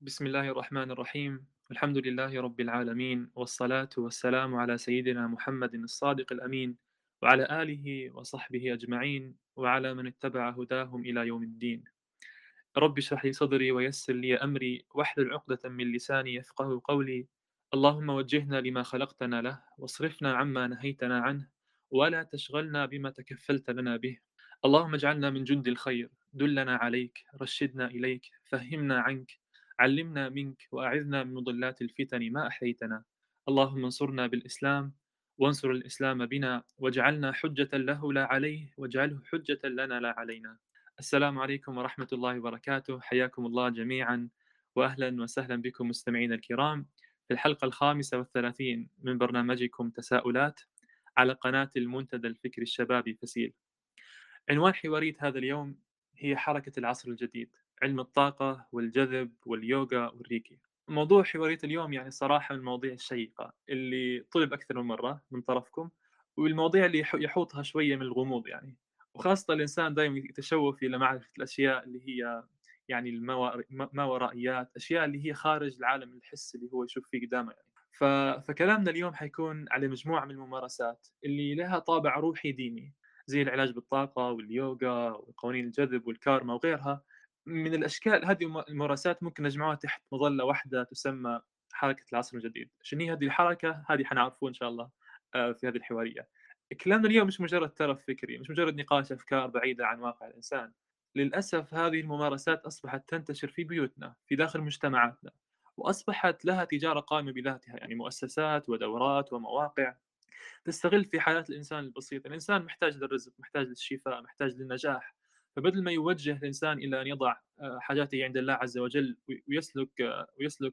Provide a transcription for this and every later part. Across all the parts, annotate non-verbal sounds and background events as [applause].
بسم الله الرحمن الرحيم. الحمد لله رب العالمين والصلاة والسلام على سيدنا محمد الصادق الأمين وعلى آله وصحبه أجمعين وعلى من اتبع هداهم إلى يوم الدين. رب اشرح لي صدري ويسر لي أمري واحلل عقدة من لساني يفقه قولي. اللهم وجهنا لما خلقتنا له واصرفنا عما نهيتنا عنه ولا تشغلنا بما تكفلت لنا به. اللهم اجعلنا من جند الخير دلنا عليك رشدنا إليك فهمنا عنك علمنا منك وأعذنا من مضلات الفتن ما أحييتنا. اللهم انصرنا بالإسلام وانصر الإسلام بنا واجعلنا حجة له لا عليه واجعله حجة لنا لا علينا. السلام عليكم ورحمة الله وبركاته. حياكم الله جميعا وأهلا وسهلا بكم مستمعينا الكرام. في الحلقة الخامسة والثلاثين من برنامجكم تساؤلات على قناة المنتدى الفكري الشبابي فسيل. عنوان حوارية هذا اليوم هي حركة العصر الجديد. علم الطاقة والجذب واليوغا والريكي. موضوع حوارية اليوم يعني صراحة من المواضيع الشيقة اللي طلب أكثر من مرة من طرفكم والمواضيع اللي يحوطها شوية من الغموض يعني. وخاصة الإنسان دائما يتشوف إلى معرفة الأشياء اللي هي يعني ما ورائيات أشياء اللي هي خارج العالم الحس اللي هو يشوف فيه قدامه يعني. ف... فكلامنا اليوم حيكون على مجموعة من الممارسات اللي لها طابع روحي ديني زي العلاج بالطاقة واليوغا وقوانين الجذب والكارما وغيرها. من الأشكال هذه الممارسات ممكن نجمعها تحت مظلة واحدة تسمى حركة العصر الجديد، شنو هي هذه الحركة؟ هذه حنعرفوها إن شاء الله آه، في هذه الحوارية. كلامنا اليوم مش مجرد ترف فكري، مش مجرد نقاش أفكار بعيدة عن واقع الإنسان. للأسف هذه الممارسات أصبحت تنتشر في بيوتنا، في داخل مجتمعاتنا، وأصبحت لها تجارة قائمة بذاتها، يعني مؤسسات ودورات ومواقع تستغل في حياة الإنسان البسيط، الإنسان محتاج للرزق، محتاج للشفاء، محتاج للنجاح، فبدل ما يوجه الإنسان إلى أن يضع آه، حاجاته عند الله عز وجل ويسلك آه، ويسلك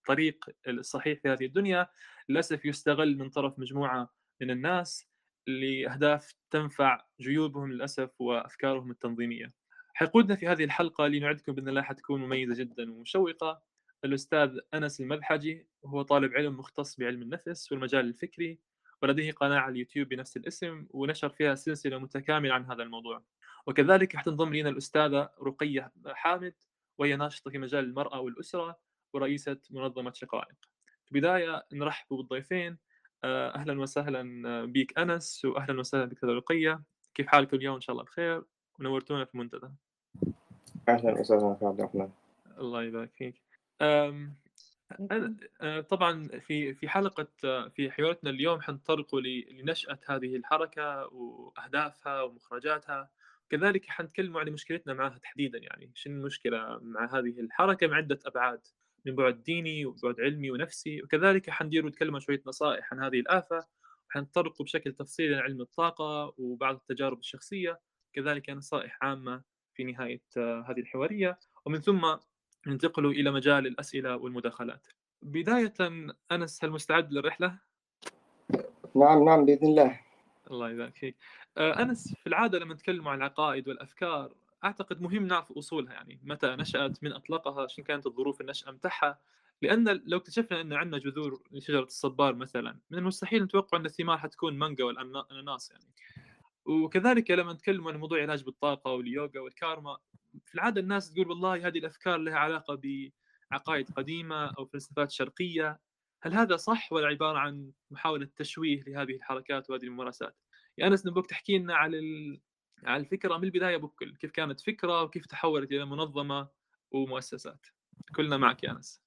الطريق الصحيح في هذه الدنيا للأسف يستغل من طرف مجموعة من الناس لأهداف تنفع جيوبهم للأسف وأفكارهم التنظيمية. حيقودنا في هذه الحلقة اللي نعدكم بإذن الله حتكون مميزة جدا ومشوقة الأستاذ أنس المذحجي وهو طالب علم مختص بعلم النفس والمجال الفكري ولديه قناة على اليوتيوب بنفس الاسم ونشر فيها سلسلة متكاملة عن هذا الموضوع. وكذلك حتنضم لنا الأستاذة رقية حامد وهي ناشطة في مجال المرأة والأسرة ورئيسة منظمة شقائق. في البداية نرحب بالضيفين. آه، أهلا وسهلا بك أنس وأهلا وسهلا بك رقية. كيف حالكم اليوم؟ إن شاء الله بخير. ونورتونا في المنتدى أهلا وسهلا عبد الرحمن الله يبارك فيك. آه، طبعا في في حلقة في حوارتنا اليوم حنطرق لنشأة هذه الحركة وأهدافها ومخرجاتها. كذلك حنتكلم عن مشكلتنا معها تحديدا يعني شنو المشكلة مع هذه الحركة من عدة أبعاد من بعد ديني وبعد علمي ونفسي وكذلك حندير نتكلم شوية نصائح عن هذه الآفة وحنتطرق بشكل تفصيلي عن علم الطاقة وبعض التجارب الشخصية كذلك نصائح عامة في نهاية هذه الحوارية ومن ثم ننتقل إلى مجال الأسئلة والمداخلات. بداية أنس هل مستعد للرحلة؟ نعم نعم بإذن الله. الله يبارك فيك آه، أنس في العادة لما نتكلم عن العقائد والأفكار أعتقد مهم نعرف أصولها يعني متى نشأت من أطلقها شنو كانت الظروف النشأة متاعها لأن لو اكتشفنا إن عندنا جذور لشجرة الصبار مثلا من المستحيل نتوقع إن الثمار حتكون مانجا والأناناس يعني. وكذلك لما نتكلم عن موضوع العلاج بالطاقة واليوغا والكارما في العادة الناس تقول والله هذه الأفكار لها علاقة بعقائد قديمة أو فلسفات شرقية. هل هذا صح ولا عبارة عن محاولة تشويه لهذه الحركات وهذه الممارسات؟ يا أنس نبغاك تحكي لنا على على الفكرة من البداية بكل كيف كانت فكرة وكيف تحولت إلى منظمة ومؤسسات. كلنا معك يا أنس.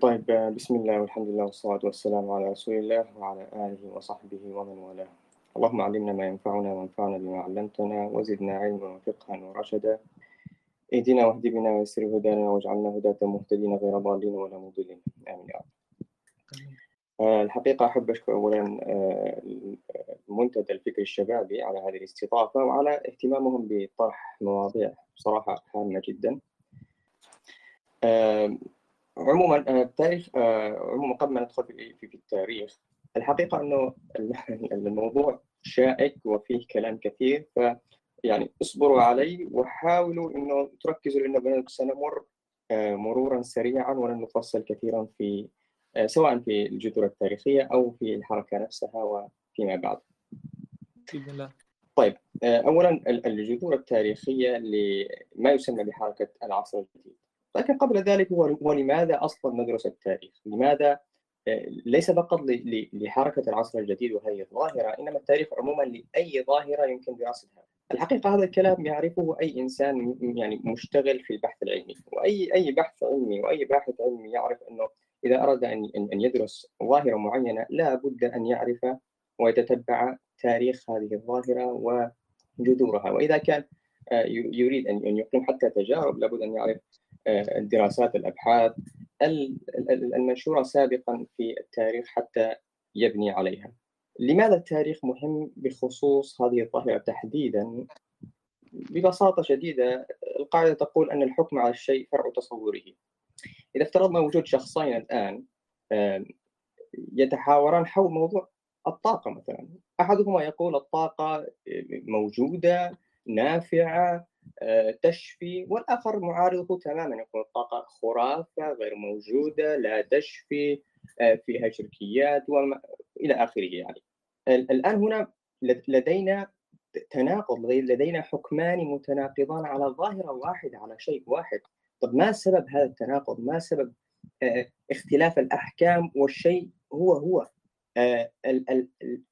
طيب بسم الله والحمد لله والصلاة والسلام على رسول الله وعلى آله وصحبه ومن والاه. اللهم علمنا ما ينفعنا وانفعنا بما علمتنا وزدنا علما وفقها ورشدا. اهدنا واهد بنا ويسر هدانا واجعلنا هداة مهتدين غير ضالين ولا مضلين. آمين يا رب. الحقيقة أحب أشكر أولا آه، المنتدى الفكري الشبابي على هذه الاستضافة وعلى اهتمامهم بطرح مواضيع بصراحة هامة جدا. آه، عموما التاريخ عموما قبل ما ندخل في, التاريخ الحقيقة أنه [laughs] الموضوع شائك وفيه كلام كثير ف يعني اصبروا علي وحاولوا إنه تركزوا لأنه سنمر مرورا سريعا ولن نفصل كثيرا في آه، سواء في الجذور التاريخية أو في الحركة نفسها وفيما بعد بإذن الله طيب آه، أولا الجذور التاريخية لما يسمى بحركة العصر الجديد لكن قبل ذلك هو ولماذا أصلا ندرس التاريخ؟ لماذا ليس فقط لحركة العصر الجديد وهذه الظاهره إنما التاريخ عموما لأي ظاهرة يمكن دراستها. الحقيقة هذا الكلام يعرفه أي إنسان يعني مشتغل في البحث العلمي واي أي بحث علمي وأي باحث علمي يعرف أنه إذا أراد ان ان يدرس ظاهرة معينة لا بد أن يعرف ويتتبع تاريخ هذه الظاهرة وجذورها وإذا كان آه، يريد ان يقيم حتى تجارب لابد أن يعرف آه، الدراسات الأبحاث المنشورة سابقا في التاريخ حتى يبني عليها. لماذا التاريخ مهم بخصوص هذه الظاهرة تحديدا؟ ببساطة شديدة القاعدة تقول أن الحكم على الشيء فرع تصوره. إذا افترضنا وجود شخصين الآن يتحاوران حول موضوع الطاقة مثلا، أحدهما يقول الطاقة موجودة نافعة آه، تشفي والآخر معارضه تماما يقول الطاقة خرافة غير موجودة لا تشفي آه، فيها شركيات وما إلى آخره يعني. الآن هنا لدينا تناقض لدينا حكمان متناقضان على ظاهرة واحدة على شيء واحد. طب ما سبب هذا التناقض ما سبب آه، اختلاف الأحكام والشيء هو هو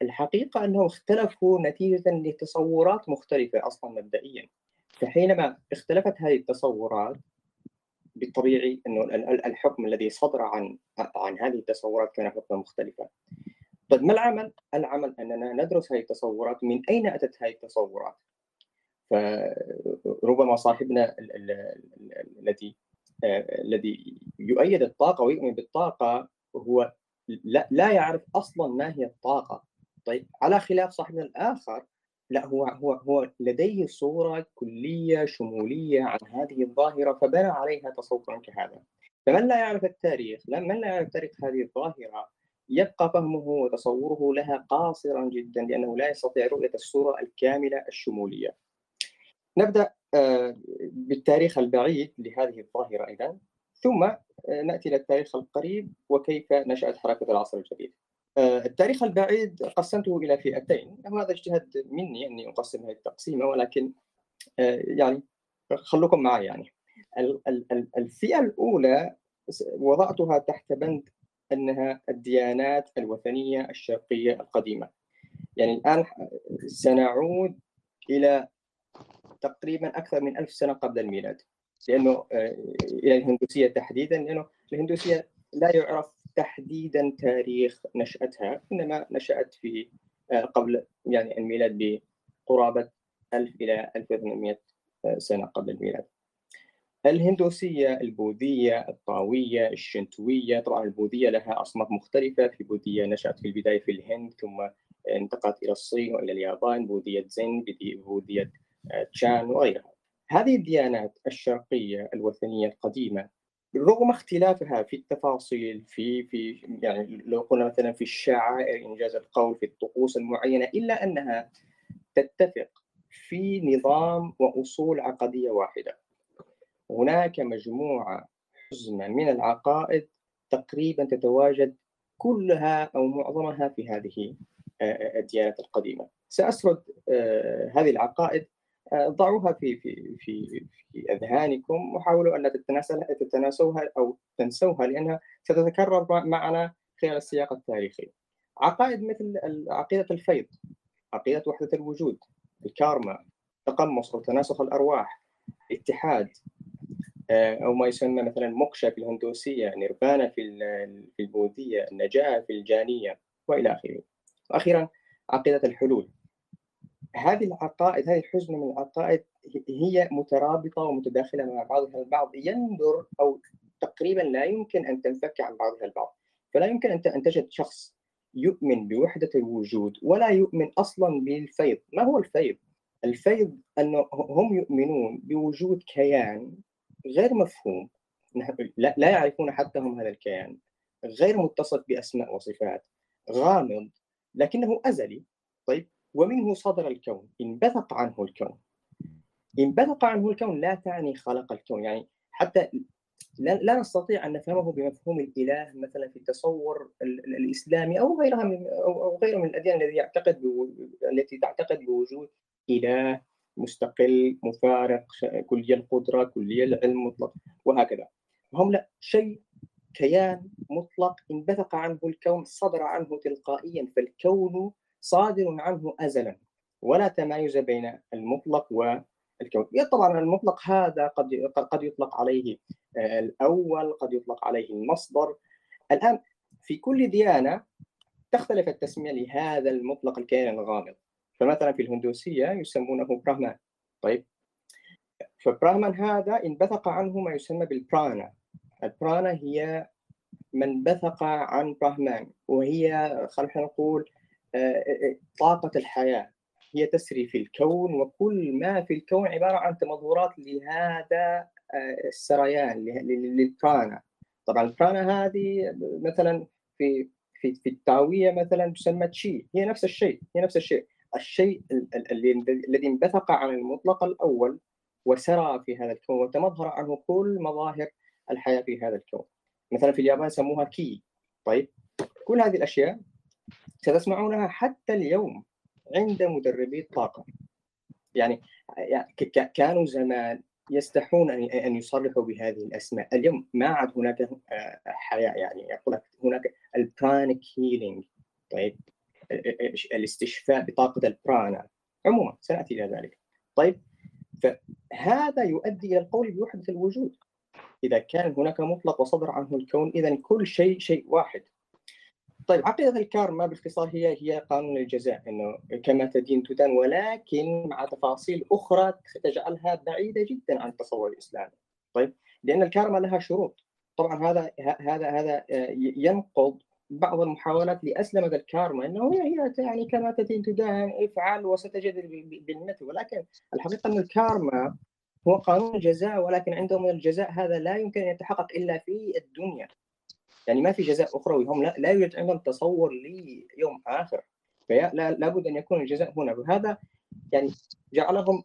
الحقيقة أنهم اختلفوا نتيجة لتصورات مختلفة أصلا مبدئيا فحينما اختلفت هذه التصورات بالطبيعي إنه الحكم الذي صدر عن عن هذه التصورات كان حكما مختلفا. طيب ما العمل؟ العمل أننا ندرس هذه التصورات من أين أتت هذه التصورات؟ فربما صاحبنا الذي الذي يؤيد الطاقة ويؤمن بالطاقة هو لا, لا يعرف أصلا ما هي الطاقة. طيب على خلاف صاحبنا الآخر لا هو هو هو لديه صورة كلية شمولية عن هذه الظاهرة فبنى عليها تصورا كهذا فمن لا يعرف التاريخ من لا يعرف تاريخ هذه الظاهرة يبقى فهمه وتصوره لها قاصرا جدا لأنه لا يستطيع رؤية الصورة الكاملة الشمولية نبدأ آه، بالتاريخ البعيد لهذه الظاهرة إذا ثم آه، نأتي إلى التاريخ القريب وكيف نشأت حركة العصر الجديد. آه، التاريخ البعيد قسمته إلى فئتين. وهذا اجتهاد مني أني أقسم هذه التقسيمة ولكن يعني خلوكم معي يعني. الفئة الأولى وضعتها تحت بند أنها الديانات الوثنية الشرقية القديمة. يعني الآن سنعود إلى تقريبا أكثر من ألف سنة قبل الميلاد لأنه آه، إلى الهندوسية تحديدا لأنه الهندوسية لا يعرف تحديدا تاريخ نشأتها إنما نشأت في آه، قبل يعني الميلاد بقرابة 1000 إلى 1800 آه، سنة قبل الميلاد. الهندوسية البوذية الطاوية الشنتوية طبعا البوذية لها أصناف مختلفة في بوذية نشأت في البداية في الهند ثم انتقلت إلى الصين وإلى اليابان بوذية زين بوذية تشان وغيرها هذه الديانات الشرقية الوثنية القديمة رغم اختلافها في التفاصيل في في يعني لو قلنا مثلا في الشعائر إنجاز القول في الطقوس المعينة إلا أنها تتفق في نظام وأصول عقدية واحدة. هناك مجموعة حزمة من العقائد تقريبا تتواجد كلها أو معظمها في هذه الديانات القديمة. سأسرد آه، هذه العقائد ضعوها في في في في أذهانكم وحاولوا أن تتناسوها أو تنسوها لأنها ستتكرر معنا خلال السياق التاريخي. عقائد مثل عقيدة الفيض، عقيدة وحدة الوجود، الكارما، تقمص أو تناسخ الأرواح، الاتحاد آه، أو ما يسمى مثلا موكشا في الهندوسية، نيرفانا في في البوذية، النجاة في الجانية وإلى آخره. وأخيرا عقيدة الحلول هذه العقائد هذه الحزمه من العقائد هي مترابطة ومتداخلة مع بعضها البعض. يندر أو تقريبا لا يمكن أن تنفك عن بعضها البعض. فلا يمكن أن تجد شخص يؤمن بوحدة الوجود ولا يؤمن أصلا بالفيض. ما هو الفيض؟ الفيض أنه هم يؤمنون بوجود كيان غير مفهوم. لا يعرفون حتى هم هذا الكيان. غير متصف بأسماء وصفات. غامض لكنه أزلي. طيب؟ ومنه صدر الكون. انبثق عنه الكون. انبثق عنه الكون لا تعني خلق الكون. يعني حتى لا نستطيع أن نفهمه بمفهوم الإله مثلا في التصور الإسلامي أو غيرها من أو غيره من الأديان التي يعتقد التي تعتقد بوجود إله مستقل مفارق كلية القدرة كلية العلم مطلق وهكذا. هم لا شيء كيان مطلق. انبثق عنه الكون صدر عنه تلقائيا فالكون صادر عنه أزلا. ولا تمايز بين المطلق والكون. طبعا المطلق هذا قد قد يطلق عليه آه، الأول قد يطلق عليه المصدر. الآن في كل ديانة تختلف التسمية لهذا المطلق الكائن الغامض. فمثلا في الهندوسية يسمونه براهمان. طيب. فبراهمان هذا انبثق عنه ما يسمى بالبرانا. البرانا هي من بثق عن براهمان وهي خلينا نقول طاقة الحياة. هي تسري في الكون وكل ما في الكون عبارة عن تمظهرات لهذا آه، السريان للبرانا. طبعا البرانا هذه مثلا في في في التاويه مثلا تسمى تشي. هي نفس الشيء هي نفس الشيء. الشيء الذي انبثق عن المطلق الأول وسرى في هذا الكون وتمظهر عنه كل مظاهر الحياة في هذا الكون. مثلا في اليابان يسموها كي. طيب كل هذه الأشياء ستسمعونها حتى اليوم عند مدربي الطاقه يعني كانوا زمان يستحون أن يصرحوا بهذه الأسماء، اليوم ما عاد هناك آه، حياة يعني يقول لك هناك البرانيك هيلينج طيب الاستشفاء بطاقة البرانا عموما سنأتي إلى ذلك. طيب فهذا يؤدي إلى القول بوحدة الوجود. إذا كان هناك مطلق وصدر عنه الكون اذا كل شيء شيء واحد طيب عقيدة الكارما باختصار هي هي قانون الجزاء إنه كما تدين تدان ولكن مع تفاصيل أخرى تجعلها بعيدة جدا عن التصور الاسلامي. طيب لأن الكارما لها شروط. طبعا هذا هذا هذا آه، ينقض بعض المحاولات لاسلمه الكارما إنه هي هي يعني كما تدين تدان افعل وستجد بالمثل ولكن الحقيقة أن الكارما هو قانون الجزاء ولكن عندهم الجزاء هذا لا يمكن أن يتحقق إلا في الدنيا يعني ما في جزاء اخروي هم لا, لا يوجد عندهم تصور ليوم آخر. فلا لابد أن يكون الجزاء هنا. وهذا يعني جعلهم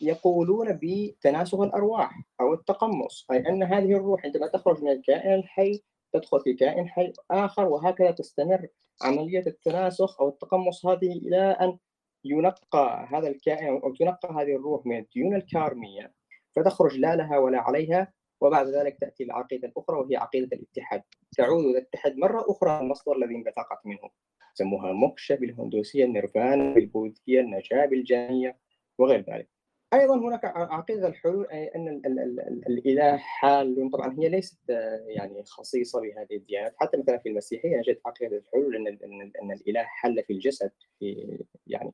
يقولون بتناسخ الأرواح أو التقمص. أي أن هذه الروح عندما تخرج من الكائن الحي تدخل في كائن حي آخر وهكذا تستمر عملية التناسخ أو التقمص هذه إلى أن ينقى هذا الكائن أو تنقى هذه الروح من الديون الكارمية. فتخرج لا لها ولا عليها. وبعد ذلك تأتي العقيدة الأخرى وهي عقيدة الاتحاد. تعود تتحد مرة أخرى المصدر الذي انبثقت منه. سموها موكشا بالهندوسية النيرفانا بالبوذية النجاة بالجانية وغير ذلك. أيضا هناك عقيدة الحلول أي أن ال ال ال الإله حال. طبعا هي ليست يعني خصيصة بهذه الديانات. حتى مثلا في المسيحية نجد عقيدة الحلول أن أن, إن الإله حل في الجسد في يعني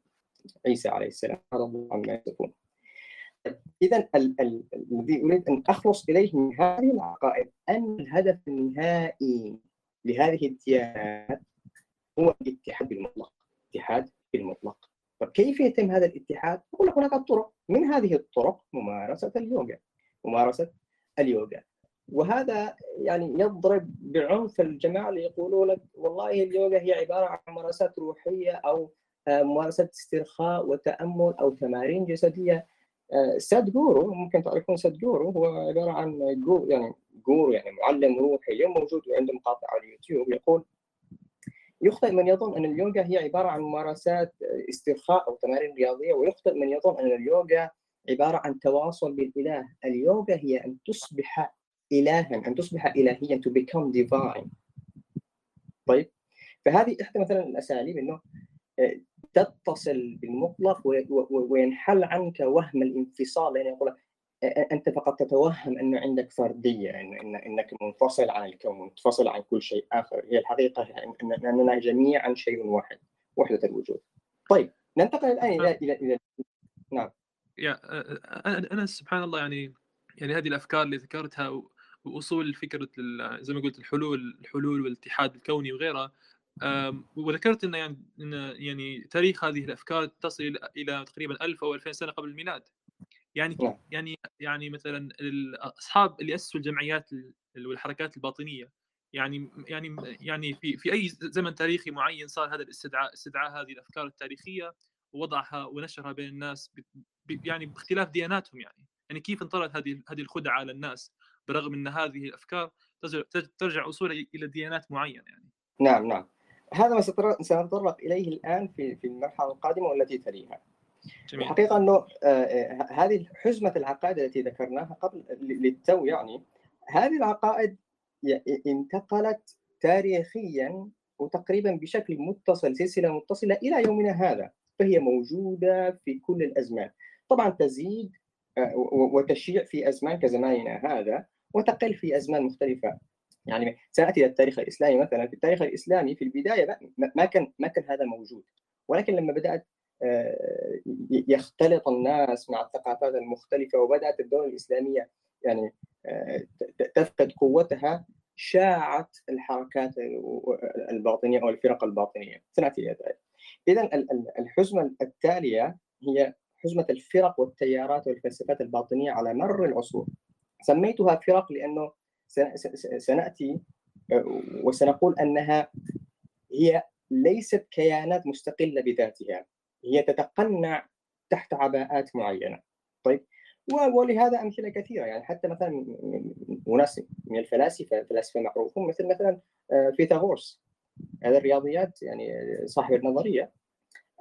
عيسى عليه السلام. هذا الله عما يصفون. اذا الذي أريد أن أخلص إليه من هذه العقائد أن الهدف النهائي لهذه الديانات هو الاتحاد بالمطلق الاتحاد بالمطلق. طيب كيف يتم هذا الاتحاد؟ أقول لك هناك طرق. من هذه الطرق ممارسة اليوغا ممارسة اليوغا. وهذا يعني يضرب بعنف الجماعة اللي يقولوا لك والله اليوغا هي عبارة عن ممارسات روحية أو آه، ممارسة استرخاء وتأمل أو تمارين جسدية. ساد جورو ممكن تعرفون ساد جورو هو عبارة عن جو يعني جورو يعني معلم روحي اليوم موجود عنده مقاطع على اليوتيوب يقول يخطئ من يظن أن اليوغا هي عبارة عن ممارسات استرخاء أو تمارين رياضية ويخطئ من يظن أن اليوغا عبارة عن تواصل بالإله، اليوغا هي أن تصبح الها أن تصبح الهيا to become divine. طيب فهذه إحدى مثلا الأساليب إنه تتصل بالمطلق وينحل عنك وهم الانفصال يعني يقول أنت فقط تتوهم أنه عندك فردية انه إنك منفصل عن الكون منفصل عن كل شيء آخر. هي الحقيقة إننا جميعا شيء واحد وحدة الوجود. طيب ننتقل الآن إلى إلى إلى نعم. يا أنا سبحان الله يعني يعني هذه الأفكار اللي ذكرتها وأصول فكره زي ما قلت الحلول الحلول والاتحاد الكوني وغيرها وذكرت إن يعني يعني تاريخ هذه الأفكار تصل إلى تقريبا 1000 أو 2000 سنة قبل الميلاد. يعني. يعني يعني مثلا الأصحاب اللي اسسوا الجمعيات والحركات الباطنية. يعني يعني يعني في في أي زمن تاريخي معين صار هذا الاستدعاء استدعاء هذه الأفكار التاريخية ووضعها ونشرها بين الناس يعني باختلاف دياناتهم يعني. يعني كيف انطرت هذه هذه الخدعة على الناس برغم إن هذه الأفكار ترجع اصولها إلى ديانات معينة يعني. نعم نعم. هذا ما سنتطرق إليه الآن في في المرحلة القادمة والتي تليها. جميل. الحقيقة إنه آه، آه، هذه حزمة العقائد التي ذكرناها قبل للتو يعني هذه العقائد انتقلت تاريخيا وتقريبا بشكل متصل سلسلة متصلة إلى يومنا هذا فهي موجودة في كل الأزمان طبعا تزيد آه، وتشيع في أزمان كزماننا هذا وتقل في أزمان مختلفة يعني سنأتي إلى التاريخ الإسلامي مثلا. في التاريخ الإسلامي في البداية ما كان ما كان هذا موجود. ولكن لما بدأت آه، يختلط الناس مع الثقافات المختلفة وبدأت الدولة الإسلامية يعني آه، تفقد قوتها شاعت الحركات الباطنية أو الفرق الباطنية. سنأتي إلى ذلك. اذا الحزمة التالية هي حزمة الفرق والتيارات والفلسفات الباطنية على مر العصور. سميتها فرق لأنه سنأتي وسنقول أنها هي ليست كيانات مستقلة بذاتها. هي تتقنع تحت عباءات معينة. طيب ولهذا أمثلة كثيرة. يعني حتى مثلا وناس من الفلاسفة فلاسفة معروفون مثل مثلا آه، فيثاغورس. هذا الرياضيات يعني صاحب النظرية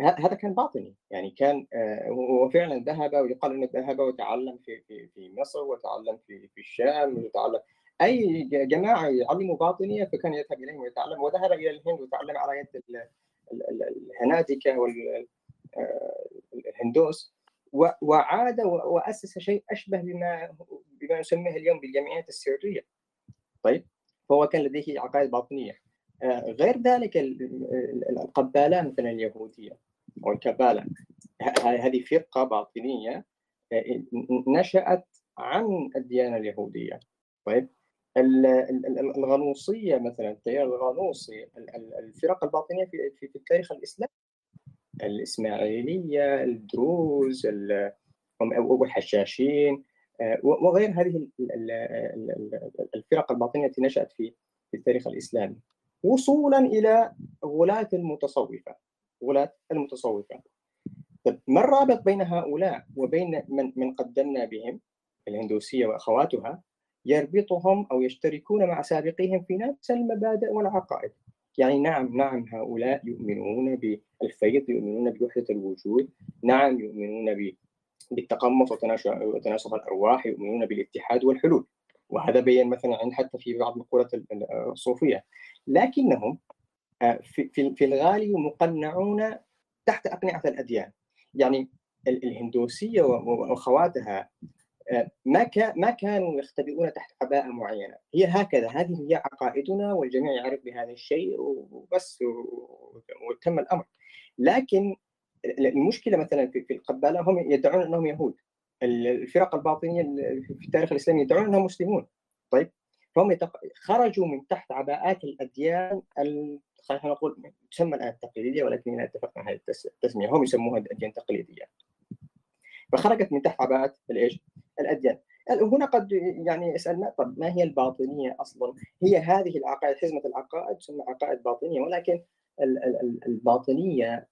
هذا كان باطني. يعني كان آه، هو فعلا ذهب ويقال إنه ذهب وتعلم في في في مصر وتعلم في في الشام وتعلم أي جماعة يعلموا باطنية فكان يذهب إليهم ويتعلم. وذهب إلى الهند وتعلم على يد الهنادكه والهندوس آه، وعاد وأسس شيء أشبه بما بما نسميه اليوم بالجمعيات السرية. طيب فهو كان لديه عقائد باطنية. آه، غير ذلك القباله مثلا اليهودية أو الكباله هذه فرقة باطنية آه، نشأت عن الديانة اليهودية. طيب الغنوصية مثلا التيار الغنوصي الفرق الباطنية في في التاريخ الإسلامي. الإسماعيلية الدروز والحشاشين آه، وغير هذه الفرق الباطنية التي نشأت في التاريخ الإسلامي. وصولا إلى غلاة المتصوفة غلاة المتصوفة. طيب ما الرابط بين هؤلاء وبين من من قدمنا بهم؟ الهندوسية وأخواتها. يربطهم أو يشتركون مع سابقيهم في نفس المبادئ والعقائد. يعني نعم نعم هؤلاء يؤمنون بالفيض يؤمنون بوحدة الوجود. نعم يؤمنون بالتقمص وتناسخ الأرواح يؤمنون بالاتحاد والحلول. وهذا بين مثلا حتى في بعض مقولات الصوفية. لكنهم آه، في الغالب مقنعون تحت أقنعة الأديان. يعني الهندوسية واخواتها آه، ما ما كانوا يختبئون تحت عباءه معينة. هي هكذا هذه هي عقائدنا والجميع يعرف بهذا الشيء وبس وتم الأمر. لكن المشكلة مثلا في القباله هم يدعون أنهم يهود. الفرق الباطنية في التاريخ الإسلامي يدعون أنهم مسلمون. طيب فهم خرجوا من تحت عباءات الأديان خلينا نقول تسمى الآن التقليدية ولكن لا اتفق مع هذه التسمية. هم يسموها الأديان التقليدية. فخرجت من تحت عباءه الايش؟ الأديان هنا قد يعني يسالنا طب ما هي الباطنية أصلا؟ هي هذه العقائد حزمة العقائد تسمى عقائد باطنية ولكن الباطنية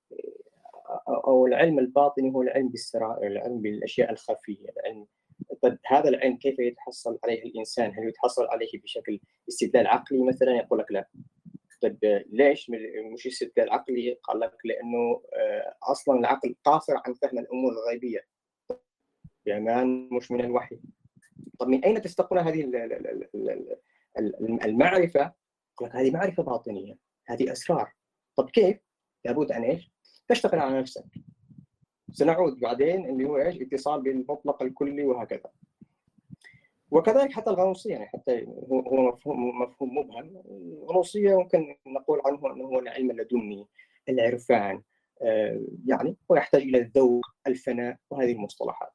أو العلم الباطني هو العلم بالسرائر، العلم بالأشياء الخفية، العلم طيب هذا العلم كيف يتحصل عليه الإنسان؟ هل يتحصل عليه بشكل استدلال عقلي مثلا؟ يقول لك لا. طيب ليش مش استدلال عقلي؟ قال لك لأنه آه، أصلا العقل قاصر عن فهم الأمور الغيبية. بأمان مش من الوحي. طب من أين تستقون هذه لك هذه معرفة باطنية، هذه أسرار. طب كيف؟ لابد أن إيش؟ تشتغل على نفسك سنعود بعدين اللي هو إيش اتصال بالمطلق الكلي وهكذا وكذلك حتى الغنوصية يعني حتى هو مفهوم مفهوم مبهم الغنوصية ممكن نقول عنه أنه هو العلم اللدني العرفان آه، يعني ويحتاج إلى الذوق الفناء وهذه المصطلحات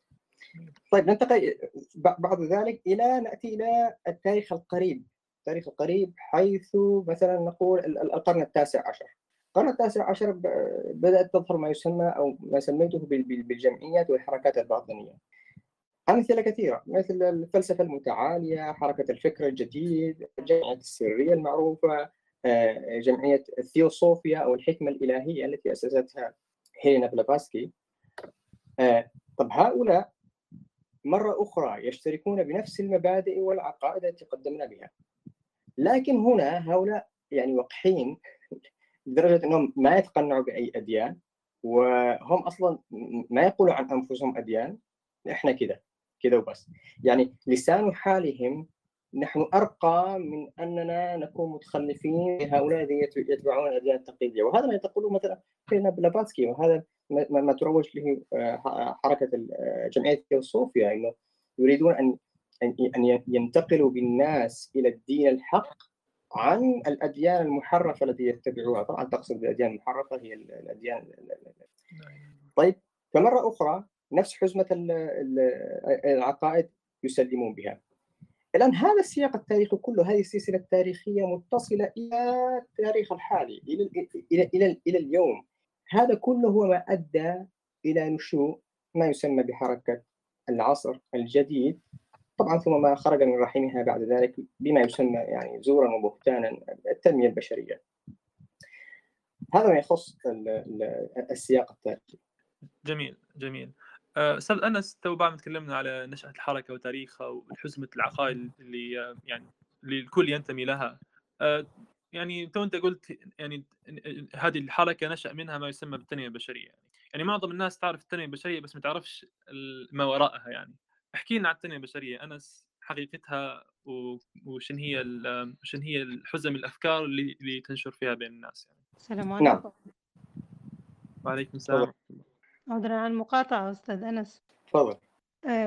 طيب ننتقل بعد ذلك إلى نأتي إلى التاريخ القريب. التاريخ القريب حيث مثلا نقول القرن التاسع عشر. القرن التاسع عشر بدأت تظهر ما يسمى أو ما سميته بالجمعيات والحركات الباطنية. أمثلة كثيرة مثل الفلسفة المتعالية حركة الفكر الجديد الجمعية السرية المعروفة آه، جمعية الثيوصوفيا أو الحكمة الإلهية التي أسستها هيلينا بلافاسكي آه، طب هؤلاء مرة أخرى يشتركون بنفس المبادئ والعقائد التي قدمنا بها. لكن هنا هؤلاء يعني وقحين لدرجة أنهم ما يتقنعوا بأي أديان وهم أصلا ما يقولوا عن أنفسهم أديان. إحنا كذا كذا وبس. يعني لسان حالهم نحن أرقى من أننا نكون متخلفين هؤلاء الذين يتبعون الأديان التقليدية. وهذا ما تقوله مثلا فينا بلافاتسكي وهذا ما, تروج له آه، حركة جمعية الثيوسوفيا إنه يريدون أن أن ينتقلوا بالناس إلى الدين الحق عن الأديان المحرفة التي يتبعوها. طبعا تقصد الأديان المحرفة هي الأديان طيب. فمرة أخرى نفس حزمة العقائد يسلمون بها. الآن هذا السياق التاريخي كله هذه السلسلة التاريخية متصلة إلى التاريخ الحالي إلى إلى إلى, إلى اليوم. هذا كله هو ما أدى إلى نشوء ما يسمى بحركة العصر الجديد طبعا ثم ما خرج من رحمها بعد ذلك بما يسمى يعني زورا وبهتانا التنمية البشرية. هذا ما يخص السياق التاريخي. جميل جميل. آه، أستاذ أنس تو بعد ما تكلمنا على نشأة الحركة وتاريخها وحزمة العقائد اللي آه، يعني اللي الكل ينتمي لها آه، يعني تو أنت قلت يعني هذه الحركة نشأ منها ما يسمى بالتنمية البشرية يعني. يعني معظم الناس تعرف التنمية البشرية بس ما تعرفش ما وراءها يعني. احكي لنا عن التنمية البشرية. أنس حقيقتها وشن هي شن هي الحزم الأفكار اللي اللي تنشر فيها بين الناس يعني. السلام نعم. عليكم. وعليكم السلام عذرا عن المقاطعة أستاذ أنس. تفضل.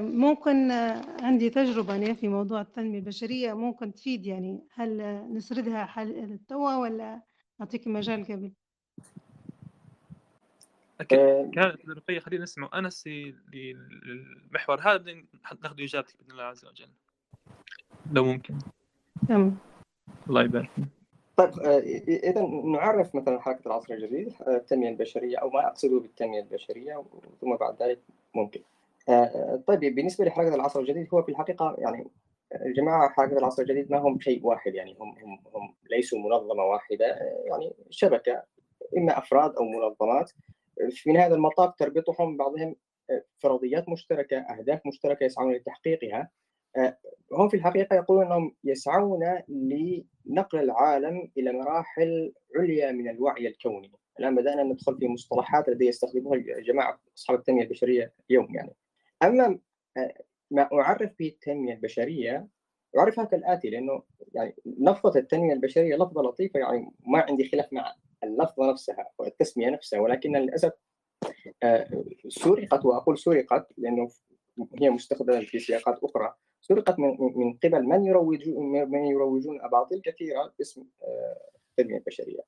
ممكن آه، عندي تجربة أنا في موضوع التنمية البشرية ممكن تفيد يعني هل نسردها حال توا ولا أعطيك مجال قبل؟ أكيد. آه، كانت الرقية خلينا نسمع أنس للمحور هذا ناخذ إجابتك بإذن الله عز وجل. لو ممكن. تمام. الله يبارك طيب آه، اذا نعرف مثلا حركة العصر الجديد التنمية البشرية أو ما أقصده بالتنمية البشرية ثم بعد ذلك ممكن. طيب بالنسبة لحركة العصر الجديد هو في الحقيقة يعني الجماعه حركة العصر الجديد ما هم شيء واحد يعني هم هم هم ليسوا منظمة واحدة يعني شبكة إما أفراد أو منظمات. في نهايه المطاف تربطهم بعضهم آه، فرضيات مشتركة أهداف مشتركة يسعون لتحقيقها. آه، هم في الحقيقة يقولون إنهم يسعون لنقل العالم إلى مراحل عليا من الوعي الكوني. الآن بدأنا ندخل في مصطلحات التي يستخدموها الجماعة أصحاب التنمية البشرية اليوم يعني. اما آه، ما أعرف به التنمية البشرية اعرفها كالاتي لأنه يعني لفظه التنمية البشرية لفظة لطيفة يعني ما عندي خلاف مع اللفظة نفسها والتسميه نفسها ولكن للأسف آه، سرقت وأقول سرقت لأنه هي مستخدمة في سياقات أخرى سرقت من من قبل من يروجون من يروجون أباطيل كثيرة باسم آه، التنمية البشرية.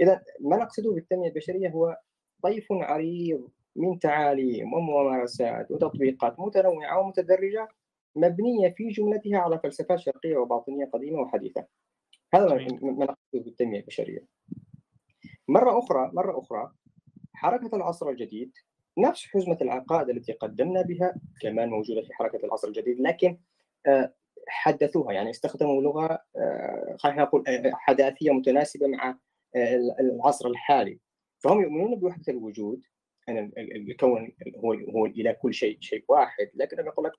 اذا ما نقصده بالتنمية البشرية هو طيف عريض من تعاليم وممارسات وتطبيقات متنوعة ومتدرجة مبنية في جملتها على فلسفات شرقية وباطنية قديمة وحديثة. هذا ما نقصده بالتنمية البشرية. مرة أخرى مرة أخرى حركة العصر الجديد نفس حزمة العقائد التي قدمنا بها كمان موجودة في حركة العصر الجديد لكن آه، حدثوها يعني استخدموا لغة آه، خلينا نقول آه، حداثية متناسبة مع العصر الحالي فهم يؤمنون بوحدة الوجود أن الكون هو هو إلى كل شيء شيء واحد. لكن يقول لك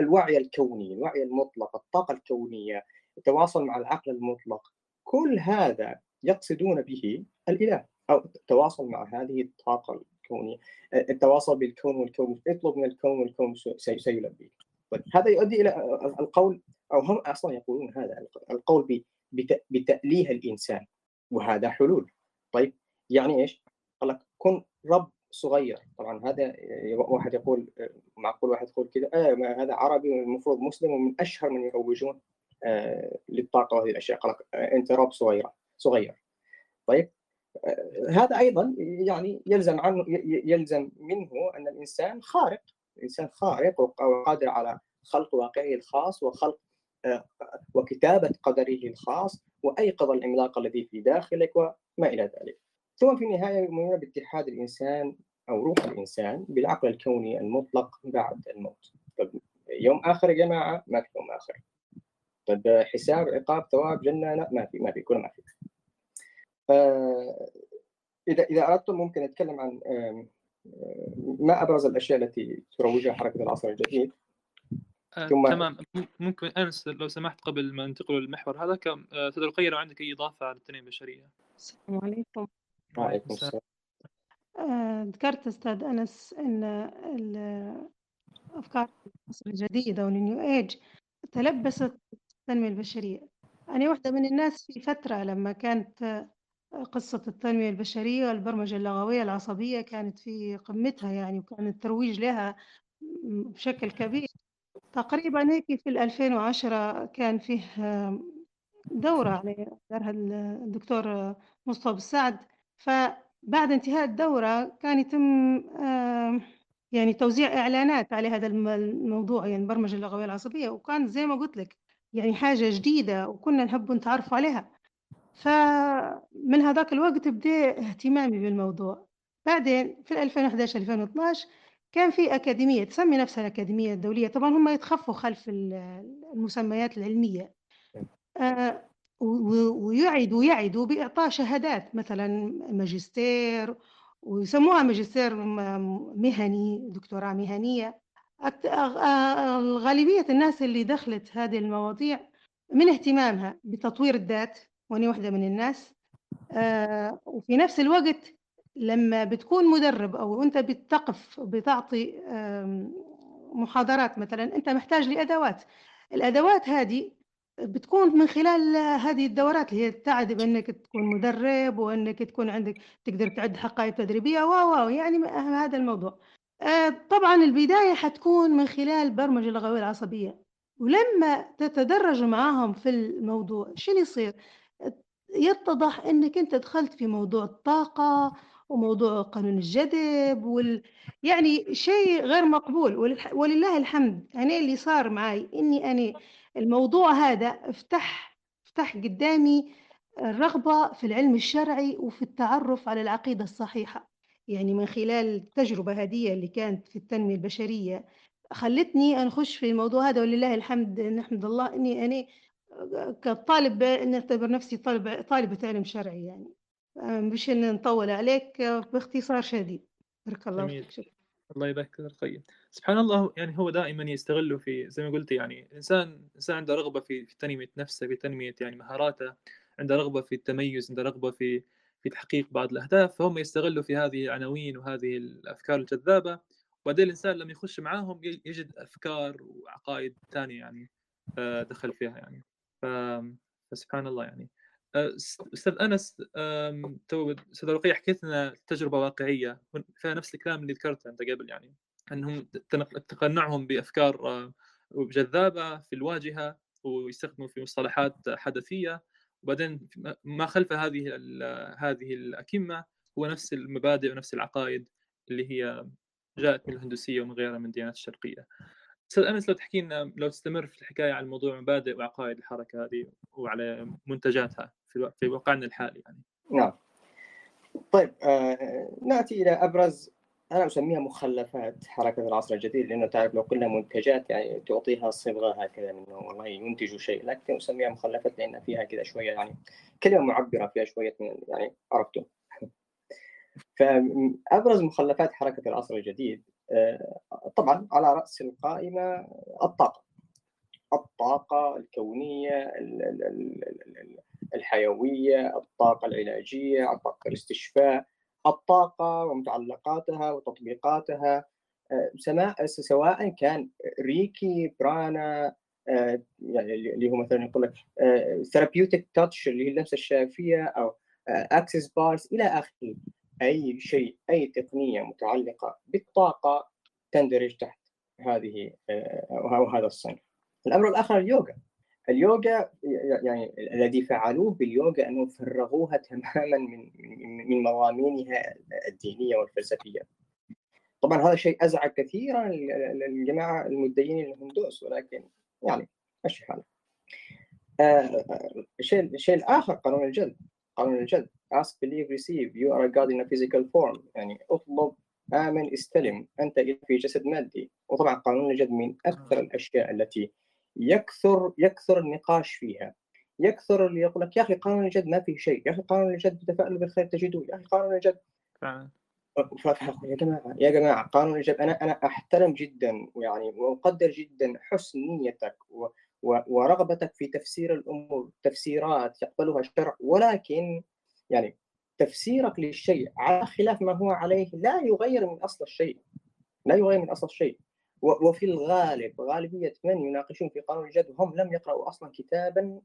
الوعي الكوني الوعي المطلق الطاقة الكونية التواصل مع العقل المطلق كل هذا يقصدون به الإله. أو التواصل مع هذه الطاقة الكونية التواصل بالكون والكون اطلب من الكون والكون سيلبيك طيب هذا يؤدي إلى القول أو هم أصلا يقولون هذا القول بتأليه الإنسان وهذا حلول. طيب يعني إيش؟ قال لك كن رب صغير. طبعا هذا واحد يقول معقول واحد يقول كذا آه هذا عربي المفروض مسلم ومن أشهر من يروجون آه للطاقة وهذه الأشياء. قال لك آه أنت رب صغيرة صغير. طيب آه، هذا أيضا يعني يلزم عنه يلزم منه أن الإنسان خارق. الإنسان خارق وقادر على خلق واقعه الخاص وخلق آه، وكتابة قدره الخاص وأيقظ العملاق الذي في داخلك وما إلى ذلك. ثم في النهايه يؤمنون باتحاد الإنسان أو روح الإنسان بالعقل الكوني المطلق بعد الموت. طيب يوم آخر يا جماعة؟ ما في يوم آخر. طيب حساب عقاب ثواب جنة لا ما في ما في كله ما في. إذا إذا أردتم ممكن أتكلم عن ما أبرز الأشياء التي تروجها حركة العصر الجديد. آه، ثم تمام. ممكن أنس لو سمحت قبل ما ننتقل للمحور هذا أستاذ رقيه لو عندك أي إضافة على التنمية البشرية. السلام عليكم. وعليكم السلام آآ ذكرت أستاذ أنس إن ال أفكار العصر الجديد أو الNew Age تلبّست التنمية البشرية. أنا واحدة من الناس في فترة لمّا كانت آه، قصة التنمية البشرية والبرمجة اللغوية العصبية كانت في قمتها يعني، وكان الترويج لها بشكل كبير. تقريبًا هيك في ال2010 كان فيه آه، دورة يعني دارها ال الدكتور مصطفى بالسعد، فبعد انتهاء الدورة كان يتم يعني توزيع إعلانات على هذا الم الموضوع يعني البرمجة اللغوية العصبية، وكان زي ما قُلت لك يعني حاجة جديدة وكنا نحب نتعرّف عليها، فمن هذاك الوقت بدأ اهتمامي بالموضوع، بعدين في ال2011 2012 كان في أكاديمية تسمي نفسها الأكاديمية الدولية، طبعًا هم يتخفوا خلف ال المسميات العلمية. آآ و و ويعِد ويعِد بإعطاء شهادات مثلًا ماجستير ويسموها ماجستير مهني، دكتوراه مهنية، الغالبية الناس اللي دخلت هذه المواضيع من اهتمامها بتطوير الذات، وأنا واحدة من الناس، آآ وفي نفس الوقت لمّا بتكون مُدرِّب أو أنت بتقف بتعطي محاضرات مثلًا، أنت محتاج لأدوات، الأدوات هذه بتكون من خلال هذه الدورات اللي هي تساعد بإنك تكون مدرب، وإنك تكون عندك تقدر تعد حقائب تدريبية و، و، يعني هذا الموضوع. آآ طبعًا البداية حتكون من خلال البرمجة اللغوية العصبية، ولمّا تتدرج معاهم في الموضوع شنو يصير؟ يتضح إنك أنت دخلت في موضوع الطاقة، وموضوع قانون الجذب وال يعني شيء غير مقبول ولله الحمد، أنا اللي صار معاي إني أنا الموضوع هذا فتح فتح قدّامي الرغبة في العلم الشرعي وفي التعرُّف على العقيدة الصحيحة، يعني من خلال التجربة هذية اللي كانت في التنمية البشرية، خلّتني نخُش في الموضوع هذا. ولله الحمد نحمد الله إني أنا كطالب نعتبر نفسي طالبة طالبة علم شرعي يعني، مش نطوّل عليك باختصار شديد، بارك الله. فيك، شكرًا. الله يبارك فيك طيب. سبحان الله يعني هو دائمًا يستغلّوا في زي ما قُلتِ يعني الإنسان الإنسان عنده رغبة في في تنمية نفسه، في تنمية يعني مهاراته، عنده رغبة في التميُّز، عنده رغبة في في تحقيق بعض الأهداف، فهم يستغلّوا في هذه العناوين وهذه الأفكار الجذابة، وبعدين الإنسان لمّا يخُش معاهم يجد أفكار وعقائد تانية يعني آآ دخل فيها يعني. فسبحان الله يعني. أستاذ أنس آمم تو أستاذة رقية حكيت لنا تجربة واقعية ون فيها نفس الكلام اللي ذكرته أنت قبل يعني، تنق تقنعهم بأفكار آه، جذابة في الواجهة ويستخدموا في مصطلحات حدثية، وبعدين ما خلف هذه هذه الأكمة هو نفس المبادئ ونفس العقائد اللي هي جاءت من الهندوسية ومن غيرها من الديانات الشرقية. أستاذ أنس لو تحكي لنا لو تستمر في الحكاية عن موضوع مبادئ وعقائد الحركة هذه وعلى منتجاتها في في واقعنا الحالي يعني. نعم. طيب آه نأتي إلى أبرز أنا أسميها مخلفات حركة العصر الجديد لأنه تعرف لو قلنا منتجات يعني تعطيها صبغة هكذا انه والله ينتجوا شيء لكن أسميها مخلفات لأن فيها كذا شوية يعني كلمة معبرة فيها شوية من يعني عرفتم فابرز مخلفات حركة العصر الجديد آه طبعا على رأس القائمة الطاقة. الطاقة الكونية ال ال ال ال الحيوية، الطاقة العلاجية، الطاقة الاستشفاء، الطاقة ومتعلقاتها وتطبيقاتها. سماء سواء كان ريكي برانا يعني اللي هو مثلا يقول لك therapeutic touch اللي هي اللمسة الشافيه أو Access Bars إلى آخره. أي شيء أي تقنية متعلقة بالطاقة تندرج تحت هذه أو هذا الصنف. الأمر الآخر اليوغا. اليوغا يعني الذي فعلوه باليوغا انهم فرغوها تماما من من مضامينها الدينية والفلسفية. طبعا هذا شيء أزعج كثيرا الجماعه المدينين الهندوس ولكن يعني مشي حالك. الشيء آه الشيء الآخر قانون الجذب قانون الجذب ask believe receive. You are a god in a physical form. يعني اطلب آمن استلم. أنت في جسد مادي. وطبعا قانون الجذب من أكثر الأشياء التي يكثر يكثر النقاش فيها. يكثر اللي يقول لك يا أخي قانون الجد ما فيه شيء يا أخي قانون الجد تفاءلوا بالخير تجدوه يا أخي قانون الجد فعلا. يا جماعة يا جماعة قانون الجد أنا أنا أحترم جدا ويعني وأقدر جدا حسن نيتك و ورغبتك في تفسير الأمور تفسيرات يقبلها الشرع ولكن يعني تفسيرك للشيء على خلاف ما هو عليه لا يغير من أصل الشيء لا يغير من أصل الشيء. وفي الغالب غالبية من يناقشون في قانون الجد هم لم يقرأوا أصلا كتابا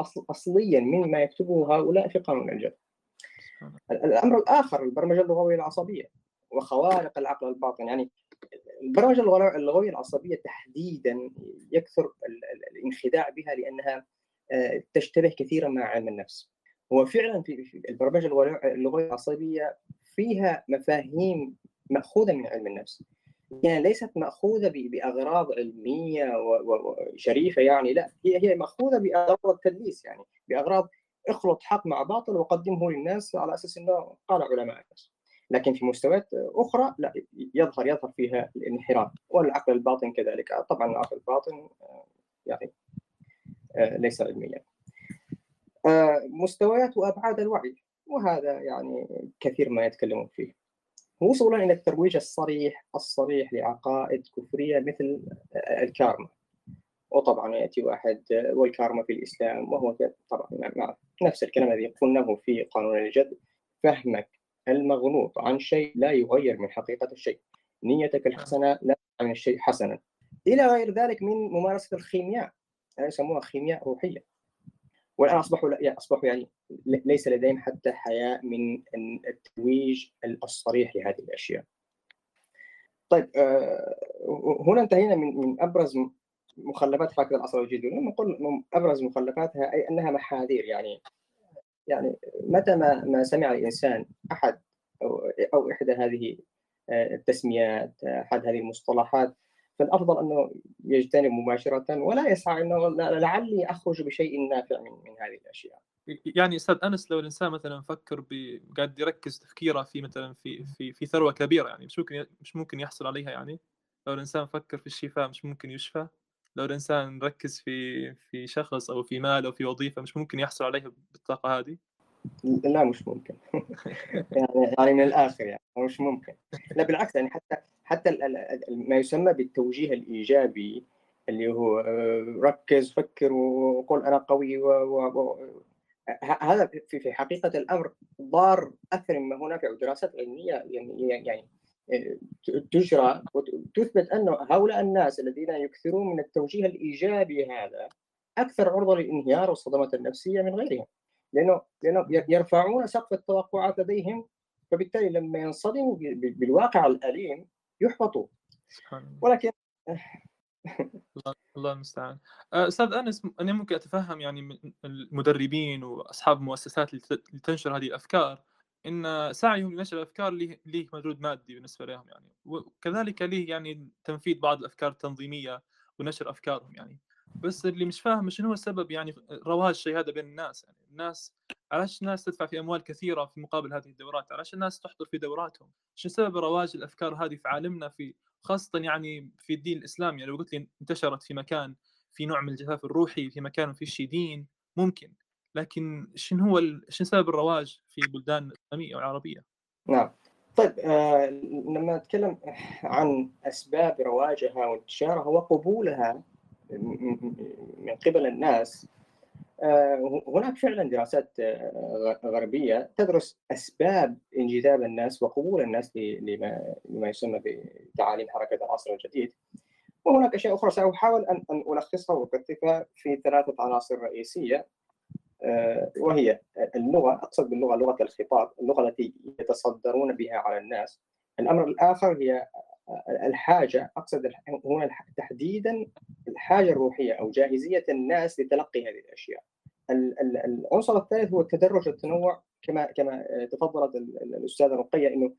أصل اصليا مما يكتبه هؤلاء في قانون الجد. الأمر الآخر البرمجة اللغوية العصبية وخوارق العقل الباطن يعني البرمجة اللغوية العصبية تحديدا يكثر الانخداع بها لأنها آه، تشتبه كثيرا مع علم النفس. هو فعلا في البرمجة اللغوية العصبية فيها مفاهيم مأخوذة من علم النفس يعني ليست مأخوذة بأغراض علمية وشريفه يعني لا هي هي مأخوذة بأغراض التدليس يعني بأغراض اخلط حق مع باطل وقدمه للناس على أساس إنه قال علماء الناس. لكن في مستويات أخرى لا يظهر يظهر فيها الانحراف والعقل الباطن كذلك. طبعا العقل الباطن يعني آه، ليس علميا. آه، مستويات وأبعاد الوعي وهذا يعني كثير ما يتكلمون فيه. وصولا إلى الترويج الصريح الصريح لعقائد كفرية مثل الكارما. وطبعا يأتي واحد والكارما في الإسلام وهو طبعا نفس الكلام الذي قلناه في قانون الجد. فهمك المغلوط عن شيء لا يغير من حقيقة الشيء. نيتك الحسنة لا عن الشيء حسنا. إلى غير ذلك من ممارسة الخيمياء. يسموها خيمياء روحية. والآن أصبحوا لا أصبحوا يعني ليس لديهم حتى حياء من الترويج الصريح لهذه الأشياء. طيب آه، هنا انتهينا من من أبرز مخلفات حركه العصر الجديد نقول أبرز مخلفاتها أي أنها محاذير يعني يعني متى ما ما سمع الإنسان أحد أو إحدى هذه آه، التسميات أحد هذه المصطلحات فالأفضل أنه يجتنب مباشرة ولا يسعى إنه لعلي أخرج بشيء نافع من من هذه الأشياء. يعني أستاذ أنس لو الإنسان مثلا فكر ب... قاعد يركز تفكيره في مثلا في في في ثروة كبيرة يعني مش ممكن مش ممكن يحصل عليها يعني؟ لو الإنسان فكر في الشفاء مش ممكن يشفى؟ لو الإنسان ركز في في شخص أو في مال أو في وظيفة مش ممكن يحصل عليها بالطاقة هذه؟ لا مش ممكن. [laughs] يعني يعني من الآخر يعني مش ممكن. لا بالعكس يعني حتى حتى ما يسمى بالتوجيه الإيجابي اللي هو آه، ركز فكر وقل أنا قوي و... و... هذا في في حقيقة الأمر ضار أكثر مما هو نافع ودراسات علمية يعني يعني آه، تجرى وتثبت أن هؤلاء الناس الذين يكثرون من التوجيه الإيجابي هذا أكثر عرضة للانهيار والصدمات النفسية من غيرهم. لأنه لأنه يرفعون سقف التوقعات لديهم فبالتالي لما ينصدموا بالواقع الأليم يحبطوا ولكن الله المستعان. آه، أستاذ أنس أنا ممكن أتفهم يعني المدربين وأصحاب المؤسسات اللي تنشر هذه الأفكار إن سعيهم لنشر الافكار ليه ليه مردود مادي بالنسبة لهم يعني وكذلك ليه يعني تنفيذ بعض الأفكار التنظيمية ونشر أفكارهم يعني. بس اللي مش فاهم شنو هو السبب يعني رواج الشيء هذا بين الناس يعني الناس علاش الناس تدفع في أموال كثيرة في مقابل هذه الدورات؟ علاش الناس تحضر في دوراتهم؟ شو سبب رواج الأفكار هذه في عالمنا في خاصة يعني في الدين الإسلامي؟ يعني لو قلت لي انتشرت في مكان في نوع من الجفاف الروحي في مكان في شيء دين ممكن. لكن شنو هو ال... سبب الرواج في بلدان الاسلاميه والعربيه نعم. طيب آه لما نتكلم عن أسباب رواجها وانتشارها وقبولها من قبل الناس آه، هناك فعلا دراسات آه، غربية تدرس أسباب انجذاب الناس وقبول الناس لما يسمى بتعاليم حركة العصر الجديد. وهناك أشياء أخرى سأحاول أن ألخصها واكثفها في ثلاثة عناصر رئيسية آه، وهي اللغة أقصد باللغة لغة الخطاب اللغة التي يتصدرون بها على الناس. الأمر الآخر هي الحاجة أقصد هنا تحديدا الحاجة الروحية أو جاهزية الناس لتلقي هذه الأشياء. العنصر الثالث هو التدرج والتنوع كما كما تفضلت الأستاذة رقية إنه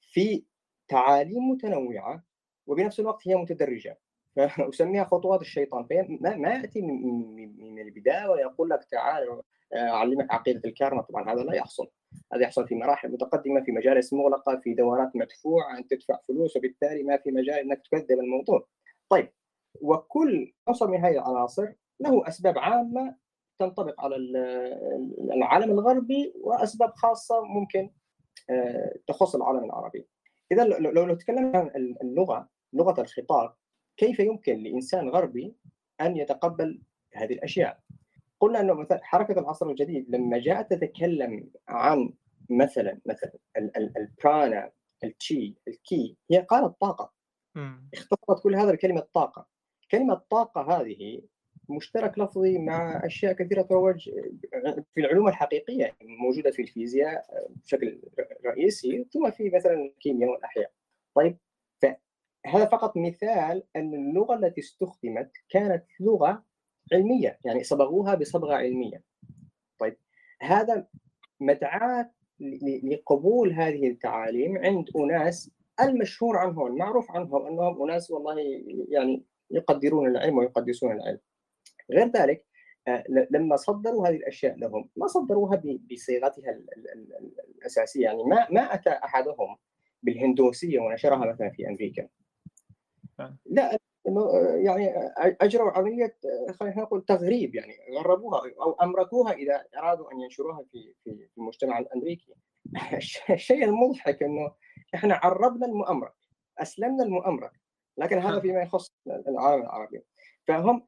في تعاليم متنوعة وبنفس الوقت هي متدرجة فأسميها خطوات الشيطان فهي ما, يأتي من البداية ويقول لك تعال اعلمك عقيدة الكارما طبعا هذا لا يحصل هذا يحصل في مراحل متقدمة في مجالس مغلقة في دورات مدفوعة أن تدفع فلوس وبالتالي ما في مجال أنك تكذب الموضوع. طيب وكل عنصر من هذه العناصر له أسباب عامة تنطبق على العالم الغربي وأسباب خاصة ممكن آه، تخص العالم العربي. إذا لو نتكلم عن اللغة لغة الخطاب كيف يمكن لإنسان غربي أن يتقبل هذه الأشياء؟ قلنا أنه مثلا حركة العصر الجديد لما جاءت تتكلم عن مثلا مثلا البرانا التشي الكي هي قالت طاقة. اختصرت كل هذا بكلمة طاقة. كلمة طاقة هذه مشترك لفظي مع أشياء كثيرة تروج في العلوم الحقيقية موجودة في الفيزياء بشكل رئيسي ثم في مثلا الكيمياء والأحياء. طيب فهذا فقط مثال أن اللغة التي استخدمت كانت لغة علمية يعني صبغوها بصبغة علمية. طيب هذا مدعاه لقبول هذه التعاليم عند أناس المشهور عنهم المعروف عنهم أنهم أناس والله يعني يقدرون العلم ويقدسون العلم. غير ذلك آه، لما صدروا هذه الأشياء لهم ما صدروها بصيغتها الأساسية يعني ما ما أتى أحدهم بالهندوسية ونشرها مثلا في أمريكا نعم. لا يعني اجروا عملية خلينا نقول تغريب يعني غربوها أو أمركوها إذا أرادوا أن ينشروها في في المجتمع الأمريكي. [laughs] الشيء المضحك إنه إحنا عربنا المؤامرة أسلمنا المؤامرة لكن هذا نعم. فيما يخص العالم العربي. فهم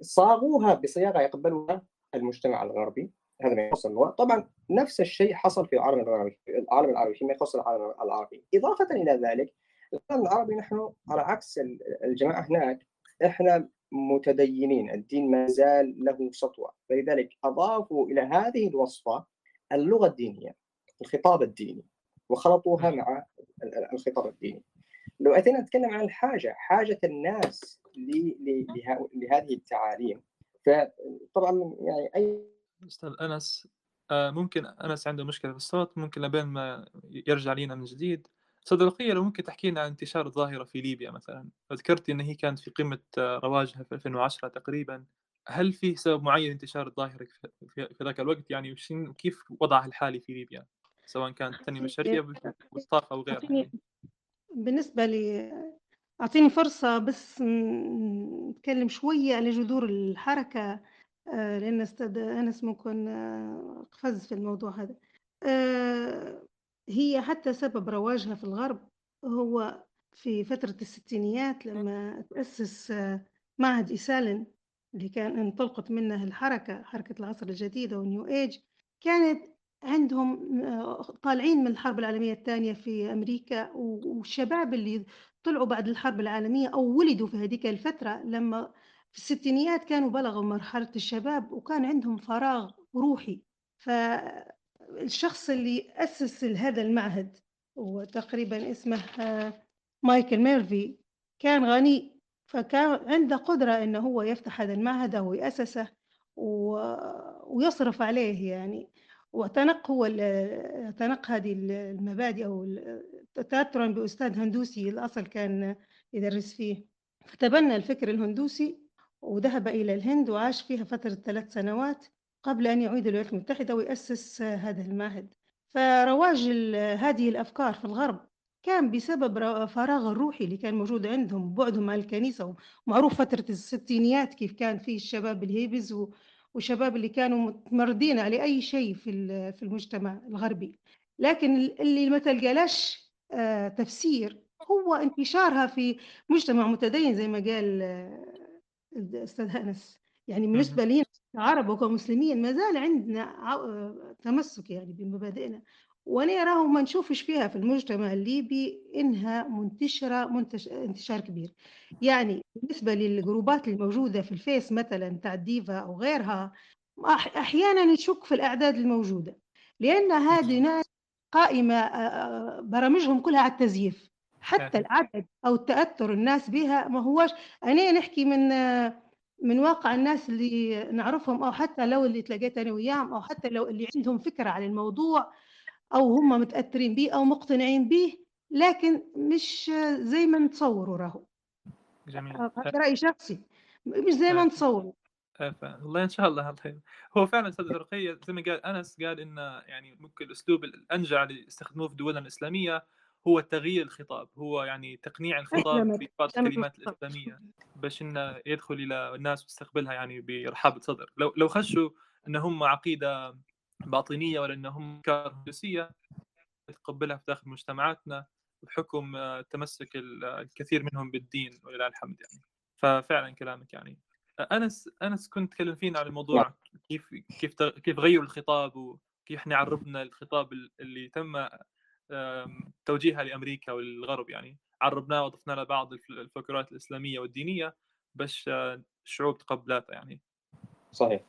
صاغوها بصياغة يقبلها المجتمع الغربي هذا ما يخص اللغة. طبعا نفس الشيء حصل في العالم العربي العالم العربي فيما يخص العالم العربي. إضافة إلى ذلك العالم العربي نحن على عكس الجماعة هناك إحنا متدينين الدين ما زال له سطوة. فلذلك أضافوا إلى هذه الوصفة اللغة الدينية الخطاب الديني وخلطوها مع الخطاب الديني. لو أتينا نتكلم عن الحاجة حاجة الناس لهذه التعاليم فطبعا يعني اي أستاذ أنس آه، ممكن أنس عنده مشكلة في الصوت ممكن لبين ما يرجع لينا من جديد. صدقية لو ممكن تحكي لنا عن انتشار الظاهرة في ليبيا مثلا؟ ذكرت أن هي كانت في قمة رواجها في 2010 تقريبا. هل في سبب معين انتشار الظاهرة في ذاك الوقت؟ يعني وكيف وضعها الحالي في ليبيا؟ سواء كانت تنمية بشرية والطاقة أو غيرها. بالنسبة لي أعطيني فرصة بس نتكلم شوية على جذور الحركة آه، لأن أستاذ أنس ممكن آه، قفز في الموضوع هذا. آه، هي حتى سبب رواجها في الغرب هو في فترة الستينيات لما تأسس معهد إيسالن اللي كان انطلقت منه الحركة حركة العصر الجديد أو نيو إيج. كانت عندهم طالعين من الحرب العالمية الثانية في أمريكا والشباب اللي طلعوا بعد الحرب العالمية أو ولدوا في هذيك الفترة لما في الستينيات كانوا بلغوا مرحلة الشباب وكان عندهم فراغ روحي. فالشخص اللي أسس هذا المعهد وتقريبا اسمه مايكل ميرفي كان غني فكان عنده قدرة إنه هو يفتح هذا المعهد أو يأسسه ويصرف عليه يعني. وتنق هو تنق هذه المبادئ أو تأثرا بأستاذ هندوسي الأصل كان يدرس فيه. فتبنى الفكر الهندوسي وذهب إلى الهند وعاش فيها فترة ثلاث سنوات. قبل أن يعود الولايات المتحدة ويأسس هذا المعهد. فرواج هذه الأفكار في الغرب كان بسبب فراغ الروحي اللي كان موجود عندهم بعدهم عن الكنيسة ومعروف فترة الستينيات كيف كان في الشباب الهيبز وشباب اللي كانوا متمردين على أي شيء في في المجتمع الغربي. لكن اللي ما تلقالاش آه، تفسير هو انتشارها في مجتمع متدين زي ما قال آه، الأستاذ أنس. يعني بالنسبة لي كعرب وكمسلمين ما زال عندنا تمسك يعني بمبادئنا. وأنا أراه ما نشوفش فيها في المجتمع الليبي إنها منتشرة منتش... انتشار كبير. يعني بالنسبة للجروبات الموجودة في الفيس مثلا تاع ديفا أو غيرها أحيانا نشك في الأعداد الموجودة لأن هذه ناس قائمة برامجهم كلها على التزييف. حتى العدد أو التأثر الناس بها ما هوش أنا نحكي من من واقع الناس اللي نعرفهم أو حتى لو اللي تلاقيت أنا وياهم أو حتى لو اللي عندهم فكرة عن الموضوع أو هم متأثرين به أو مقتنعين به لكن مش زي ما نتصوروا راهو. جميل. هذا رأي شخصي. مش زي ما نتصور والله إن شاء الله هو فعلا أستاذ الرقيه زي ما قال أنس قال إن يعني ممكن الاسلوب الأنجع اللي يستخدموه في دولنا الإسلامية هو تغيير الخطاب هو يعني تقنيع الخطاب ببعض الكلمات الإسلامية باش إنه يدخل إلى الناس ويستقبلها يعني برحابة صدر. لو لو خشوا إن هم عقيدة باطنية ولا إن هم أفكار هندسية تقبلها في داخل مجتمعاتنا بحكم تمسك الكثير منهم بالدين ولله الحمد يعني. ففعلا كلامك يعني. أنس أنس كنت تكلم فينا عن الموضوع كيف كيف كيف غيروا الخطاب كيف إحنا عربنا الخطاب اللي تم توجيهها لأمريكا والغرب يعني. عربناه وضفنا له بعض الفكرات الإسلامية والدينية بس الشعوب تقبلاتها يعني. صحيح.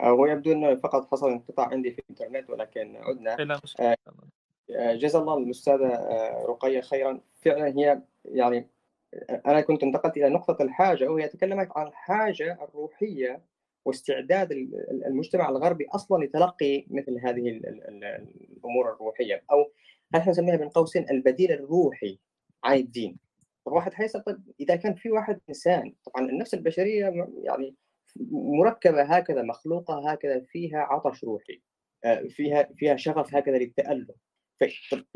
هو يبدو إنه فقط حصل انقطاع عندي في الإنترنت ولكن عدنا. لا آه، آه، جزا الله الأستاذة آه، رقية خيرا. فعلا هي يعني أنا كنت انتقلت إلى نقطة الحاجة وهي تكلمت عن الحاجة الروحية واستعداد المجتمع الغربي أصلا لتلقي مثل هذه الأمور الروحية أو نحن نسميها بين قوسين؟ البديل الروحي. عن الدين. طب واحد حيسال طيب إذا كان في واحد إنسان طبعا النفس البشرية يعني مركبة هكذا مخلوقة هكذا فيها عطش روحي آه، فيها فيها شغف هكذا للتالف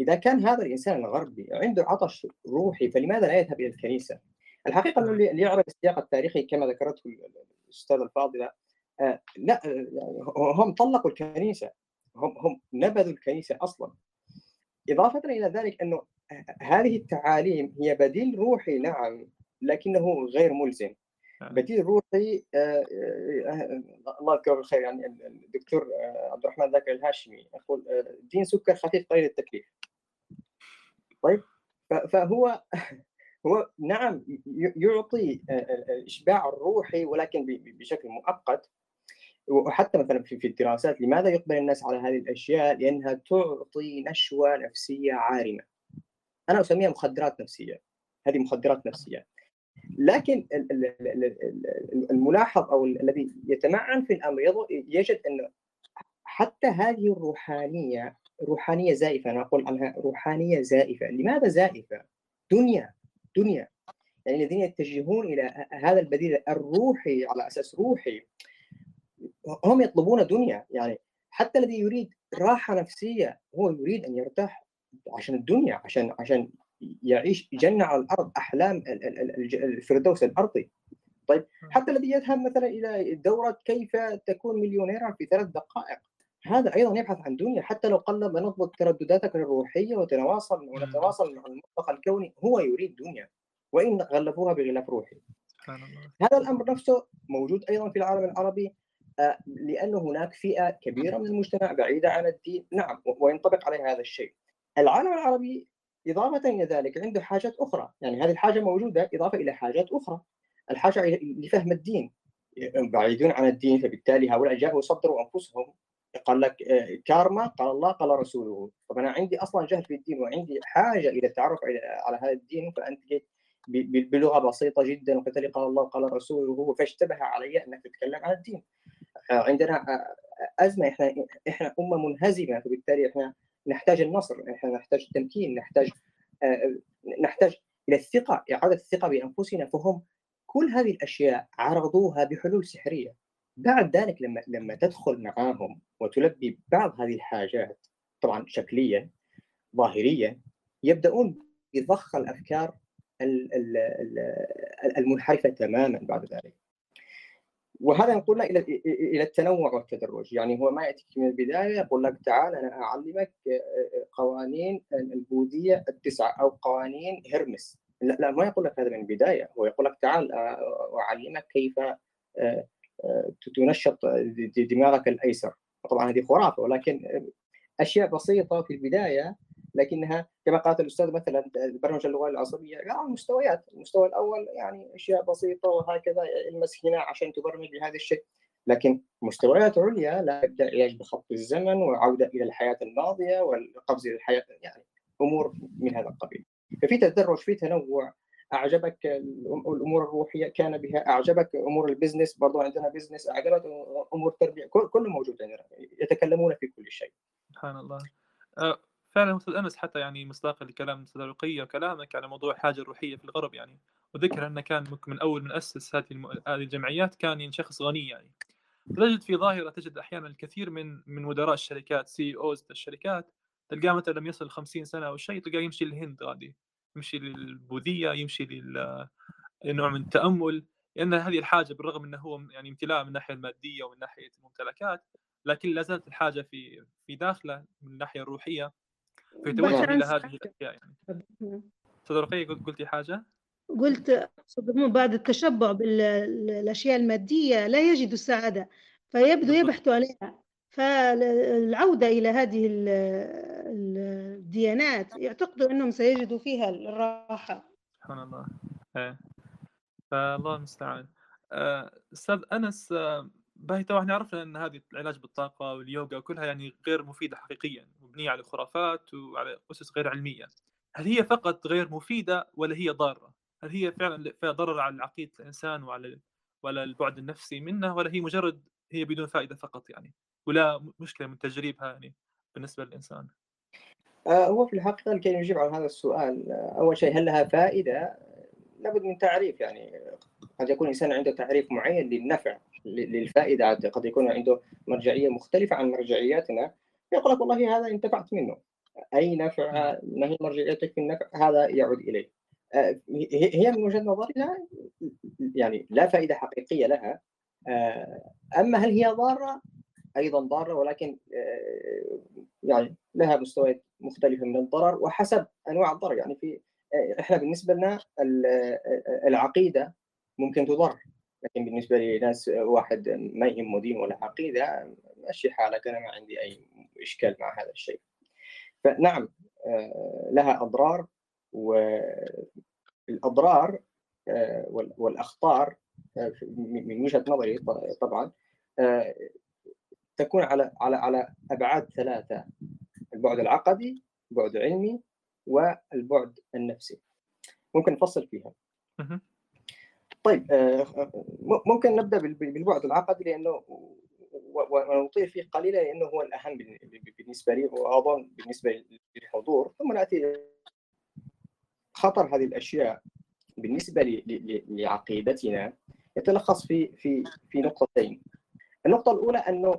إذا كان هذا الإنسان الغربي عنده عطش روحي فلماذا لا يذهب إلى الكنيسة؟ الحقيقة أنه اللي يعرف السياق التاريخي كما ذكرته الأستاذة الفاضلة آه لا يعني هم طلقوا الكنيسة. هم هم نبذوا الكنيسة أصلا. إضافة إلى ذلك أنه هذه التعاليم هي بديل روحي نعم لكنه غير ملزم. نعم. بديل روحي آه، آه، آه، الله يذكره بالخير يعني الدكتور عبد الرحمن ذاكر الهاشمي يقول دين سكر خفيف قليل التكليف طيب فهو [laughs] هو نعم يعطي الاشباع الروحي ولكن بشكل مؤقت. وحتى مثلا في الدراسات لماذا يقبل الناس على هذه الأشياء؟ لأنها تعطي نشوة نفسية عارمة. أنا أسميها مخدرات نفسية. هذه مخدرات نفسية. لكن الملاحظ أو الذي يتمعن في الأمر يجد أن حتى هذه الروحانية روحانية زائفة أنا أقول عنها روحانية زائفة، لماذا زائفة؟ دنيا دنيا يعني الذين يتجهون إلى هذا البديل الروحي على أساس روحي هم يطلبون دنيا يعني حتى الذي يريد راحة نفسية هو يريد أن يرتاح عشان الدنيا عشان عشان يعيش جنة على الأرض أحلام الفردوس الأرضي. طيب حتى الذي يذهب مثلا إلى دورة كيف تكون مليونيرا في ثلاث دقائق هذا أيضا يبحث عن دنيا حتى لو قلب نضبط تردداتك الروحية وتواصل ونتواصل مع المطلق الكوني هو يريد دنيا. وإن غلفوها بغلاف روحي. هذا الأمر نفسه موجود أيضا في العالم العربي. لأن هناك فئة كبيرة من المجتمع بعيدة عن الدين. نعم وينطبق عليها هذا الشيء. العالم العربي إضافة إلى ذلك عنده حاجات أخرى. يعني هذه الحاجة موجودة إضافة إلى حاجات أخرى. الحاجة لفهم الدين. بعيدون عن الدين فبالتالي هؤلاء جاءوا يصدروا أنفسهم. قال لك آه، كارما قال الله قال رسوله. طب أنا عندي أصلا جهل في الدين وعندي حاجة إلى التعرف على هذا الدين. فأنت جيت بلغة بسيطة جدا لي قال الله قال رسوله فاشتبه علي أنك تتكلم عن الدين. عندنا أزمة. إحنا إحنا أمة منهزمة. فبالتالي إحنا نحتاج النصر إحنا نحتاج التمكين نحتاج نحتاج إلى الثقة إعادة الثقة بأنفسنا. فهم كل هذه الأشياء عرضوها بحلول سحرية. بعد ذلك لما لما تدخل معاهم وتلبي بعض هذه الحاجات طبعا شكليا ظاهريا يبدأون بضخ الأفكار المنحرفة تماما بعد ذلك. وهذا ينقلنا إلى إلى التنوع والتدرج. يعني هو ما يأتيك من البداية يقول لك تعال أنا أعلمك آه، آه، قوانين البوذية التسعة أو قوانين هرمس. لا, لا ما يقول لك هذا من البداية. هو يقول لك تعال آه، أعلمك كيف تنشط دماغك الأيسر. طبعا هذه خرافة ولكن أشياء بسيطة في البداية لكنها كما قالت الأستاذ مثلا برمجه اللغة العصبية قال مستويات المستوى الأول يعني أشياء بسيطة وهكذا المس هنا عشان تبرمج لهذا الشيء لكن مستويات عليا لا يبدا علاج بخط الزمن وعودة إلى الحياة الماضية والقفز إلى الحياة يعني أمور من هذا القبيل. ففي تدرج في تنوع. أعجبك الأمور الروحية كان بها أعجبك أمور ال business؟ برضو عندنا business. أعجبك أمور التربيه كله موجود عندنا يتكلمون في كل شيء. سبحان الله. فعلا أستاذ انس حتى يعني مصداقا لكلام أستاذ رقيه وكلامك على موضوع الحاجة الروحية في الغرب يعني. وذكر أنه كان من أول من أسس هذه هذه الجمعيات كان يعني شخص غني يعني. تجد في ظاهرة تجد أحيانا الكثير من من مدراء الشركات سي أوز الشركات تلقاه مثلا لم يصل 50 سنة أو شيء تلقاه يمشي للهند غادي. يمشي للبوذية يمشي لل نوع من التأمل. لأن هذه الحاجة بالرغم إنه هو يعني امتلاء من الناحيه المادية ومن ناحية الممتلكات لكن لا زالت الحاجة في في داخله من الناحية الروحيه فيتوجه إلى هذه الأشياء يعني. أستاذ رقيه قلتي حاجة؟ قلت بعد التشبع بالأشياء المادية لا يجدوا السعادة فيبدو يبحثوا عليها. فالعودة إلى هذه الديانات يعتقدوا أنهم سيجدوا فيها الراحة. سبحان الله. إيه. فالله المستعان. آه، أستاذ أنس آه، باهي إحنا عرفنا إن هذه العلاج بالطاقة واليوغا كلها يعني غير مفيدة حقيقيا. مبنية على خرافات وعلى أسس غير علمية. هل هي فقط غير مفيدة ولا هي ضارة؟ هل هي فعلا فيها ضرر على عقيده الإنسان وعلى ولا البعد النفسي منه ولا هي مجرد هي بدون فائدة فقط يعني؟ ولا مشكلة من تجريبها يعني بالنسبة للإنسان؟ آه، هو في الحقيقة لكي نجيب على هذا السؤال أول شيء هل لها فائدة؟ لابد من تعريف يعني قد يكون الإنسان عنده تعريف معين للنفع للفائدة قد يكون عنده مرجعية مختلفة عن مرجعياتنا. يقول لك والله هذا انتفعت منه. أي نفع؟ ما هي مرجعيتك في النفع؟ هذا يعود اليك آه، هي من وجهة نظرنا يعني لا فائدة حقيقية لها. آه، أما هل هي ضارة؟ أيضا ضارة ولكن آه، يعني لها مستويات مختلفة من الضرر وحسب أنواع الضرر. يعني في إحنا بالنسبة لنا العقيدة ممكن تضر. لكن بالنسبة لناس واحد ما يهمه دين ولا عقيدة مشي حالك أنا ما عندي أي اشكال مع هذا الشيء. فنعم آه، لها أضرار والأضرار آه، والأخطار آه، من وجهة نظري طبعا تكون على على على أبعاد ثلاثة البعد العقدي البعد العلمي والبعد النفسي. ممكن نفصل فيها. طيب ممكن نبدأ بالبعد العقدي لأنه ونطيل فيه قليلا لأنه هو الأهم بالنسبة لي واظن بالنسبة للحضور. ثم نأتي خطر هذه الأشياء. بالنسبة لعقيدتنا يتلخص في في في نقطتين. النقطة الأولى أنه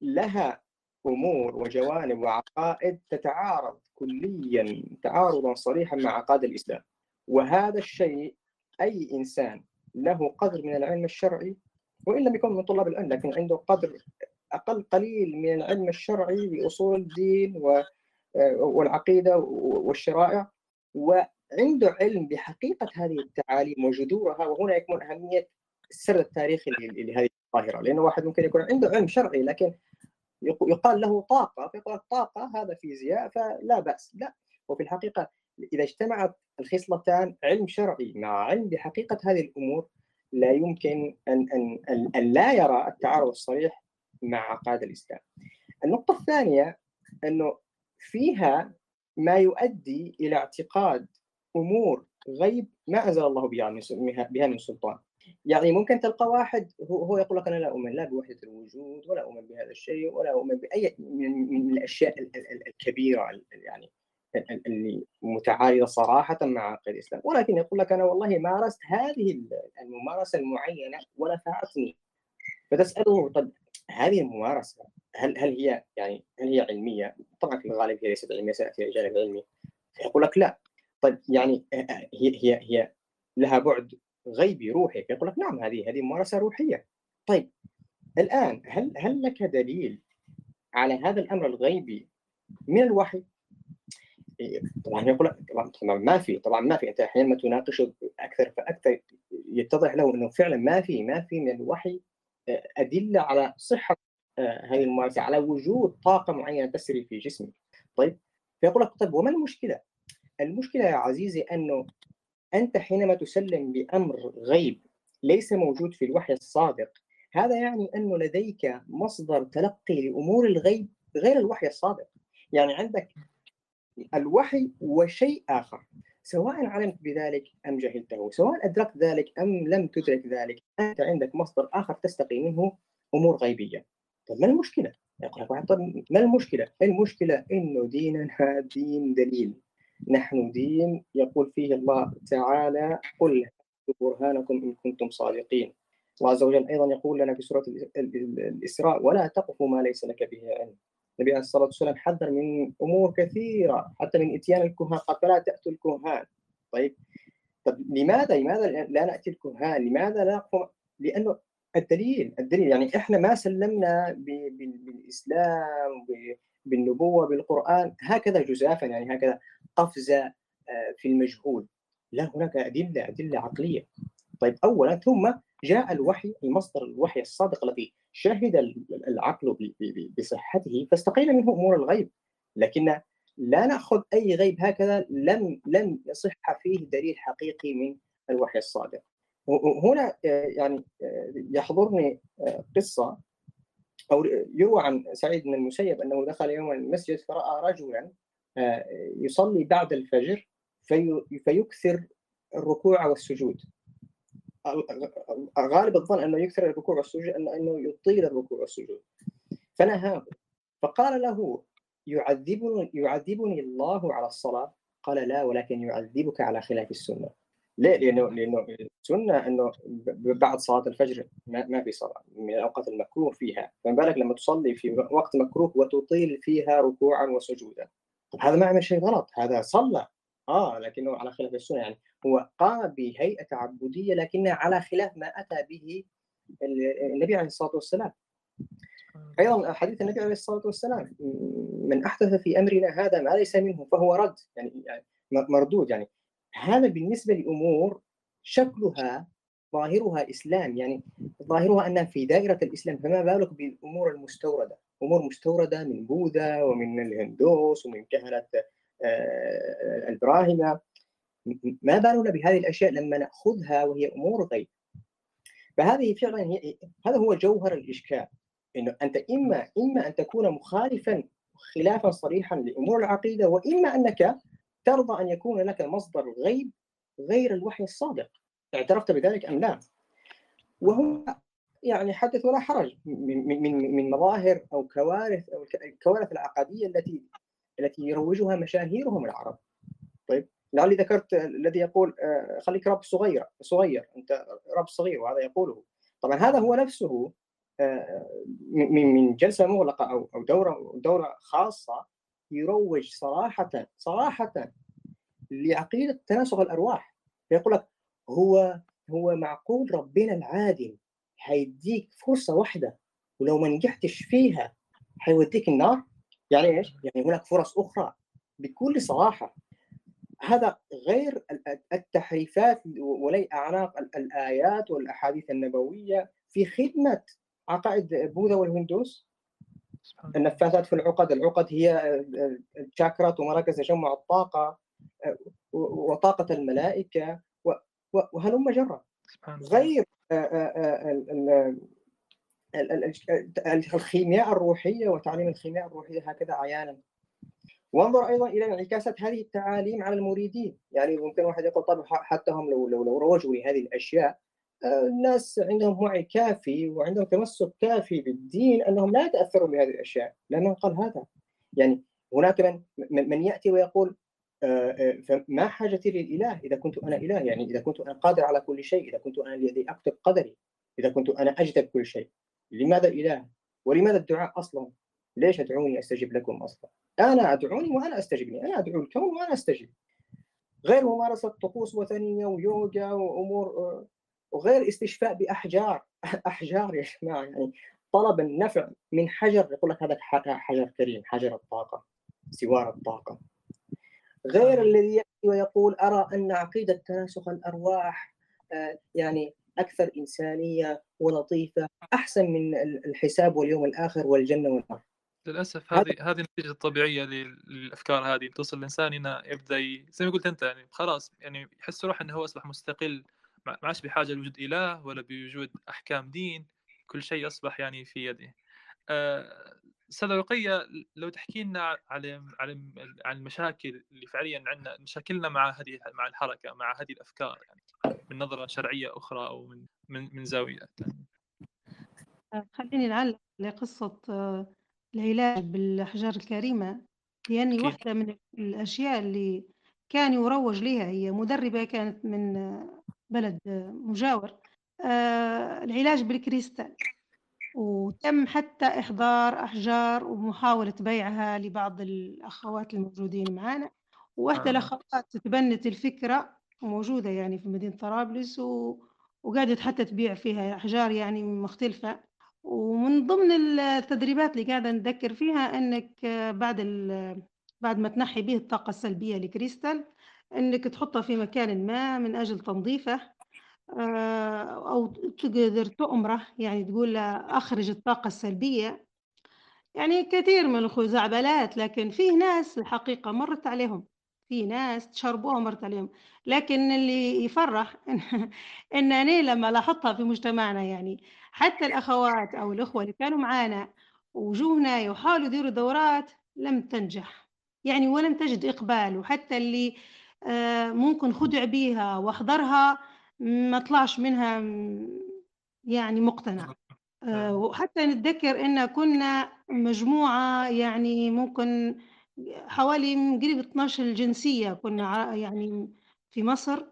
لها أمور وجوانب وعقائد تتعارض كليا تعارضا صريحا مع عقائد الإسلام. وهذا الشيء أي إنسان له قدر من العلم الشرعي وإن لم يكن من طلاب العلم لكن عنده قدر أقل قليل من العلم الشرعي بأصول الدين والعقيدة والشرائع. وعنده علم بحقيقة هذه التعاليم وجذورها وهنا يكمن أهمية السرد التاريخي لهذه الظاهرة. لأنه واحد ممكن يكون عنده علم شرعي لكن يقال له طاقة فيقول طاقة هذا فيزياء فلا بأس. لا. وفي الحقيقة إذا اجتمعت الخصلتان علم شرعي مع علم بحقيقة هذه الأمور لا يمكن ان ان ان لا يرى التعارض الصريح مع عقائد الإسلام. النقطة الثانية أنه فيها ما يؤدي إلى اعتقاد أمور غيب ما أنزل الله بها من سلطان. يعني ممكن تلقى واحد هو, هو يقول لك أنا لا أؤمن لا بوحدة الوجود ولا أؤمن بهذا الشيء ولا أؤمن باي من الأشياء الكبيرة يعني اللي متعارضه صراحة مع عقيده الإسلام. ولكن يقول لك أنا والله مارست هذه الممارسة المعينة ونفعتني فتسأله طب هذه الممارسة هل هل هي يعني هل هي علمية؟ طبعا في الغالب هي ليست علمية سيأتي الجانب العلمي فيقول لك لا. طيب يعني هي هي هي لها بعد غيبي روحي فيقول لك نعم هذه هذه ممارسة روحية. طيب الآن هل هل لك دليل على هذا الأمر الغيبي من الوحي؟ طبعا يقول طبعا طبعا ما في طبعا ما في. أنت حينما تناقشه أكثر فأكثر يتضح له إنه فعلا ما في ما في من الوحي آه، أدلة على صحة آه، هذه الممارسه على وجود طاقة معينة تسري في جسمك. طيب فيقول لك طيب وما المشكلة؟ المشكلة يا عزيزي أنه أنت حينما تسلم بأمر غيب ليس موجود في الوحي الصادق هذا يعني أنه لديك مصدر تلقي لأمور الغيب غير الوحي الصادق. يعني عندك الوحي وشيء آخر. سواء علمت بذلك أم جهلته سواء أدركت ذلك أم لم تدرك ذلك أنت عندك مصدر آخر تستقي منه أمور غيبية. طيب ما المشكلة؟ يقول لك طيب ما المشكلة؟ المشكلة إنه ديننا دين دليل. نحن دين يقول فيه الله تعالى قل برهانكم إن كنتم صادقين الله عز وجل أيضا يقول لنا في سورة الإسراء ولا تقف ما ليس لك به علم النبي عليه الصلاة والسلام حذر من أمور كثيرة حتى من إتيان الكهان. قال فلا تأتوا الكهان. طيب طب لماذا لماذا لا نأتي الكهان؟ لماذا لا نقوم لأنه الدليل الدليل يعني إحنا ما سلمنا بالإسلام بالنبوة بالقرآن. هكذا جزافا يعني هكذا قفزة آه، في المجهول. لا هناك أدلة أدلة عقلية. طيب اولا ثم جاء الوحي المصدر الوحي الصادق الذي شهد العقل بصحته فاستقيل منه أمور الغيب. لكن لا نأخذ أي غيب هكذا لم لم يصح فيه دليل حقيقي من الوحي الصادق. هنا يعني يحضرني قصة أو يروى عن سعيد بن المسيب أنه دخل يوما المسجد فرأى رجلا يصلي بعد الفجر في فيكثر الركوع والسجود. غالب الظن أنه يكثر الركوع والسجود أنه يطيل الركوع والسجود فنهاه فقال له يعذبني يعذبني الله على الصلاة؟ قال لا ولكن يعذبك على خلاف السنة. ليه؟ لأنه لأنه السنة أنه بعد صلاة الفجر ما, ما في صلاة من الأوقات المكروه فيها. فما بالك لما تصلي في وقت مكروه وتطيل فيها ركوعا وسجودا. هذا ما عمل شيء غلط. هذا صلى. آه لكنه على خلاف السنة يعني. هو قام بهيئة تعبديه لكنها على خلاف ما أتى به النبي عليه الصلاة والسلام. أيضا حديث النبي عليه الصلاة والسلام من أحدث في أمرنا هذا ما ليس منه فهو رد يعني, يعني مردود يعني. هذا بالنسبة لأمور شكلها ظاهرها إسلام يعني ظاهرها أنها في دائرة الإسلام فما بالك بالأمور المستوردة؟ أمور مستوردة من بوذا ومن الهندوس ومن كهنة آه، البراهمه ما بالنا بهذه الأشياء لما نأخذها وهي أمور غيب فهذه فعلا هي هذا هو جوهر الإشكال إنه أنت إما إما أن تكون مخالفا خلافا صريحا لأمور العقيدة وإما أنك ترضى أن يكون لك مصدر غيب غير الوحي الصادق اعترفت بذلك أم لا؟ وهو يعني حدث ولا حرج من من من مظاهر أو كوارث أو الكوارث العقدية التي التي يروجها مشاهيرهم العرب. طيب لعلي ذكرت الذي يقول آه، خليك رب صغير صغير أنت رب صغير وهذا يقوله. طبعا هذا هو نفسه آه، من من جلسة مغلقة أو أو دورة دورة خاصة يروج صراحة صراحة لعقيدة تناسخ الأرواح فيقول لك هو هو معقول ربنا العادل حيديك فرصة واحدة ولو ما نجحتش فيها حيوديك النار يعني إيش؟ يعني هناك فرص أخرى بكل صراحة هذا غير التحريفات ولي اعناق الآيات والأحاديث النبوية في خدمة عقائد بوذا والهندوس؟ النفاثات في العقد العقد هي الشاكرات ومراكز تجمع الطاقه وطاقة الملائكة وهلم جرا غير الخيمياء الروحية وتعليم الخيمياء الروحية هكذا عيانا. وانظر أيضا إلى انعكاسات هذه التعاليم على المريدين. يعني ممكن واحد يقول طب حتى هم لو لو, لو روجوا لهذه الأشياء الناس عندهم وعي كافي وعندهم تمسك كافي بالدين أنهم لا يتاثروا بهذه الأشياء. لأنه قال هذا؟ يعني هناك من من يأتي ويقول آه، آه، فما حاجتي للإله؟ إذا كنت أنا إله يعني إذا كنت أنا قادر على كل شيء إذا كنت أنا الذي أكتب قدري إذا كنت أنا اجذب كل شيء. لماذا الاله ولماذا الدعاء أصلا؟ ليش أدعوني أستجب لكم أصلا؟ أنا أدعوني وأنا أستجب لي. أنا أدعو الكون وأنا أستجب. غير ممارسة طقوس وثنية ويوجا وأمور وغير استشفاء بأحجار. [laughs] أحجار يا جماعة يعني طلب النفع من حجر. يقول لك هذا حجر كريم حجر الطاقة سوار الطاقة. غير الذي يأتي ويقول أرى أن عقيدة تناسخ الأرواح آه، يعني أكثر إنسانية ولطيفة أحسن من الحساب واليوم الآخر والجنة والنار. للأسف هذه هذه النتيجة الطبيعية للأفكار هذه توصل الإنسان انه يبدأ زي ما قلت أنت يعني خلاص يعني يحس روحه إنه هو أصبح مستقل ما عادش بحاجة لوجود إله ولا بوجود أحكام دين كل شيء أصبح يعني في يده أستاذ رقية لو تحكي لنا على على عن المشاكل اللي فعليا عندنا مشاكلنا مع هذه مع الحركة مع هذه الأفكار يعني من نظرة شرعية أخرى أو من من من زاوية ثانية. خليني نعلق لقصة آه، العلاج بالاحجار الكريمة لأني أكيد. واحدة من الأشياء اللي كان يروج لها هي مدربة كانت من بلد مجاور آه، العلاج بالكريستال وتم حتى إحضار أحجار ومحاولة بيعها لبعض الأخوات الموجودين معنا وواحدة آه. الأخوات تبنت الفكرة وموجودة يعني في مدينة طرابلس و... وقعدت حتى تبيع فيها أحجار يعني مختلفة ومن ضمن التدريبات اللي قاعدة نذكر فيها إنك بعد ال... بعد ما تنحي به الطاقة السلبية لكريستال إنك تحطها في مكان ما من أجل تنظيفه أو تقدر تؤمره يعني تقول له أخرج الطاقة السلبية. يعني كثير من الخزعبلات لكن فيه ناس الحقيقة مرت عليهم. في ناس تشربوها مرت عليهم لكن اللي يفرح إن [laughs] أنا لما لاحظتها في مجتمعنا يعني حتى الأخوات أو الأخوة اللي كانوا معانا وجوهنا يحاولوا يديروا دورات لم تنجح. يعني ولم تجد إقبال وحتى اللي آه، ممكن خدع بيها وأحضرها ما طلعش منها يعني مقتنع. آه، وحتى نتذكر إن كنا مجموعة يعني ممكن حوالي قريب 12 جنسية كنا يعني في مصر.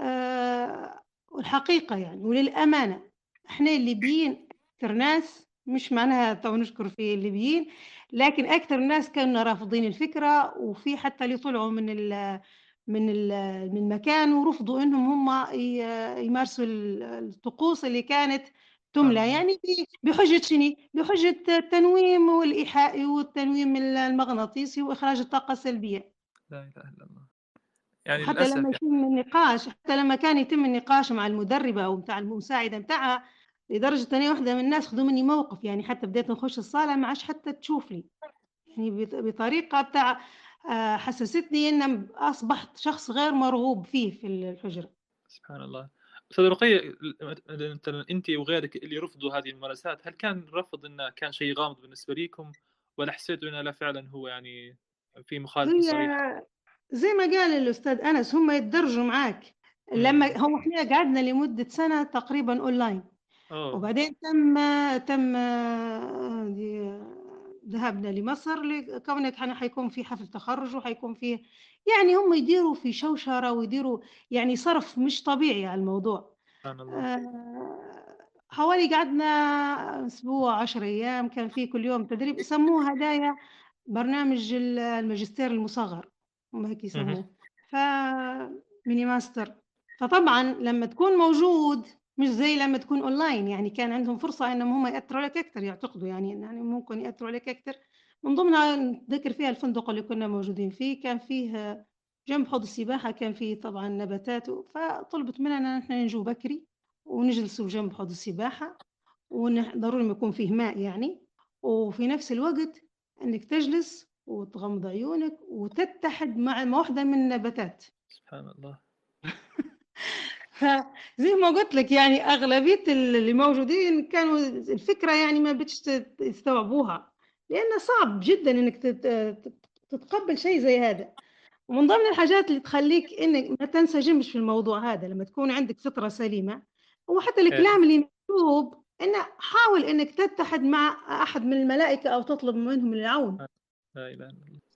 آه، والحقيقة يعني وللأمانة إحنا الليبيين أكثر ناس مش معناها تو نشكر في الليبيين لكن أكثر الناس كانوا رافضين الفكرة وفي حتى اللي طلعوا من ال من ال من مكان ورفضوا إنهم هم يمارسوا الطقوس اللي كانت تملى يعني بحجة شنو؟ بحجة التنويم والإيحائي والتنويم المغناطيسي وإخراج الطاقة السلبية. لا إله إلا الله. يعني حتى لما يعني. يتم النقاش حتى لما كان يتم النقاش مع المدربة أو متاع المساعدة متاعها لدرجة أني واحدة من الناس خذوا مني موقف يعني حتى بديت نخش الصالة ما عادش حتى تشوف لي يعني بطريقة بتاع آه، حسستني أن أصبحت شخص غير مرغوب فيه في الحجرة. سبحان الله. أستاذ رقية أنت وغيرك اللي رفضوا هذه الممارسات هل كان الرفض إنه كان شيء غامض بالنسبة لكم ولا حسيتوا إنه لا فعلا هو يعني في مخالفة صريحة؟ زي ما قال الأستاذ أنس هم يتدرجوا معاك لما هو إحنا قعدنا لمدة سنة تقريبا اونلاين أوه. وبعدين تم تم ذهبنا لمصر لكونك حيكون في حفل تخرج وحيكون فيه يعني هم يديروا في شوشرة ويديروا يعني صرف مش طبيعي على الموضوع. آه حوالي قعدنا أسبوع عشر أيام كان في كل يوم تدريب يسموه هدايا برنامج الماجستير المصغر هم هيك يسموه. ف mini master. فطبعا لما تكون موجود مش زي لما تكون أونلاين يعني كان عندهم فرصة إنهم هم يأثروا عليك أكثر يعتقدوا يعني يعني ممكن يأثروا عليك أكثر من ضمنها نذكر فيها الفندق اللي كنا موجودين فيه كان فيه جنب حوض السباحة كان فيه طبعا نباتات فطلبت مننا نحن نجوا بكري ونجلسوا جنب حوض السباحة وضروري ما يكون فيه ماء يعني. وفي نفس الوقت إنك تجلس وتغمض عيونك وتتحد مع واحدة من النباتات. سبحان الله. [laughs] [laughs] فزي ما قلت لك يعني أغلبية اللي موجودين كانوا الفكرة يعني ما بدش تستوعبوها لأنه صعب جدا إنك تتقبل شيء زي هذا. ومن ضمن الحاجات اللي تخليك إنك ما تنسجمش في الموضوع هذا لما تكون عندك فطرة سليمة هو حتى إيه. الكلام اللي مكتوب إنه حاول إنك تتحد مع أحد من الملائكة أو تطلب منهم العون.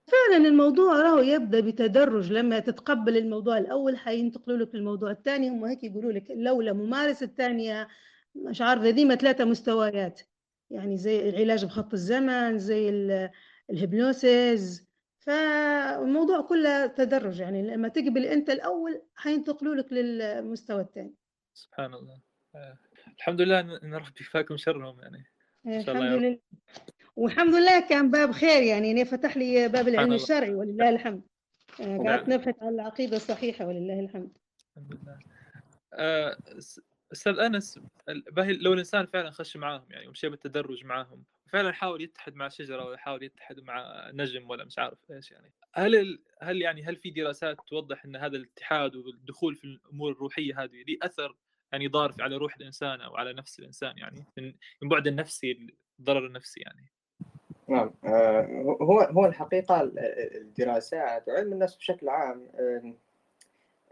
فعلا الموضوع راهو يبدأ بتدرج. لما تتقبل الموضوع الأول حينتقلوا لك للموضوع الثاني هم هيك يقولوا لك لولا ممارسة الثانية مش عارفة ذي ثلاثة مستويات. يعني زي العلاج بخط الزمن زي الهيبنوسيس. فالموضوع كله تدرج. يعني لما تقبل انت الأول حينتقلوا لك للمستوى الثاني. سبحان الله. آه. الحمد لله ان ربي فاكم شرهم يعني. شاء الحمد لله. والحمد لله كان باب خير يعني فتح لي باب العلم الشرعي ولله الحمد. آه، قعدت نبحث عن العقيدة الصحيحة ولله الحمد. الحمد لله. آه، أستاذ أنس لو الإنسان فعلا خش معاهم يعني ومشي بالتدرج معاهم وفعلا حاول يتحد مع شجرة ولا حاول يتحد مع نجم ولا مش عارف إيش يعني. هل ال... هل يعني هل في دراسات توضح إن هذا الاتحاد والدخول في الأمور الروحية هذه لي أثر يعني ضار على روح الإنسان أو على نفس الإنسان يعني من بعد النفسي الضرر النفسي يعني؟ نعم. آه، هو هو الحقيقة الدراسات وعلم النفس بشكل عام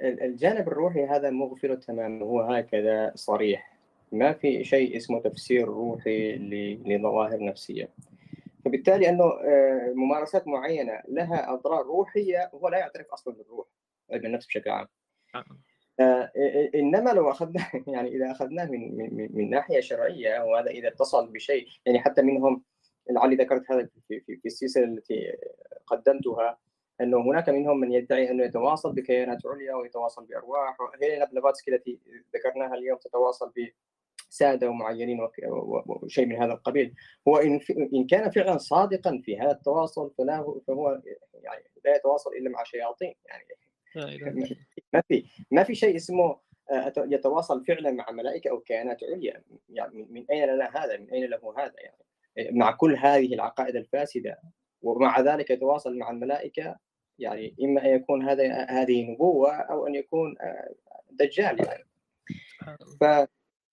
الجانب الروحي هذا مغفل تماما هو هكذا صريح. ما في شيء اسمه تفسير روحي لظواهر نفسية. فبالتالي أنه آه، ممارسات معينة لها أضرار روحية هو لا يعترف أصلا بالروح علم النفس بشكل عام. آه، إنما لو أخذنا [laughs] يعني إذا أخذناه من من من ناحية شرعية وهذا إذا اتصل بشيء يعني حتى منهم لعلي ذكرت هذا في في, في السلسلة التي قدمتها أنه هناك منهم من يدعي أنه يتواصل بكيانات عليا ويتواصل بأرواح. وهيلينا بلافاتسكي التي ذكرناها اليوم تتواصل بسادة ومعينين وشيء من هذا القبيل. هو إن إن كان فعلا صادقا في هذا التواصل فلا فهو يعني لا يتواصل إلا مع شياطين. يعني ما في ما في شيء اسمه يتواصل فعلا مع ملائكة أو كائنات عليا. يعني من أين لنا هذا؟ من أين له هذا؟ يعني؟ مع كل هذه العقائد الفاسدة ومع ذلك يتواصل مع الملائكة يعني إما أن يكون هذا هذه نبوة أو أن يكون دجال يعني.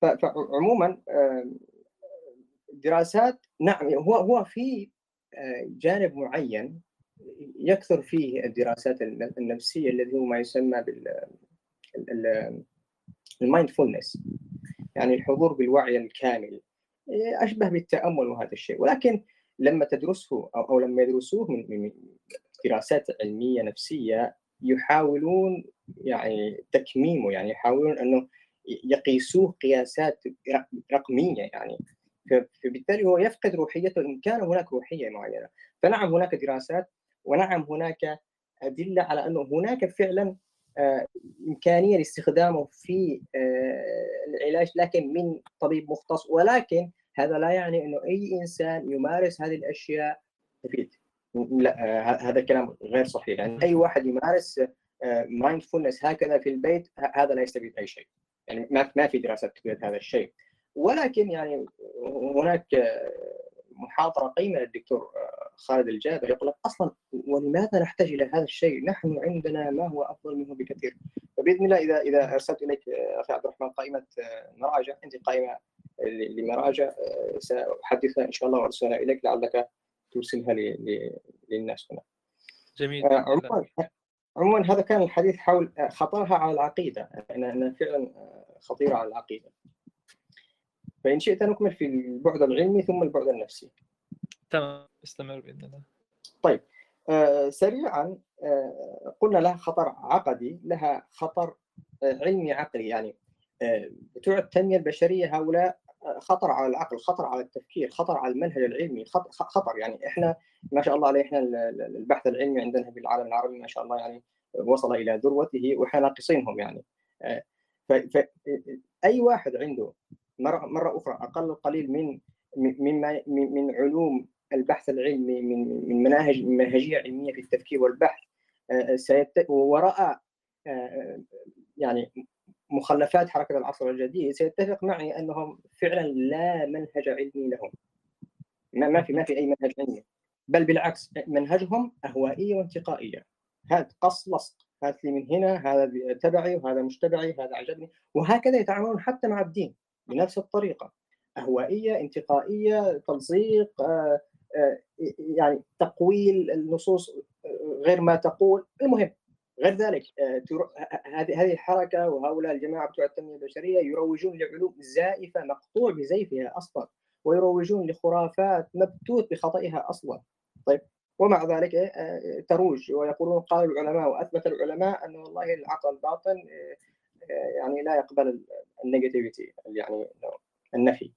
فعموما دراسات نعم هو هو في جانب معين يكثر فيه الدراسات النفسية الذي هو ما يسمى بال المايندفولنس يعني الحضور بالوعي الكامل. أشبه بالتأمل وهذا الشيء. ولكن لما تدرسه أو, أو لما يدرسوه من, دراسات علمية نفسية يحاولون يعني تكميمه يعني يحاولون أنه يقيسوه قياسات رقمية يعني. فبالتالي هو يفقد روحيته إن كان هناك روحية معينة. فنعم هناك دراسات ونعم هناك أدلة على أنه هناك فعلا إمكانية لاستخدامه في آه، العلاج لكن من طبيب مختص. ولكن هذا لا يعني إنه أي إنسان يمارس هذه الأشياء تفيد لا آه، هذا الكلام غير صحيح. يعني أي واحد يمارس مايندفولنس هكذا في البيت هذا لا يستفيد أي شيء. يعني ما في دراسات تثبت هذا الشيء. ولكن يعني هناك محاضرة قيمة للدكتور خالد الجابر يقول لك أصلا ولماذا نحتاج إلى هذا الشيء؟ نحن عندنا ما هو أفضل منه بكثير. فبإذن الله إذا إذا أرسلت إليك أخي عبد الرحمن قائمة مراجع عندي قائمة لمراجع سأحدثها إن شاء الله وأرسلها إليك لعلك ترسلها للناس هنا. جميل. عموما عموما هذا كان الحديث حول خطرها على العقيدة انها فعلا خطيرة على العقيدة. فإن شئت نكمل في البعد العلمي ثم البعد النفسي. تمام استمر بإذن الله. طيب آه سريعا آه قلنا لها خطر عقدي لها خطر آه علمي عقلي يعني آه بتوع التنمية البشرية هؤلاء آه، خطر على العقل خطر على التفكير خطر على المنهج العلمي خطر يعني إحنا ما شاء الله عليه إحنا البحث العلمي عندنا في العالم العربي ما شاء الله يعني وصل إلى ذروته وإحنا ناقصينهم يعني. آه، فأي واحد عنده مرة, أخرى أقل قليل من مما من علوم البحث العلمي من من مناهج من منهجية علمية في التفكير والبحث. آه، سيت ورأى آه، يعني مخلفات حركة العصر الجديد سيتفق معي أنهم فعلا لا منهج علمي لهم. ما في ما في أي منهج علمي. بل بالعكس منهجهم أهوائية وانتقائية هذا قص لصق. هات لي من هنا هذا تبعي وهذا مش تبعي هذا عجبني وهكذا يتعاملون حتى مع الدين. بنفس الطريقة أهوائية انتقائية تلصيق آه، آه، يعني تقويل النصوص آه، غير ما تقول. المهم غير ذلك هذه هذه الحركة وهؤلاء الجماعة بتوع التنمية البشرية يروجون لعلوم زائفة مقطوع بزيفها أصلا ويروجون لخرافات مبتوت بخطئها أصلا. طيب ومع ذلك تروج ويقولون قال العلماء وأثبت العلماء أن والله العقل الباطن يعني لا يقبل ال negativity يعني النفي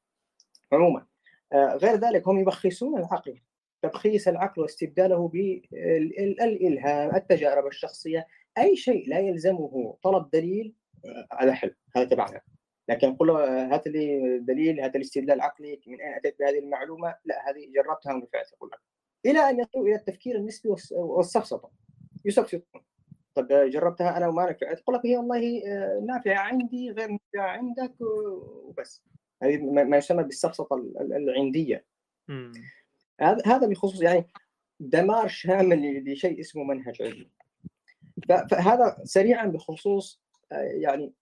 عموما. آه، غير ذلك هم يبخسون العقل. تبخيس العقل واستبداله بالالهام التجارب الشخصية. أي شيء لا يلزمه طلب دليل آه، هذا حلو هذا تبعنا. لكن قل هات لي دليل هات لي استدلال عقلي من أين أتيت بهذه المعلومة؟ لا هذه جربتها ونفعت أقول لك. إلى أن يصلوا إلى التفكير النسبي والسفسطه يسفسطون طب جربتها أنا وما نفعت تقول لك هي والله آه، نافعة عندي غير نافعة عندك وبس. هذه ما يسمى بالسفسطه العندية. هذا هذا بخصوص يعني دمار شامل لشيء اسمه منهج علمي. فهذا سريعا بخصوص آه، يعني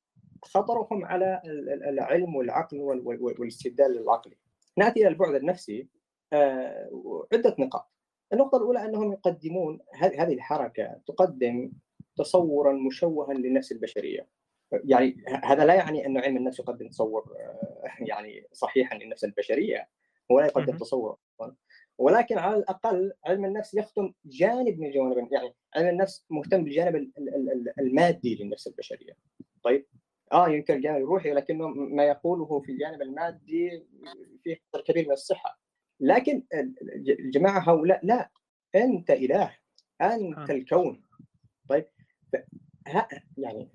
خطرهم على العلم والعقل والاستدلال العقلي. نأتي إلى البعد النفسي آه، عده نقاط. النقطة الأولى أنهم يقدمون هذه الحركة تقدم تصورا مشوها للنفس البشرية. يعني هذا لا يعني انه علم النفس يقدم تصور آه، يعني صحيحا للنفس البشرية هو لا يقدم تصور ولكن على الأقل علم النفس يخدم جانب من الجوانب يعني علم النفس مهتم بالجانب المادي للنفس البشرية. طيب آه يمكن الجانب الروحي لكنه ما يقوله في الجانب المادي فيه قدر كبير من الصحة. لكن الجماعه هؤلاء لا أنت إله أنت آه. الكون. يعني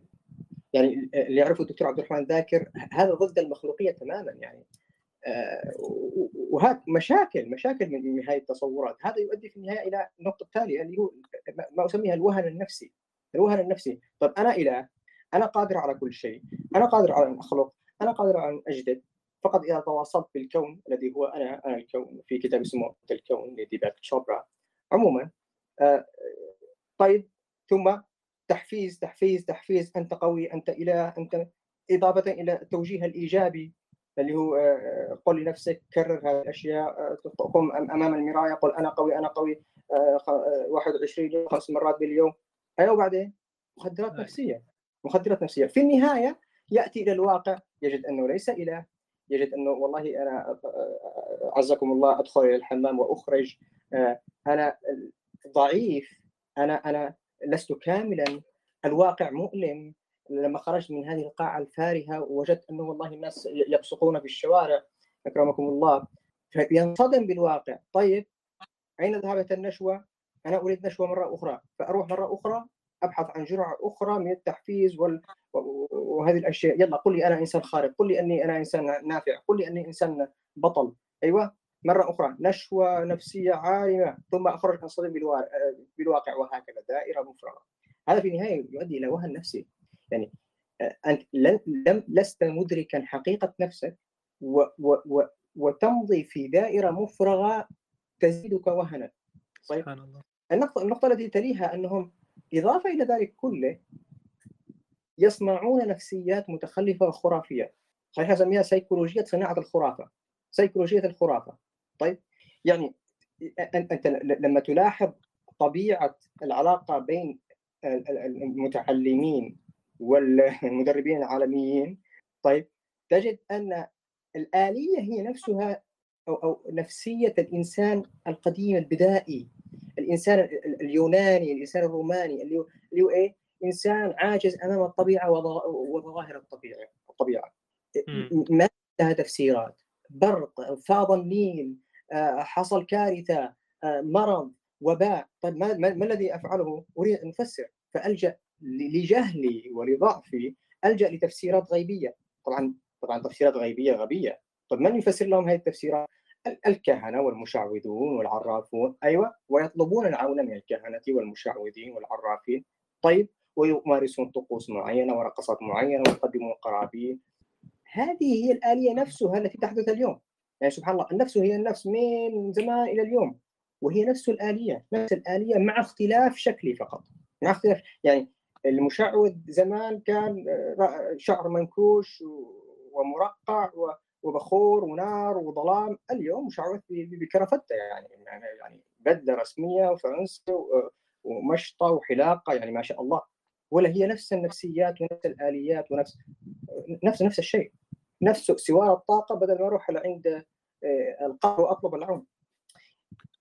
يعني اللي يعرفه الدكتور عبد الرحمن ذاكر هذا ضد المخلوقية تماما يعني. آه، وهذا مشاكل مشاكل من هذه التصورات. هذا يؤدي في النهاية إلى النقطه التاليه اللي هو ما أسميها الوهن النفسي. الوهن النفسي. طب أنا إله أنا قادر على كل شيء أنا قادر على أن أخلق أنا قادر على أن أجدد. فقط إذا تواصلت بالكون الذي هو أنا أنا الكون. في كتاب اسمه الكون لديباك تشوبرا. عموما آه، طيب ثم تحفيز تحفيز تحفيز أنت قوي أنت إله أنت إضافة إلى التوجيه الإيجابي اللي هو آه، قل لنفسك كرر هذه الأشياء قم أمام المراية قل أنا قوي أنا قوي 21 يوم خمس مرات باليوم. أيوه وبعدين؟ مخدرات نفسية مخدرات نفسية. في النهاية يأتي إلى الواقع يجد أنه ليس إله يجد أنه والله أنا عزكم الله أدخل إلى الحمام وأخرج أنا ضعيف أنا أنا لست كاملا. الواقع مؤلم. لما خرجت من هذه القاعة الفارهة ووجدت أنه والله الناس يبصقون في الشوارع أكرمكم الله فينصدم بالواقع. طيب أين ذهبت النشوة؟ أنا أريد نشوة مرة أخرى. فأروح مرة أخرى أبحث عن جرعة أخرى من التحفيز وال... وهذه الأشياء. يلا قل لي أنا إنسان خارق. قل لي أني أنا إنسان نافع. قل لي أني إنسان بطل. أيوه. مرة أخرى نشوة نفسية عارمة ثم أخرج انصدم بالواقع وهكذا دائرة مفرغة. هذا في النهاية يؤدي إلى وهن نفسي. يعني أنت لم لست مدركا حقيقة نفسك و و و وتمضي في دائرة مفرغة تزيدك وهنا. طيب سبحان الله. النقطة النقطة التي تليها أنهم إضافة إلى ذلك كله يصنعون نفسيات متخلفة وخرافية. صحيح اسميها سيكولوجية صناعة الخرافة. سيكولوجية الخرافة. طيب يعني أنت لما تلاحظ طبيعة العلاقة بين المتعلمين والمدربين العالميين طيب تجد أن الآلية هي نفسها أو أو نفسية الإنسان القديم البدائي الإنسان اليوناني الإنسان الروماني اللي هو اللي هو إيه؟ إنسان عاجز أمام الطبيعة وظواهر الطبيعة الطبيعة. ما لها تفسيرات؟ برق فاض النيل حصل كارثة آه، مرض وباء. طيب ما, ما الذي أفعله؟ أريد أن أفسر. فألجأ لجهلي ولضعفي ألجأ لتفسيرات غيبية. طبعا طبعا تفسيرات غيبية غبية. طيب من يفسر لهم هذه التفسيرات؟ الكهنة والمشعوذون والعرافون. أيوه ويطلبون العون من الكهنة والمشعوذين والعرافين. طيب ويمارسون طقوس معينة ورقصات معينة ويقدمون قرابين. هذه هي الآلية نفسها التي تحدث اليوم. يعني سبحان الله النفس هي النفس من زمان إلى اليوم وهي نفس الآلية نفس الآلية مع اختلاف شكلي فقط. مع اختلاف يعني المشعوذ زمان كان شعر منكوش ومرقع وبخور ونار وظلام اليوم مشعوذ بكرافتة يعني يعني بدلة رسمية وفانس ومشطة وحلاقة يعني ما شاء الله. ولا هي نفس النفسيات ونفس الآليات ونفس نفس نفس الشيء. نفس سوار الطاقة بدل ما أروح لعند آه، القهر وأطلب العون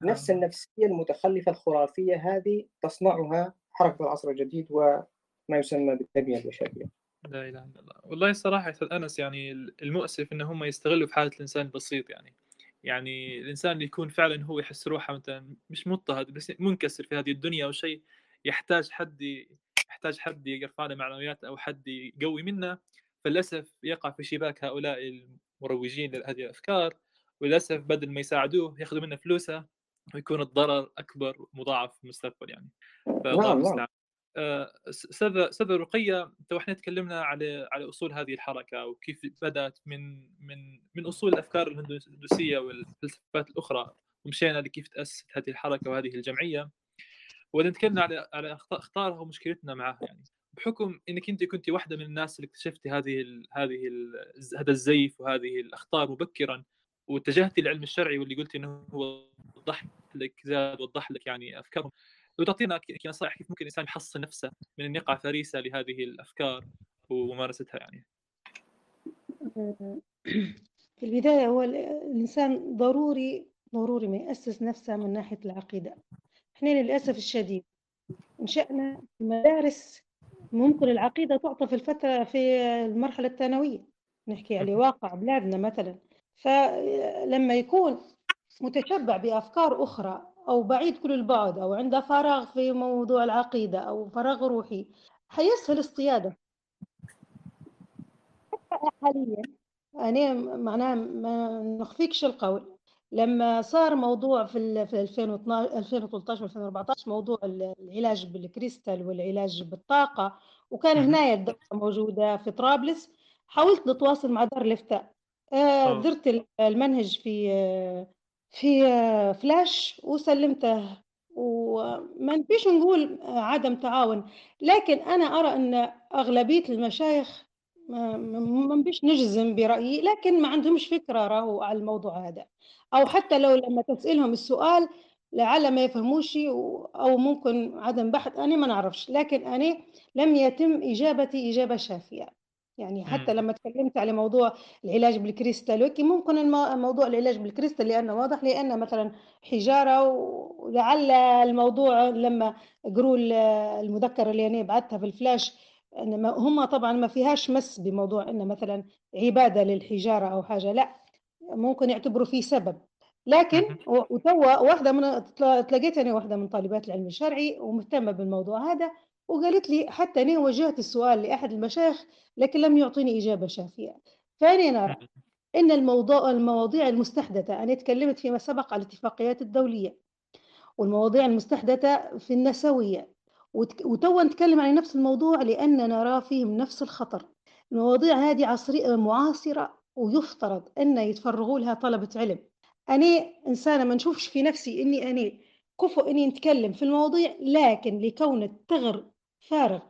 نفس نعم. النفسية المتخلفة الخرافية هذه تصنعها حركة العصر الجديد وما يسمى بالتنميه البشرية. لا إله إلا الله، والله الصراحه أستاذ أنس يعني المؤسف إن هم يستغلوا في حالة الإنسان البسيط يعني. يعني الإنسان اللي يكون فعلا هو يحس روحه مثلا مش مضطهد بس منكسر في هذه الدنيا أو شيء يحتاج حد يحتاج حد يرفع له معنوياته أو حد يقوي منه فللأسف يقع في شباك هؤلاء المروجين لهذه الأفكار وللأسف بدل ما يساعدوه ياخذوا منه فلوسه ويكون الضرر أكبر مضاعف في المستقبل يعني. فالله نعم، نعم. المستعان. أستاذ أستاذ رقية تو إحنا تكلمنا على على أصول هذه الحركة وكيف بدأت من من من أصول الأفكار الهندوسية والفلسفات الأخرى ومشينا لكيف تأسست هذه الحركة وهذه الجمعية. وبعدين تكلمنا على على أخطارها ومشكلتنا معها يعني. بحكم إنك أنت كنت واحدة من الناس اللي اكتشفتي هذه ال هذه ال هذا الزيف وهذه الأخطار مبكرا واتجهتي للعلم الشرعي واللي قلتي إنه هو وضح لك زاد وضح لك يعني أفكارهم. لو تعطينا نصائح كيف ممكن الإنسان يحصن نفسه من ان يقع فريسه لهذه الأفكار وممارستها يعني؟ في البداية هو الإنسان ضروري ضروري ما يأسس نفسه من ناحية العقيدة. إحنا للأسف الشديد إنشأنا مدارس ممكن العقيدة تعطى في الفترة في المرحلة الثانوية. نحكي على واقع بلادنا مثلا. فلما يكون متشبع بأفكار أخرى أو بعيد كل البعد أو عنده فراغ في موضوع العقيدة أو فراغ روحي حيسهل اصطياده. حاليا. أنا معناها ما نخفيكش القول. لما صار موضوع في في 2012 2013 و2014 موضوع ال العلاج بالكريستال والعلاج بالطاقة، وكان. هنايا الدورة موجودة في طرابلس، حاولت نتواصل مع دار الإفتاء، آآ آه. درت ال المنهج في في فلاش وسلّمته، وما نبيش نقول عدم تعاون، لكن أنا أرى أن أغلبية المشايخ ما نبيش نجزم برأيي، لكن ما عندهمش فكرة راهو على الموضوع هذا، أو حتى لو لمّا تسألهم السؤال لعل ما يفهموش أو ممكن عدم بحث، أنا ما نعرفش، لكن أنا لم يتم إجابتي إجابة شافية، يعني حتى. لمّا اتكلمت على موضوع العلاج بالكريستال ممكن موضوع العلاج بالكريستال لأنه واضح لأن مثلًا حجارة ولعل الموضوع لمّا قروا ال المذكرة اللي أنا بعتها في الفلاش ما هم طبعًا ما فيهاش مَس بموضوع إن مثلًا عبادة للحجارة أو حاجة، لأ، ممكن يعتبروا فيه سبب، لكن وتوا واحدة من تلا تلاقيت أنا واحدة من طالبات العلم الشرعي ومهتمة بالموضوع هذا، وقالت لي حتى أنا وجّهت السؤال لأحد المشايخ لكن لم يعطيني إجابة شافية، فأنا نرى. إن الموضوع المواضيع المستحدثة أنا أتكلمت فيما سبق على الاتفاقيات الدولية، والمواضيع المستحدثة في النسوية، وتك وتوا نتكلم عن نفس الموضوع لأن نرى فيهم نفس الخطر، المواضيع هذه عصري معاصرة ويفترض أن يتفرغوا لها طلبة علم، أنا إنسانة ما نشوفش في نفسي إني أنا كفؤ إني نتكلم في المواضيع، لكن لكون الثغر فارغ،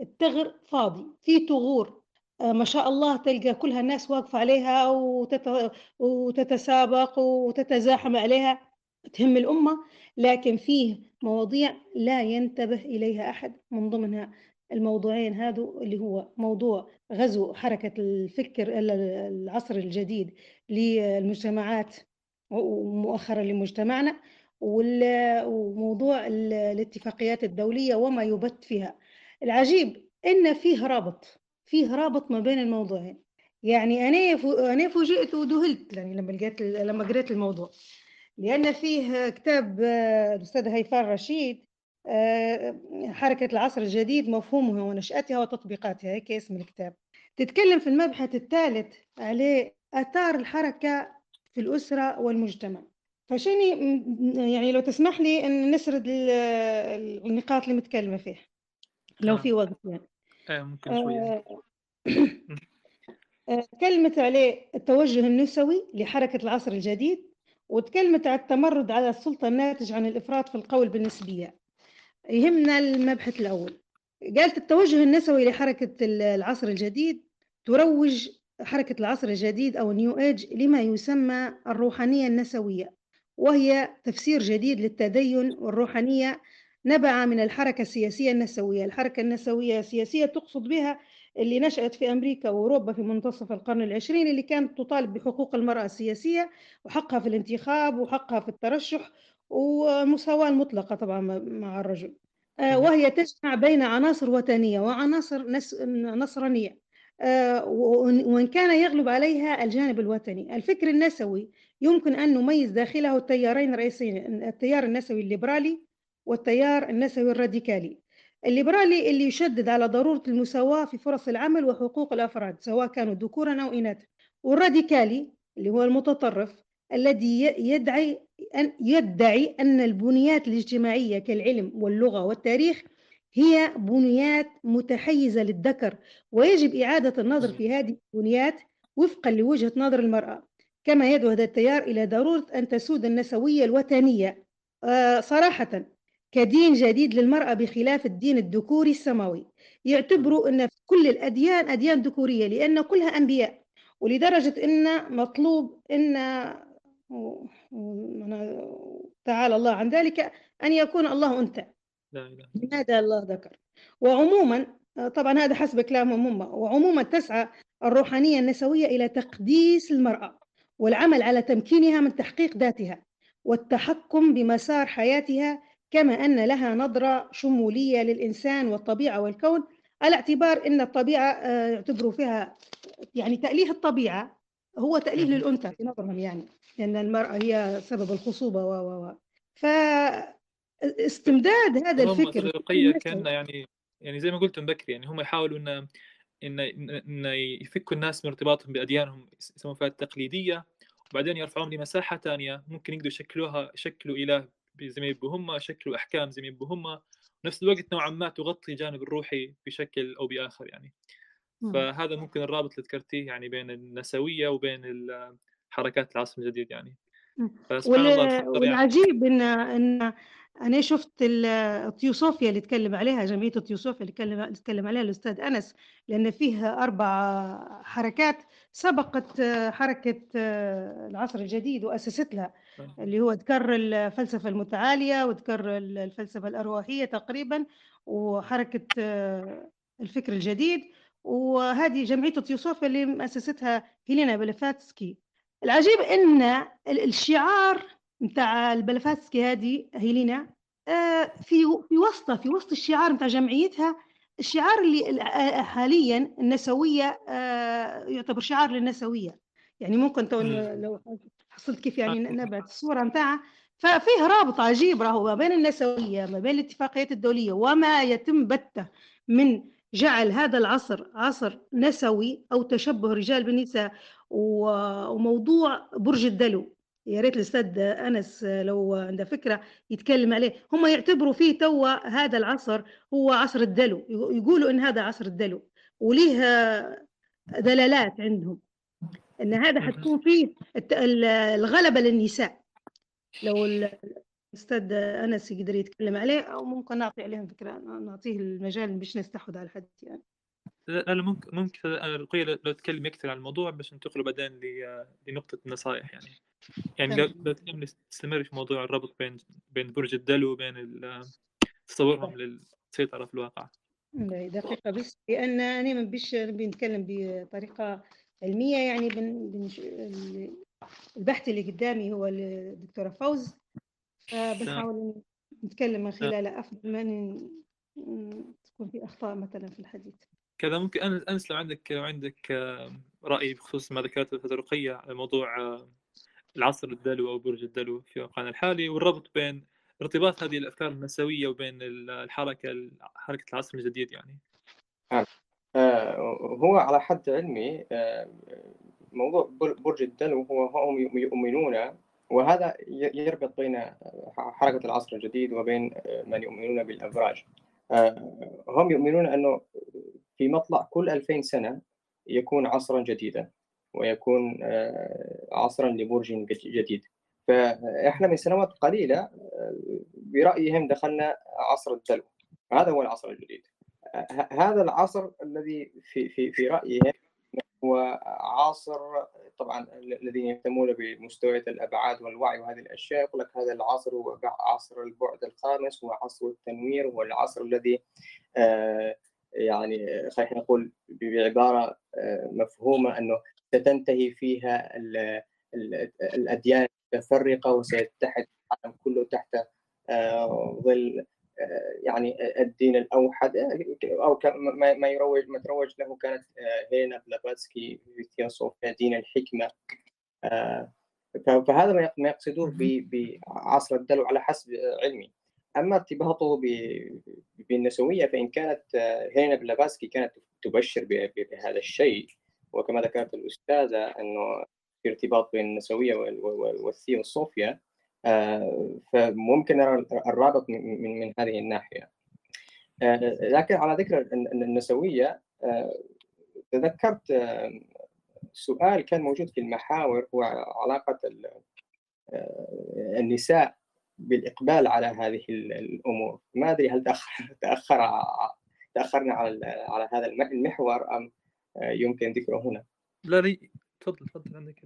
الثغر فاضي، في ثغور آآ ما شاء الله تلقى كلها الناس واقفة عليها وتت وتتسابق وتتزاحم عليها، تهم الأمة، لكن فيه مواضيع لا ينتبه إليها أحد، من ضمنها الموضوعين هادو اللي هو موضوع غزو حركة الفكر ال العصر الجديد للمجتمعات ومؤخرًا لمجتمعنا، وموضوع ال الاتفاقيات الدولية وما يُبَث فيها، العجيب إن فيه رابط، فيه رابط ما بين الموضوعين، يعني أنا فوجئت وذهلت يعني لمّا لقيت لمّا قريت الموضوع، لأن فيه كتاب الأستاذة هيفاء رشيد آآ حركة العصر الجديد مفهومها ونشأتها وتطبيقاتها، هيك اسم الكتاب، تتكلم في المبحث الثالث عليه آثار الحركة في الأسرة والمجتمع، فشني م يعني لو تسمح لي إن نسرد ال النقاط اللي متكلمة فيها، لو تمام. في وقت يعني. آآ ممكن شوية. [coughs] اتكلمت عليه التوجه النسوي لحركة العصر الجديد، واتكلمت على التمرد على السلطة الناتج عن الإفراط في القول بالنسبية، يهمنا المبحث الأول، قالت التوجه النسوي لحركة ال العصر الجديد تروج حركة العصر الجديد أو الNew Age لما يسمى الروحانية النسوية، وهي تفسير جديد للتدين والروحانية نبع من الحركة السياسية النسوية، الحركة النسوية السياسية تقصد بها اللي نشأت في أمريكا وأوروبا في منتصف القرن العشرين اللي كانت تطالب بحقوق المرأة السياسية وحقها في الانتخاب وحقها في الترشح والمساواة المطلقة طبعًا مع الرجل، اهم. وهي تجمع بين عناصر وثنية وعناصر نس نصرانية، آآ وإن كان يغلب عليها الجانب الوثني، الفكر النسوي يمكن أن نميز داخله التيارين الرئيسيين، التيار النسوي الليبرالي والتيار النسوي الراديكالي، الليبرالي اللي يشدد على ضرورة المساواة في فرص العمل وحقوق الأفراد سواء كانوا ذكورًا أو إناثًا، والراديكالي اللي هو المتطرف الذي يدعي أن يدعي أن البنيات الاجتماعية كالعلم واللغة والتاريخ هي بنيات متحيزة للذكر، ويجب إعادة النظر. في هذه البنيات وفقًا لوجهة نظر المرأة، كما يدعو هذا التيار إلى ضرورة أن تسود النسوية الوثنية آآ صراحةً كدين جديد للمرأة بخلاف الدين الذكوري السماوي،. يعتبروا أن كل الأديان أديان ذكورية لأن كلها أنبياء، ولدرجة إن مطلوب ومن تعالى الله عن ذلك أن يكون الله أنثى. لماذا الله ذكر؟ وعمومًا طبعًا هذا حسب كلامهم هم، وعمومًا تسعى الروحانية النسوية إلى تقديس المرأة، والعمل على تمكينها من تحقيق ذاتها، والتحكم بمسار حياتها، كما أن لها نظرة شمولية للإنسان والطبيعة والكون، على اعتبار أن الطبيعة آآ يعتبروا فيها يعني تأليه الطبيعة هو تأليه. للأنثى في نظرهم يعني، لأن المرأة هي سبب الخصوبة و، و، و. استمداد هذا الفكر كأنه يعني يعني زي ما قُلت من بكري يعني هم يحاولوا إن إن إن يفكّوا الناس من ارتباطهم بأديانهم يس يسموها فيها التقليدية، وبعدين يرفعون لمساحة ثانية ممكن يقدروا يشكلوها يشكلوا إله زي ما يبوا هم يشكلوا أحكام زي ما يبوا هم نفس الوقت نوعا ما تغطي الجانب الروحي بشكل أو بآخر يعني. فهذا ممكن الرابط اللي ذكرتيه يعني بين النسوية وبين حركات العصر الجديد يعني. فسبحان الله يعني والعجيب ان إن أنا شفت التيوسوفيا اللي تكلم عليها جمعية التيوسوفيا اللي تكلم تكلم عليها الأستاذ أنس لأن فيها أربع حركات سبقت حركة العصر الجديد وأسست لها اللي هو ذكر الفلسفة المتعالية وذكر الفلسفة الأرواحية تقريبا وحركة الفكر الجديد وهذه جمعية التيوسوفيا اللي مؤسستها هيلينا بلفاتسكي. العجيب إن الشعار نتاع البلفاتسكي هذه هيلينا. آه، في في وسطها في وسط الشعار نتاع جمعيتها الشعار اللي آه، حاليا النسوية آه، يعتبر شعار للنسوية. يعني ممكن لو حصلت كيف يعني نبعت الصورة نتاعها ففيه رابط عجيب راهو ما بين النسوية ما بين الاتفاقيات الدولية وما يتم بته من جعل هذا العصر عصر نسوي أو تشبه الرجال بالنساء وموضوع برج الدلو. يا ريت الأستاذ أنس لو عنده فكرة يتكلم عليه. هم يعتبروا فيه توا هذا العصر هو عصر الدلو. يقولوا إن هذا عصر الدلو وليه دلالات عندهم. إن هذا حتكون فيه الغلبة للنساء. لو الأستاذ أنس يقدر يتكلم عليه أو ممكن نعطي عليهم فكرة نعطيه المجال باش نستحوذ على الحديث يعني. لا ممكن ممكن رقية لو تكلم أكثر عن الموضوع بس ننتقل بعدين لنقطة النصائح يعني. يعني لو لو نستمر في موضوع الربط بين بين برج الدلو وبين تصورهم للسيطرة في الواقع. دقيقة بس لأن أنا ما بيش بنتكلم بطريقة علمية يعني بن بن البحث اللي قدامي هو الدكتورة فوز. فبنحاول نتكلم من خلاله أفضل ما تكون في أخطاء مثلا في الحديث. كذا ممكن انس لو عندك لو عندك رأي بخصوص ما ذكرته الفزرقيه على موضوع العصر الدلو أو برج الدلو في واقعنا الحالي والربط بين ارتباط هذه الأفكار النسوية وبين الحركة حركة العصر الجديد يعني. نعم. هو على حد علمي آه، موضوع برج الدلو هو هم يؤمنون وهذا يربط بين حركة العصر الجديد وبين من يؤمنون بالأبراج هم يؤمنون أنه في مطلع كل 2000 سنة يكون عصرا جديدا. ويكون آه، عصرا لبرج جديد. فإحنا من سنوات قليلة آه، برأيهم دخلنا عصر الدلو هذا هو العصر الجديد. هذا العصر الذي في في في رأيهم هو عاصر طبعا الذين يهتمون بمستويات الأبعاد والوعي وهذه الأشياء يقول لك هذا العصر هو عصر البعد الخامس هو عصر التنوير هو العصر الذي آه يعني خلينا نقول بعبارة آه، مفهومة أنه ستنتهي فيها الأديان المتفرقة وسيتحد العالم كله تحت آه، ظل آه، يعني الدين الأوحد. أو ما يروج ما تروج له كانت هينا بلافاتسكي في ثيوسوفيا دين الحكمة. فهذا ما يقصدوه بعصر الدلو على حسب علمي. أما ارتباطه بالنسوية فإن كانت آه، هينا بلافاسكي كانت تبشر بهذا الشيء وكما ذكرت الأستاذة إنه في ارتباط بين النسوية والثيوسوفيا آه، فممكن نرى الرابط من من هذه الناحية. آه، لكن على ذكر النسوية تذكرت سؤال كان موجود في المحاور هو علاقة النساء بالإقبال على هذه الأمور. ما أدري هل تاخر تأخرنا على على هذا المحور أم يمكن ذكره هنا. لا لي تفضل تفضل عندك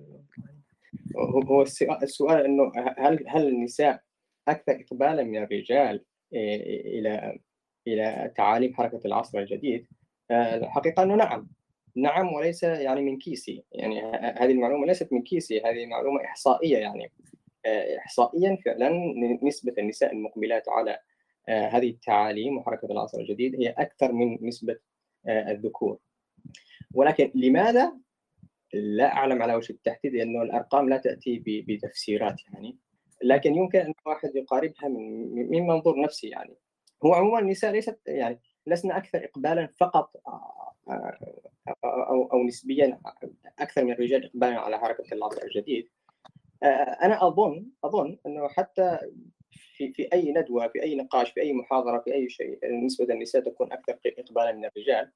هو السؤال إنه هل هل النساء أكثر اقبالا من الرجال إلى إلى تعاليم حركة العصر الجديد؟ الحقيقة إنه نعم. نعم وليس يعني من كيسي. يعني هذه المعلومة ليست من كيسي. هذه معلومة إحصائية يعني. احصائيا فعلا نسبة النساء المقبلات على آه، هذه التعاليم وحركة العصر الجديد هي أكثر من نسبة آه، الذكور. ولكن لماذا لا أعلم على وجه التحديد لأنه الأرقام لا تأتي بتفسيرات يعني. لكن يمكن أن الواحد يقاربها من من منظور نفسي يعني. هو عموما النساء ليست يعني لسنا أكثر اقبالا فقط آه، أو أو نسبيا أكثر من الرجال اقبالا على حركة العصر الجديد. أنا اظن أظن أنه حتى في في أي ندوة في أي نقاش في أي محاضرة في أي شيء نسبة النساء تكون أكثر اقبالا من الرجال.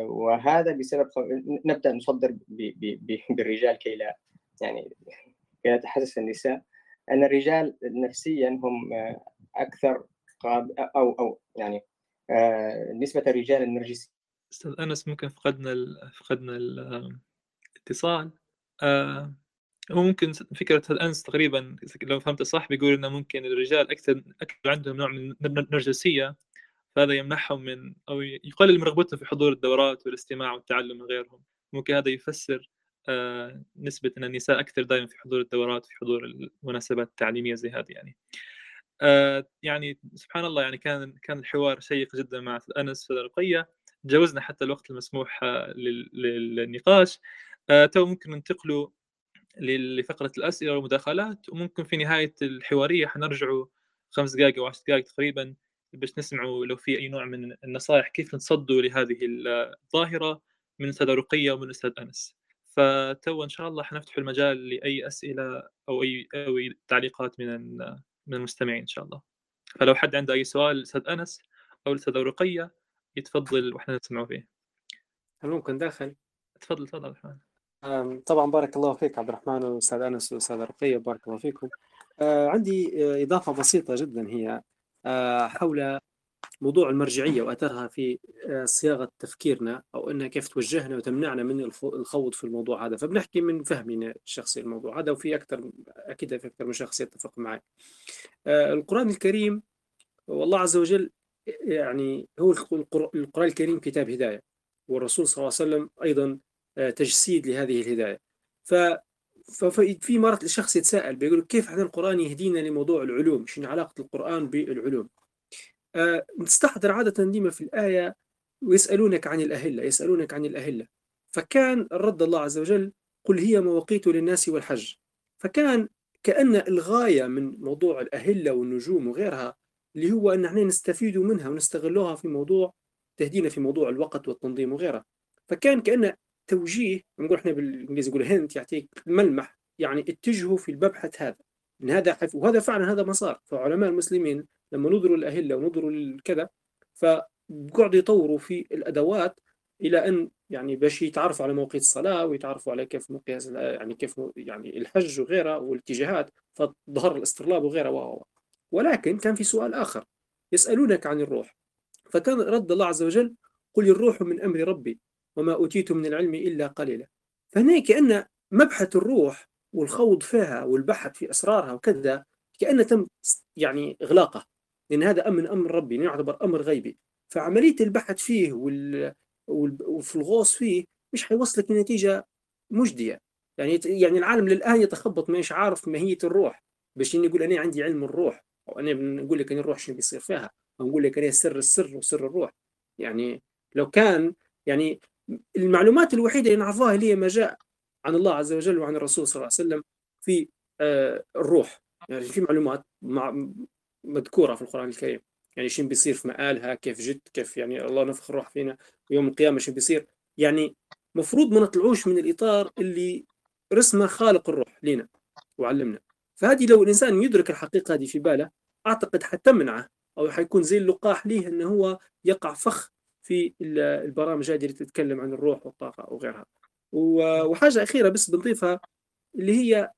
وهذا بسبب نبدأ نصدر [laughs] بالرجال كي لا يعني كي يتحسس النساء. أن الرجال نفسيا هم أكثر قاب أو أو يعني نسبة الرجال النرجسيين أستاذ أنس ممكن فقدنا ال... فقدنا الاتصال. آه ممكن فكرة أنس تقريبا لو فهمت صح بيقول إنه ممكن الرجال أكثر أكثر عندهم نوع من النرجسيه فهذا يمنحهم من أو يقلل من رغبتهم في حضور الدورات والاستماع والتعلم من غيرهم. ممكن هذا يفسر آه نسبة أن النساء أكثر دائما في حضور الدورات في حضور المناسبات التعليمية زي هذه يعني. آه يعني سبحان الله يعني كان كان الحوار شيق جدا مع أنس رقية تجاوزنا حتى الوقت المسموح آه، للنقاش. تو ممكن ننتقلوا لفقرة الأسئلة والمداخلات. وممكن في نهاية الحوارية حنرجعوا خمس دقائق أو عشر دقائق تقريبا باش نسمعوا لو في أي نوع من النصائح كيف نتصدوا لهذه الظاهرة من الأستاذة رقية ومن الأستاذ أنس. فتو إن شاء الله حنفتح المجال لأي أسئلة أو أي أو أي تعليقات من من المستمعين إن شاء الله. فلو حد عنده أي سؤال الأستاذ أنس أو الأستاذة رقية يتفضل وإحنا نسمعه فيه. هل ممكن داخل؟ تفضل تفضل عبد الرحمن طبعا بارك الله فيك عبد الرحمن والأستاذ أنس والاستاذ رقية بارك الله فيكم. آه، عندي إضافة بسيطة جدا هي. حول موضوع المرجعية وأثرها في صياغة تفكيرنا أو إنها كيف توجهنا وتمنعنا من الخوض في الموضوع هذا. فبنحكي من فهمنا الشخصي الموضوع هذا وفي أكثر أكيد في أكثر من شخص يتفق معي القرآن الكريم والله عز وجل يعني هو القرآن الكريم كتاب هداية والرسول صلى الله عليه وسلم أيضا آه، تجسيد لهذه الهداية. ف ففي مرة الشخص يتساءل بيقول كيف هذا القرآن يهدينا لموضوع العلوم؟ شنو علاقة القرآن بالعلوم؟ أه نستحضر عادة ديما في الآية ويسألونك عن الأهلة يسألونك عن الأهلة. فكان الرد الله عز وجل قل هي مواقيت للناس والحج. فكان كأن الغاية من موضوع الأهلة والنجوم وغيرها اللي هو أن إحنا نستفيدوا منها ونستغلوها في موضوع تهدينا في موضوع الوقت والتنظيم وغيره فكان كانه توجيه نقول إحنا بالإنجليزي نقول هنت يعطيك ملمح يعني اتجهوا في المبحث هذا. إن هذا حف... وهذا فعلا هذا ما صار فعلماء المسلمين لما نظروا الاهله ونظروا الكذا فقعدوا يطوروا في الأدوات إلى أن يعني باش يتعرفوا على مواقيت الصلاة ويتعرفوا على كيف مقياس يعني كيف يعني الحج وغيره والاتجاهات. فظهر الاسترلاب وغيره و ولكن كان في سؤال آخر يسألونك عن الروح. فكان رد الله عز وجل قل الروح من أمر ربي. وما أوتيت من العلم إلا قليلا. فهنا كأن مبحث الروح والخوض فيها والبحث في أسرارها وكذا كأن تم يعني إغلاقه. لأن هذا من أمر ربي يعتبر أمر غيبي. فعملية البحث فيه وال... وفي الغوص فيه مش حيوصلك لنتيجة مجدية. يعني يعني العالم للآن يتخبط مش عارف ماهية الروح. باش يقول أنا عندي علم الروح وأنا بنقول لك أن الروح شنو بيصير فيها؟ ونقول لك ان سر السر وسر الروح. يعني لو كان يعني المعلومات الوحيدة اللي نعرفها هي ما جاء عن الله عز وجل وعن الرسول صلى الله عليه وسلم في آه الروح. يعني في معلومات مع مذكورة في القرآن الكريم. يعني شنو بيصير في مآلها كيف جد كيف يعني الله نفخ الروح فينا ويوم القيامة شنو بيصير. يعني مفروض ما نطلعوش من الإطار اللي رسمه خالق الروح لنا وعلمنا. فهذه لو الإنسان يدرك الحقيقة هذه في باله أعتقد حتمنعه أو حيكون زي اللقاح ليه إنه هو يقع فخ في البرامج هذه اللي تتكلم عن الروح والطاقة وغيرها وحاجة أخيرة بس بنضيفها اللي هي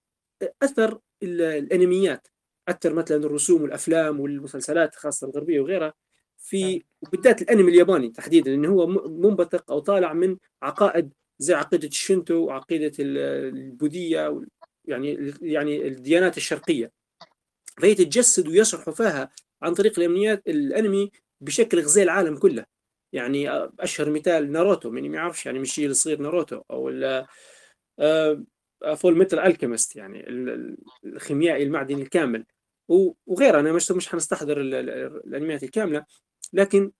أثر الأنميات. اثر مثلا الرسوم والأفلام والمسلسلات خاصة الغربية وغيرها في بالذات الأنمي الياباني تحديدا لأنه هو منبثق أو طالع من عقائد زي عقيدة الشنتو وعقيدة البوذيه يعني يعني الديانات الشرقية. فهي تتجسد ويشرحوا فيها عن طريق الامنيات الأنمي بشكل غزي العالم كله. يعني أشهر مثال ناروتو من ما يعرفش يعني مش الصغير ناروتو أو Fullmetal Alchemist يعني الخيميائي المعدني الكامل. وغيرها أنا مش مش حنستحضر الأنميات الكاملة لكن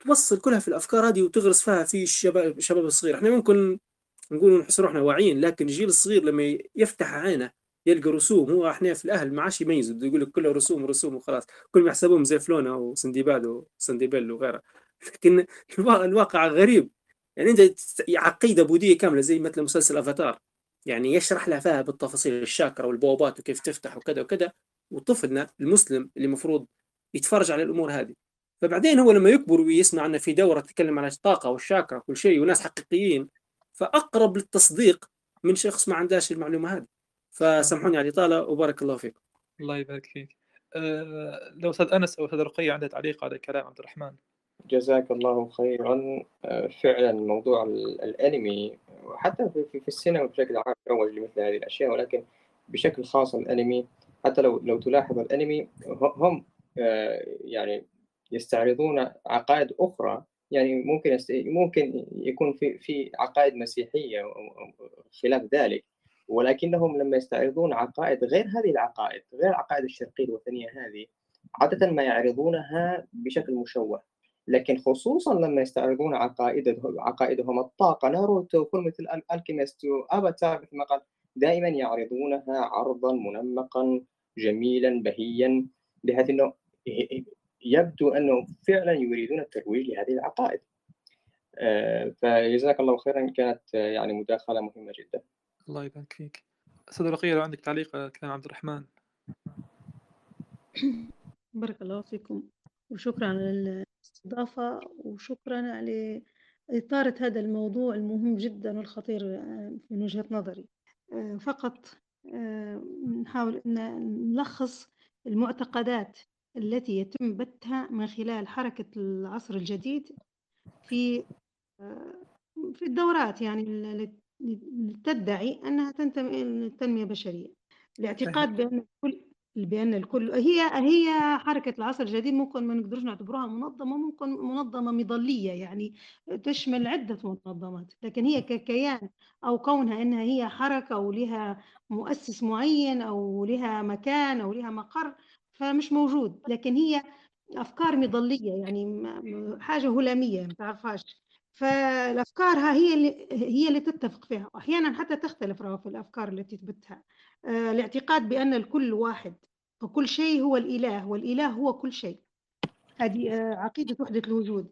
توصل كلها في الأفكار هذه وتغرس فيها في الشباب الشباب الصغير. إحنا ممكن نقول نحس روحنا واعيين لكن الجيل الصغير لما يفتح عينه يلقى رسوم هو إحنا في الأهل ما عادش يميزوا يقول لك كله رسوم رسوم وخلاص. كل ما يحسبوهم زي فلونا وسندباد وسندبيل وغيره لكن الواقع غريب. يعني أنت عقيدة بوذيه كاملة زي مثل مسلسل افاتار يعني يشرح لها فيها بالتفاصيل الشاكرا والبوابات وكيف تفتح وكذا وكذا. وطفلنا المسلم اللي المفروض يتفرج على الأمور هذه. فبعدين هو لما يكبر ويسمع إنه في دورة تتكلم عن الطاقة والشاكرا وكل شيء وناس حقيقيين فأقرب للتصديق من شخص ما عندهاش المعلومة هذه. فسامحوني على الاطاله وبارك الله فيكم الله يبارك فيك. أه لو أستاذ أنس أو أستاذ رقية عنده تعليق على كلام عبد الرحمن؟ جزاك الله خيرا. آه، فعلا موضوع الأنمي وحتى في, في السينما بشكل عام يروج لمثل هذه الأشياء ولكن بشكل خاص الأنمي حتى لو لو تلاحظ الأنمي هم آه، يعني يستعرضون عقائد أخرى. يعني ممكن يست... ممكن يكون في في عقائد مسيحية خلاف ذلك ولكنهم لما يستعرضون عقائد غير هذه العقائد غير العقائد الشرقية الوثنية هذه عادة ما يعرضونها بشكل مشوه. لكن خصوصا لما يستعرضون عقائدهم عقائدهم الطاقة. ناروتو Fullmetal Alchemist. افاتار مثل ما قال دائما يعرضونها عرضا منمقا جميلا بهيا بحيث إنه يبدو أنه فعلا يريدون الترويج لهذه العقائد. آه، فجزاك الله خيرا. كانت يعني مداخلة مهمة جدا. الله يبارك فيك. أستاذ رقية لو عندك تعليق على كلام عبد الرحمن. بارك الله فيكم. وشكرا على الاستضافة وشكرا على إثارة هذا الموضوع المهم جدا والخطير من وجهة نظري. آه، فقط آه، نحاول أن نلخص المعتقدات التي يتم بثها من خلال حركة العصر الجديد في آه، في الدورات يعني اللي تدعي أنها تنتمي للتنمية البشرية. الاعتقاد بأن كل بأن الكل هي هي حركة العصر الجديد ممكن ما نقدرش نعتبروها منظمة ممكن منظمة مظلية يعني تشمل عدة منظمات لكن هي ككيان أو كونها أنها هي حركة أو لها مؤسس معين أو لها مكان أو لها مقر فمش موجود لكن هي أفكار مظلية يعني حاجة هلامية ما تعرفهاش. فالافكار هي اللي هي اللي تتفق فيها واحيانا حتى تختلف في الأفكار التي تثبتها آه، الاعتقاد بأن الكل واحد. وكل شيء هو الإله والإله هو كل شيء. هذه آه، عقيدة وحدة الوجود.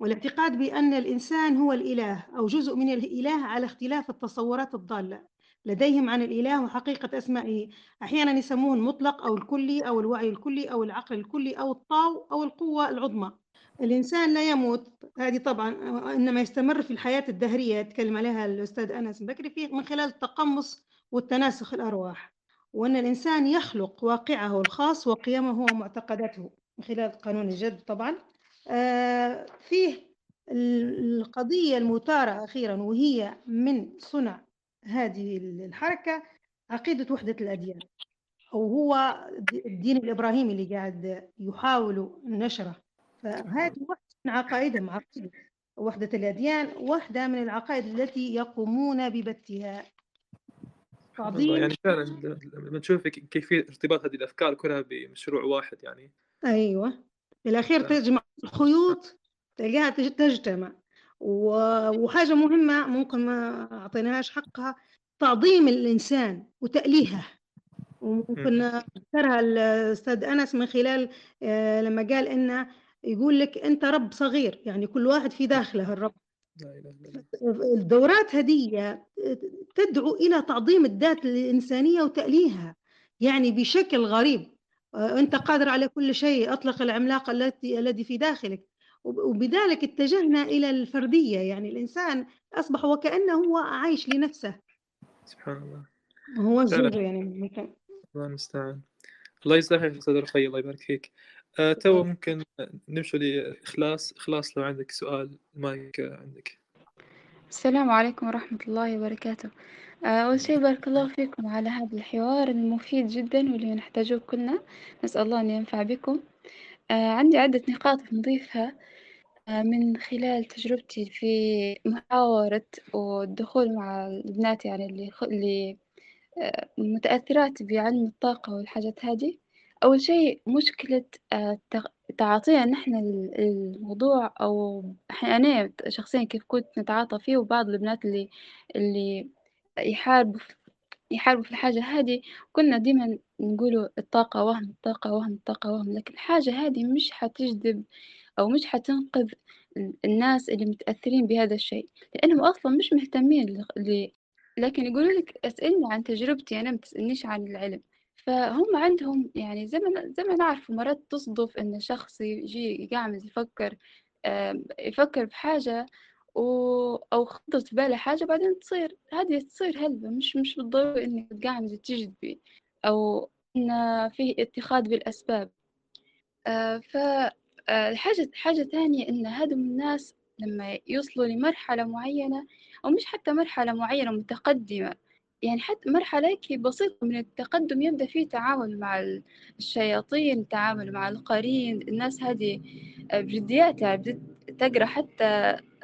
والاعتقاد بأن الإنسان هو الإله أو جزء من الإله على اختلاف التصورات الضالة. لديهم عن الإله وحقيقة أسمائه. أحيانا يسموه المطلق أو الكلي أو الوعي الكلي أو العقل الكلي أو الطاو أو القوة العظمى. الإنسان لا يموت. هذه طبعا إنما يستمر في الحياة الدهرية يتكلم عليها الأستاذ أنس بكري في من خلال التقمص والتناسخ الأرواح. وأن الإنسان يخلق واقعه الخاص وقيمه ومعتقداته من خلال قانون الجد طبعا. آه فيه القضية المثارة أخيرا وهي من صنع هذه الحركة عقيدة وحدة الأديان أو هو الدين الإبراهيمي اللي قاعد يحاولوا نشره. فهذه واحدة من عقائدهم عقيدة وحدة الأديان واحدة من العقائد التي يقومون ببثها تعظيم يعني فعلا لما تشوف كيفية ارتباط هذه الأفكار كلها بمشروع واحد يعني. أيوة. في الأخير تجمع الخيوط تلقاها تجتمع. وحاجة مهمة ممكن ما أعطيناهاش حقها تعظيم الإنسان وتأليهه. وممكن ذكرها الأستاذ أنس من خلال آه، لما قال إن يقول لك أنت رب صغير يعني كل واحد في داخله الرب. الدورات هذه تدعو إلى تعظيم الذات الإنسانية وتأليها يعني بشكل غريب. أنت قادر على كل شيء أطلق العملاق التي الذي في داخلك. وبذلك اتجهنا إلى الفردية يعني الإنسان أصبح وكأنه هو عايش لنفسه. سبحان الله. هو الزوج يعني. الله المستعان. الله يسهل أستاذ رقي الله يبارك فيك. آه تو ممكن نمشي لإخلاص. إخلاص لو عندك سؤال المايك عندك. السلام عليكم ورحمة الله وبركاته. آه، أول شيء بارك الله فيكم على هذا الحوار المفيد جدا واللي نحتاجه كلنا. نسأل الله أن ينفع بكم. آه، عندي عدة نقاط نضيفها آه، من خلال تجربتي في محاورة والدخول مع البنات يعني اللي اللي متأثرات بعلم الطاقة والحاجات هذه. أول شيء مشكلة آه، تعاطينا نحن الموضوع أو أنا شخصيا كيف كنت نتعاطى فيه وبعض البنات اللي اللي يحاربوا يحاربوا في الحاجة هذه كنا ديما نقولوا الطاقة وهم الطاقة وهم الطاقة وهم لكن الحاجة هذه مش حتجذب أو مش حتنقذ الناس اللي متأثرين بهذا الشيء لأنهم أصلا مش مهتمين لكن يقولوا لك أسألني عن تجربتي أنا ما تسألنيش عن العلم. فهم عندهم يعني زي ما زي ما نعرف مرات تصدف إن شخص يجي قاعد يفكر يفكر بحاجة و... أو خطرت في باله حاجة بعدين تصير. هذه تصير هلبة مش مش بالضروري إنك قاعد تجذبي أو إن فيه اتخاذ بالأسباب. آه ف آه، حاجة تانية إن هذم الناس لما يوصلوا لمرحلة معينة أو مش حتى مرحلة معينة متقدمة يعني حتى مرحلة هيك بسيطة من التقدم يبدأ فيه تعامل مع الشياطين تعامل مع القرين. الناس هذه آه، بجدياتها تقرأ حتى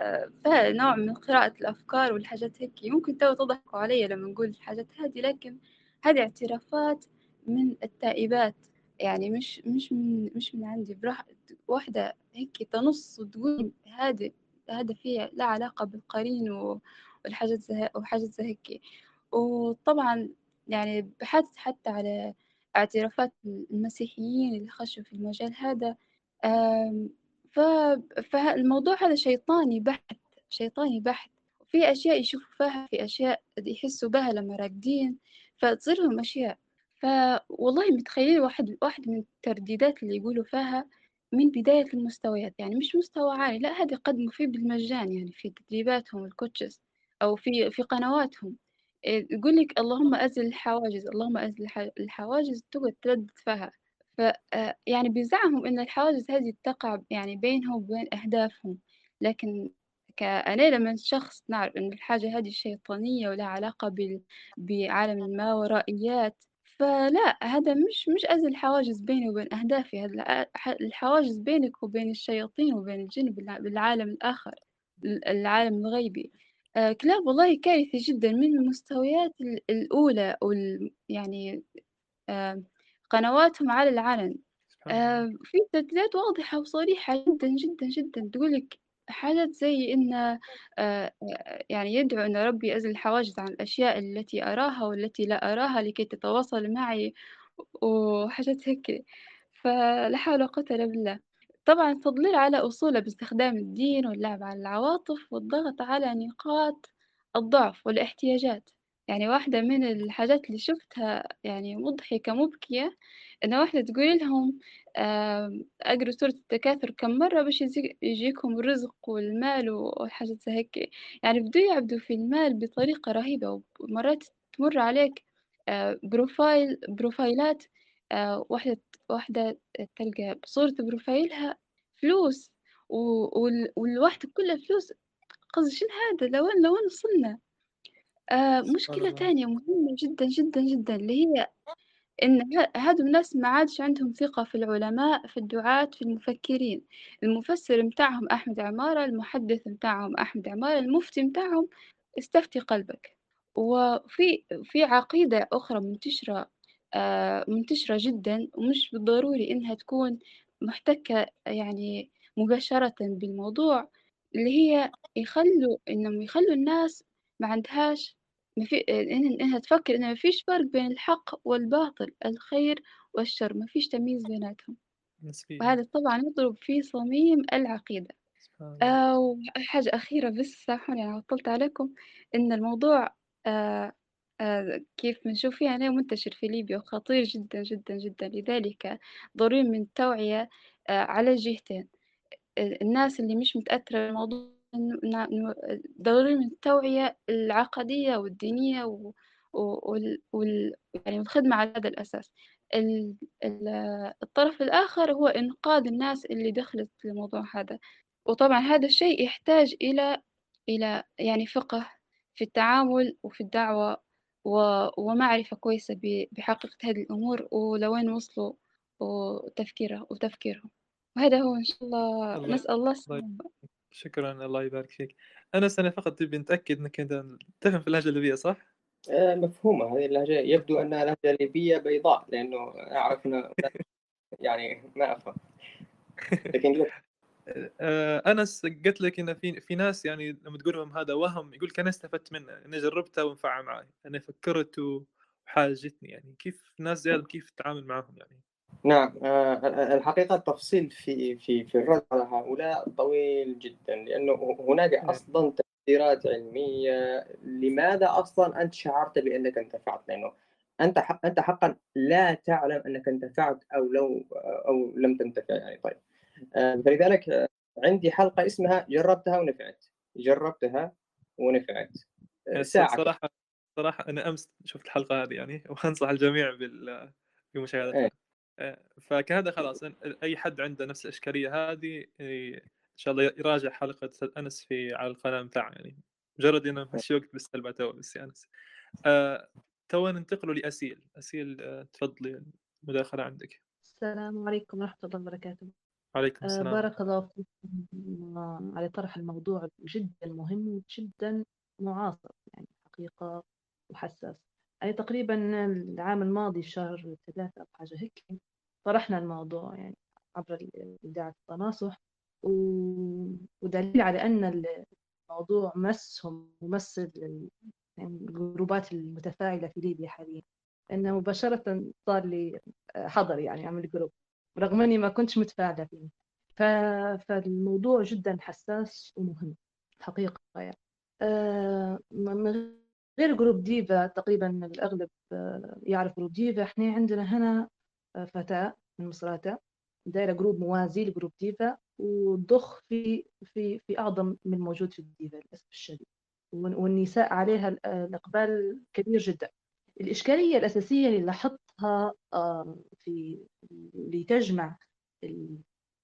آه، فيها نوع من قراءة الأفكار والحاجات هيك. ممكن تو تضحكوا علي لما نقول الحاجات هذه لكن هذه اعترافات من التائبات. يعني مش مش من مش من عندي. براح واحدة هيك تنص وتقول هذا هذا فيه لا علاقة بالقرين والحاجات زي وحاجات زي هيك. وطبعا يعني بحثت حتى على اعترافات المسيحيين اللي خشوا في المجال هذا. فالموضوع هذا شيطاني بحت شيطاني بحت. في أشياء يشوفوا فيها في أشياء يحسوا بها لما راقدين فتصير لهم أشياء. فوالله متخيلين واحد واحد من الترديدات اللي يقولوا فيها من بداية المستويات. يعني مش مستوى عالي لا هذا قدموا فيه بالمجان يعني في تدريباتهم الكوتشز أو في في قنواتهم. يقول لك اللهم أزل الحواجز اللهم أزل الحواجز تقعد تردد فيها. ف آه، يعني بزعمهم إن الحواجز هذه تقع يعني بينهم وبين أهدافهم. لكن كأنا لما شخص نعرف إن الحاجة هذه شيطانية ولا علاقة بعالم الماورائيات فلا هذا مش مش أزل الحواجز بيني وبين أهدافي. هذا الحواجز بينك وبين الشياطين وبين الجن بالعالم الآخر العالم الغيبي. آه كلاب والله كارثة جدا. من المستويات الأولى أو يعني آه قنواتهم على العلن. آه في تسجيلات واضحة وصريحة جدا جدا جدا. تقولك حاجات زي إن يعني يدعو إن ربي يزل الحواجز عن الأشياء التي أراها والتي لا أراها لكي تتواصل معي وحاجات هيك. فلا حول ولا قوة إلا بالله. طبعا التضليل على أصوله باستخدام الدين واللعب على العواطف والضغط على نقاط الضعف والاحتياجات. يعني واحدة من الحاجات اللي شفتها يعني مضحكة مبكية إن واحدة تقول لهم أقرأ سورة التكاثر كم مرة باش يجيكم الرزق والمال وحاجات زي هيك. يعني بدو يعبدوا في المال بطريقة رهيبة ومرات تمر عليك آه، profile profile ات آه، واحدة واحدة تلقى بصورة profile ها فلوس والواحدة كلها فلوس قصدي شنو هذا؟ لوين لوين وصلنا؟ آه مشكلة تانية مهمة جدا جدا جدا اللي هي إن هادو الناس ما عادش عندهم ثقة في العلماء في الدعاة في المفكرين. المفسر متاعهم أحمد عمارة المحدث متاعهم أحمد عمارة المفتي متاعهم استفتي قلبك. وفي في عقيدة أخرى منتشرة منتشرة جدا ومش بالضروري إنها تكون محتكة يعني مباشرة بالموضوع اللي هي يخلوا إنهم يخلوا الناس ما عندهاش ما في إن إنها تفكر إن ما فيش فرق بين الحق والباطل الخير والشر ما فيش تمييز بيناتهم. وهذا طبعا يضرب في صميم العقيدة. آه وحاجة أخيرة بس سامحوني أنا عطلت عليكم إن الموضوع آه آه كيف بنشوف فيه أنا منتشر في ليبيا وخطير جدا جدا جدا. لذلك ضروري من التوعية آه على الجهتين الناس اللي مش متأثرة بالموضوع ضروري من التوعية العقدية والدينية و... وال... وال... يعني والخدمة على هذا الأساس. ال... ال... الطرف الآخر هو إنقاذ الناس اللي دخلت الموضوع هذا. وطبعا هذا الشيء يحتاج إلى إلى يعني فقه في التعامل وفي الدعوة و... ومعرفة كويسة. بحقيقة هذه الأمور ولوين وصلوا وتفكيره وتفكيرهم. وهذا هو إن شاء الله, الله نسأل الله السلامة شكرا الله يبارك فيك. أنا فقط تبي نتأكد أنك أنت تفهم في اللهجة الليبية صح؟ آه مفهومة. هذه اللهجة يبدو أنها لهجة ليبية بيضاء لأنه أعرف يعني ما أفهم. لكن [laughs] آه أنس قلت لك إن في في ناس يعني لما تقول لهم هذا وهم يقول أنا استفدت منه أنا جربته وانفع معي أنا فكرت وحاجتني يعني. كيف ناس زيادة كيف تتعامل معهم يعني؟ نعم آه، الحقيقة التفصيل في في في الرد على هؤلاء طويل جدا لأنه هناك نعم. أصلا تقديرات علمية لماذا أصلا أنت شعرت بأنك انتفعت لأنه أنت حق أنت حقا لا تعلم أنك انتفعت أو لو أو لم تنتفع يعني. طيب. فلذلك عندي حلقة اسمها جربتها ونفعت. جربتها ونفعت. ساعة. صراحة صراحة أنا أمس شفت الحلقة هذه يعني [laughs] وأنصح الجميع بال بمشاهدتها. إيه. آه، فكهذا خلاص أي حد عنده نفس الإشكالية هذه إن شاء الله يراجع حلقة انس في على القناة بتاعه يعني. مجرد إنه مشي وقت بالسلبة تو بس يا انس آه، تو ننتقلوا لأسيل. أسيل آه، تفضلي المداخلة عندك. السلام عليكم ورحمة الله وبركاته. عليكم السلام. بارك الله فيكم على طرح الموضوع جدا مهم وجدا معاصر يعني حقيقة وحساس. يعني تقريبا العام الماضي في شهر ثلاثة أو حاجة هيك طرحنا الموضوع يعني عبر إذاعة التناصح و... ودليل على أن الموضوع مسهم ومس يعني ال group ات المتفاعلة في ليبيا حاليا لأنه مباشرة صار لي حظر يعني عمل group. رغم أني ما كنتش متفاعلة فيه. ف... فالموضوع جدا حساس ومهم حقيقة يعني. آه من غير group ديفا تقريبا الأغلب آه يعرف group ديفا. إحنا عندنا هنا آه، فتاة من مصراتة دايرة group موازي ل group ديفا وضخ في في في أعظم من موجود في الديفا للأسف الشديد والنساء عليها الإقبال كبير جدا. الإشكالية الأساسية اللي لاحظتها في لتجمع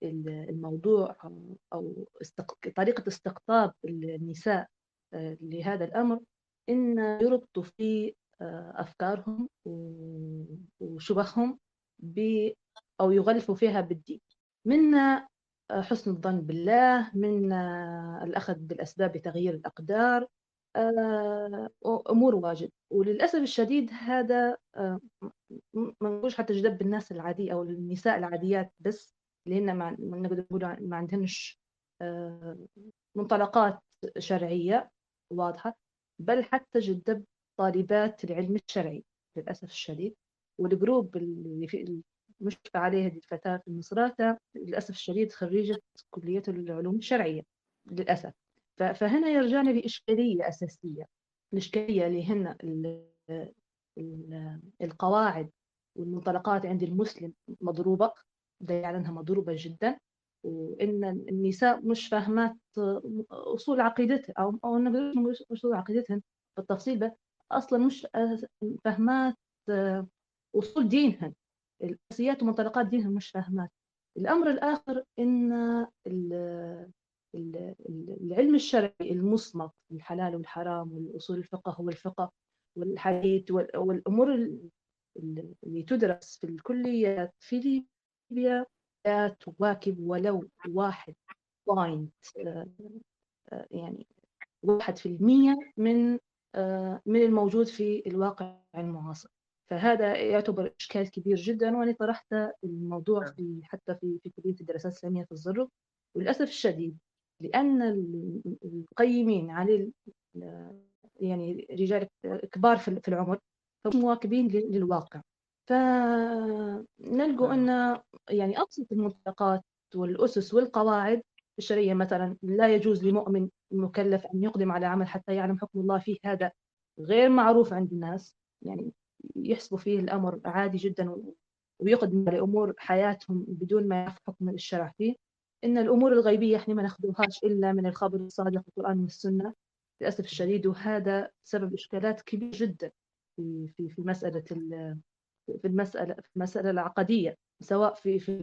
الموضوع أو طريقة استقطاب النساء آه، لهذا الأمر إن يربطوا في آه، أفكارهم وشبههم أو يغلفوا فيها بالدين. من آه، حسن الظن بالله من الأخذ بالأسباب لتغيير الأقدار أمور واجد. وللأسف الشديد هذا ما نقولش حتى جذب الناس العاديه أو النساء العاديات بس اللي هن ما نقدر نقول ما عندهمش منطلقات شرعية واضحة بل حتى جذب طالبات العلم الشرعي للأسف الشديد. والجروب اللي في المشرفة عليه هذه الفتاة في مصراتة للأسف الشديد خريجة كلية العلوم الشرعية للأسف. فهنا يرجعنا لإشكالية أساسية الإشكالية اللي هن القواعد والمنطلقات عند المسلم مضروبة دليل أنها مضروبة جدا وإن النساء مش فاهمات أصول عقيدتها أو أو مش أصول عقيدتهن بالتفصيل بس أصلا مش فاهمات أصول دينهن الأساسيات ومنطلقات دينهن مش فاهمات. الأمر الآخر إن العلم الشرعي المصمت الحلال والحرام والأصول الفقه والفقه والحديث والأمور اللي تدرس في الكليات في ليبيا لا تواكب ولو واحد بوينت آه، آه، يعني واحد في المية من آه، من الموجود في الواقع المعاصر. فهذا يعتبر إشكال كبير جدا وأنا طرحت الموضوع في حتى في في كلية الدراسات الإسلامية في الزرق وللأسف الشديد لأن القيمين على يعني رجال كبار في العمر مواكبين للواقع. فنلقوا نعم. أن يعني أبسط المنطلقات والأسس والقواعد الشرعية مثلا لا يجوز لمؤمن مكلف أن يقدم على عمل حتى يعلم حكم الله فيه. هذا غير معروف عند الناس. يعني يحسبوا فيه الأمر عادي جدا ويقدم على أمور حياتهم بدون ما يعرف حكم الشرع فيه. إن الأمور الغيبية إحنا ما ناخذوهاش إلا من الخبر الصادق القرآن والسنة. للأسف الشديد وهذا سبب إشكالات كبيرة جدا في في في مسألة في المسألة في المسألة العقدية سواء في في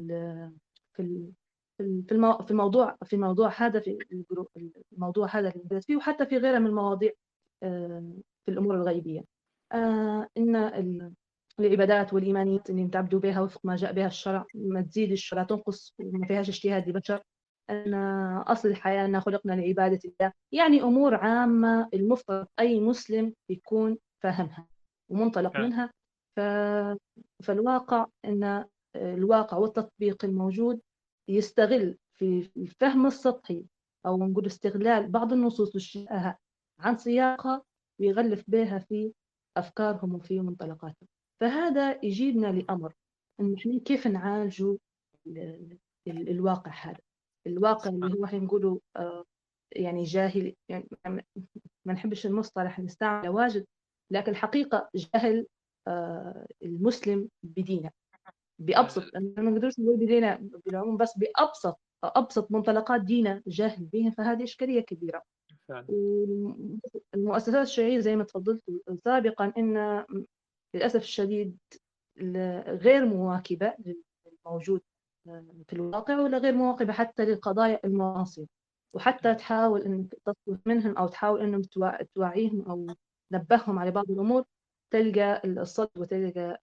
في في في الموضوع في الموضوع هذا في الموضوع هذا اللي فيه وحتى في غيرها من المواضيع آه، في الأمور الغيبية. آه، إن العبادات والإيمانيات اللي نتعبدوا بها وفق ما جاء بها الشرع. ما تزيد الشرع تنقص وما فيهاش اجتهاد لبشر. أن أصل الحياة أن خلقنا لعبادة الله. يعني أمور عامة المفترض أي مسلم يكون فاهمها ومنطلق نعم. منها. ف... فالواقع أن الواقع والتطبيق الموجود يستغل في الفهم السطحي أو نقول استغلال بعض النصوص عن سياقها ويغلف بها في أفكارهم وفي منطلقاتهم. فهذا يجيبنا لأمر إنه إحنا كيف نعالجوا الواقع هذا. الواقع اللي هو إحنا نقوله آه، يعني جاهل يعني ما نحبش المصطلح نستعمله واجد لكن الحقيقة جهل آه، المسلم بدينه. بأبسط ما نقدرش نقول بدينه بالعموم بس بأبسط أبسط منطلقات دينه جاهل بها فهذه إشكالية كبيرة. المؤسسات الشرعية زي ما تفضلت سابقا إن للأسف الشديد غير مواكبة للموجود في الواقع ولا غير مواكبة حتى للقضايا المعاصرة وحتى تحاول أن تصرف منهم أو تحاول أنهم توعيهم أو تنبههم على بعض الأمور تلقى الصد وتلقى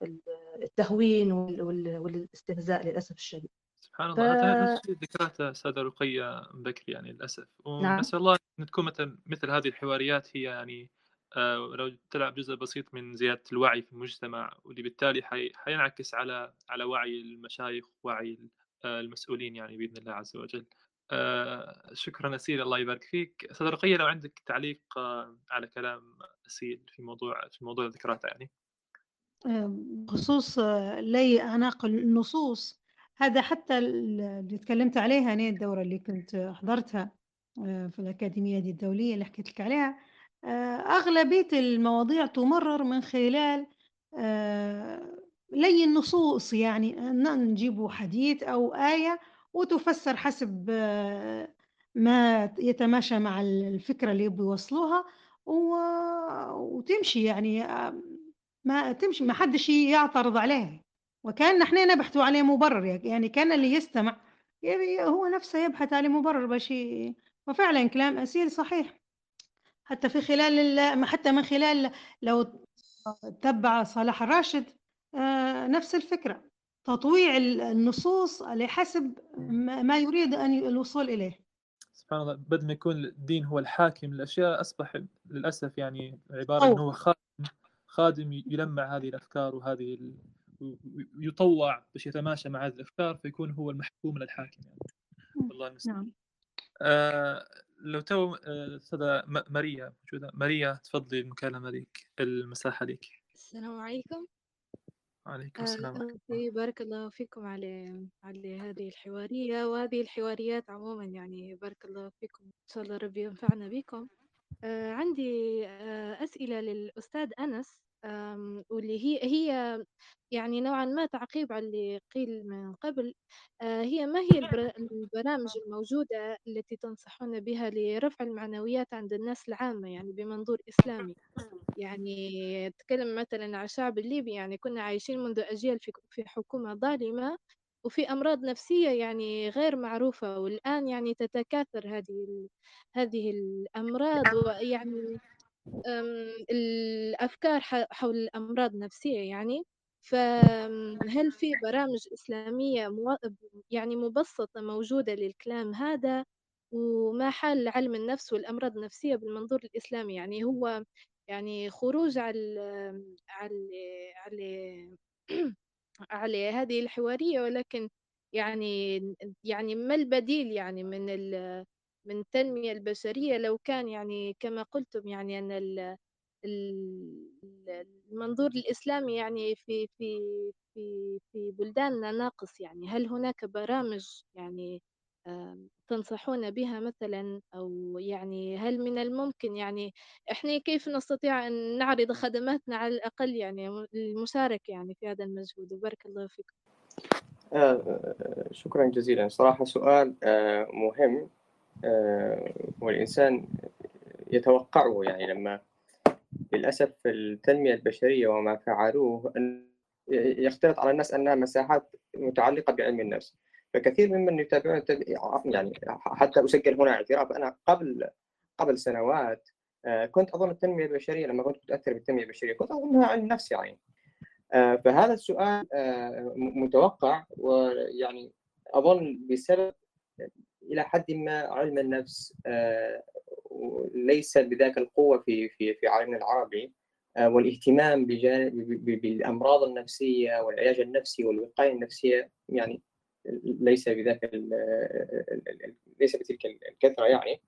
التهوين والاستهزاء للأسف الشديد. سبحان الله. ف... هذا نفس ذكرته أستاذة رقية بكري يعني للأسف. نعم. ونسأل الله أن تكون مثل مثل هذه الحواريات هي يعني آه لو تلعب جزء بسيط من زيادة الوعي في المجتمع واللي بالتالي حي... حينعكس على على وعي المشايخ ووعي آه، المسؤولين يعني بإذن الله عز وجل. آه شكرا أسيل الله يبارك فيك أستاذ رقيه لو عندك تعليق آه على كلام أسيل في موضوع في موضوع ذكراته يعني. بخصوص آه، لي اعناق النصوص هذا حتى اللي تكلمت عليها أنا الدورة اللي كنت حضرتها آه، في الأكاديمية دي الدولية اللي حكيت لك عليها آه، أغلبية المواضيع تمرر من خلال آه، لي النصوص يعني أن نجيبوا حديث أو آية وتفسر حسب ما يتماشى مع الفكرة اللي بيوصلوها وتمشي يعني ما تمشي ما حدش يعترض عليها. وكأن نحن نبحث عليه مبرر يعني كأن اللي يستمع هو نفسه يبحث على مبرر بشيء وفعلا كلام أسيل صحيح. حتى في خلال حتى من خلال لو تبع صلاح الراشد آه، نفس الفكرة. تطويع النصوص على حسب ما يريد أن الوصول إليه. سبحان الله بدل ما يكون الدين هو الحاكم الأشياء أصبح للأسف يعني عبارة أنه هو خادم خادم يلمع هذه الأفكار وهذه ويطوع باش يتماشى مع هذه الأفكار فيكون هو المحكوم للحاكم يعني. والله المستعان. نعم. آه لو تو آه، استاذه ماريا موجودة. ماريا تفضلي المكالمه لك المساحة لك السلام عليكم. وعليكم آه، السلام ورحمة بارك الله فيكم على على هذه الحوارية. وهذه الحواريات عموما يعني بارك الله فيكم إن شاء الله ربي ينفعنا بكم. آه عندي آه أسئلة للأستاذ أنس. واللي هي هي يعني نوعًا ما تعقيب على اللي قيل من قبل، آه، هي ما هي البرامج الموجودة التي تنصحون بها لرفع المعنويات عند الناس العامة يعني بمنظور إسلامي؟ يعني أتكلم مثلًا على الشعب الليبي يعني كنا عايشين منذ أجيال في حكومة ظالمة، وفي أمراض نفسية يعني غير معروفة، والآن يعني تتكاثر هذه هذه الأمراض ويعني الأفكار حول الأمراض النفسية يعني. فهل في برامج إسلامية يعني مبسطة موجودة للكلام هذا؟ وما حال علم النفس والأمراض النفسية بالمنظور الإسلامي؟ يعني هو يعني خروج على على على [clears throat] على هذه الحوارية ولكن يعني يعني ما البديل يعني من من التنمية البشرية لو كان يعني كما قلتم يعني أن المنظور الإسلامي يعني في في في في بلداننا ناقص يعني. هل هناك برامج يعني تنصحون بها مثلا؟ أو يعني هل من الممكن يعني إحنا كيف نستطيع أن نعرض خدماتنا على الأقل يعني المشاركة يعني في هذا المجهود؟ وبارك الله فيكم. آه, آه، شكرا جزيلا. صراحة سؤال آه مهم. آه، والإنسان يتوقعه يعني لما للأسف التنمية البشرية وما فعلوه أن يختلط على الناس أنها مساحات متعلقة بعلم النفس. فكثير ممن يتابعون يعني حتى أسجل هنا اعتراف أنا قبل قبل سنوات آه، كنت أظن التنمية البشرية لما كنت أتأثر بالتنمية البشرية كنت أظنها علم نفس يعني. آه، فهذا السؤال متوقع ويعني أظن بسبب إلى حد ما علم النفس آه، ليس بذاك القوة في في في عالمنا العربي آه، والاهتمام بالأمراض النفسية والعلاج النفسي والوقاية النفسية يعني ليس بذاك ليس بتلك الكثرة يعني.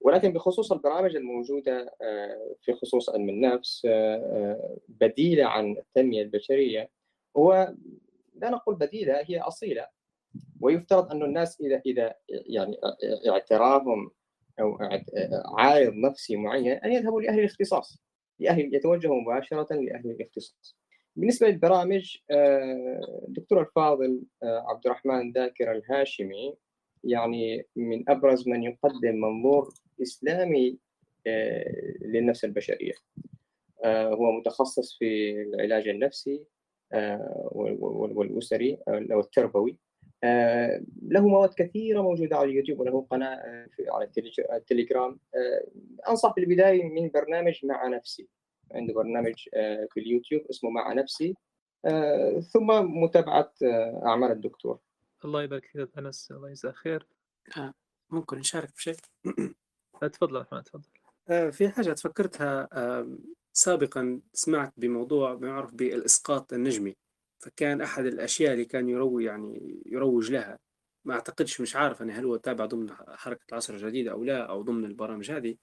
ولكن بخصوص البرامج الموجودة آه، في خصوص علم النفس بديلة عن التنمية البشرية هو لا نقول بديلة هي أصيلة. ويفترض أن الناس إذا إذا يعني اعترافهم أو عارض نفسي معين أن يذهبوا لأهل الاختصاص. لأهل يتوجهوا مباشرة لأهل الاختصاص. بالنسبة للبرامج الدكتور الفاضل عبد الرحمن ذاكر الهاشمي يعني من أبرز من يقدم منظور إسلامي للنفس البشرية. هو متخصص في العلاج النفسي والأسري أو التربوي. آه، له مواد كثيرة موجودة على اليوتيوب وله قناة آه، على التليجرام. آه، أنصح في البداية من برنامج مع نفسي. عنده برنامج في اليوتيوب اسمه مع نفسي. ثم متابعة أعمال الدكتور. الله يبارك فيك أنس الله يجزاه خير. ممكن نشارك بشيء تفضل أحمد تفضل. في حاجة تفكرتها سابقا سمعت بموضوع ما يعرف بالإسقاط النجمي. فكان أحد الأشياء اللي كان يروج يعني يروج لها. ما أعتقدش مش عارف أنا هل هو تابع ضمن حركة العصر الجديد أو لا أو ضمن البرامج هذه.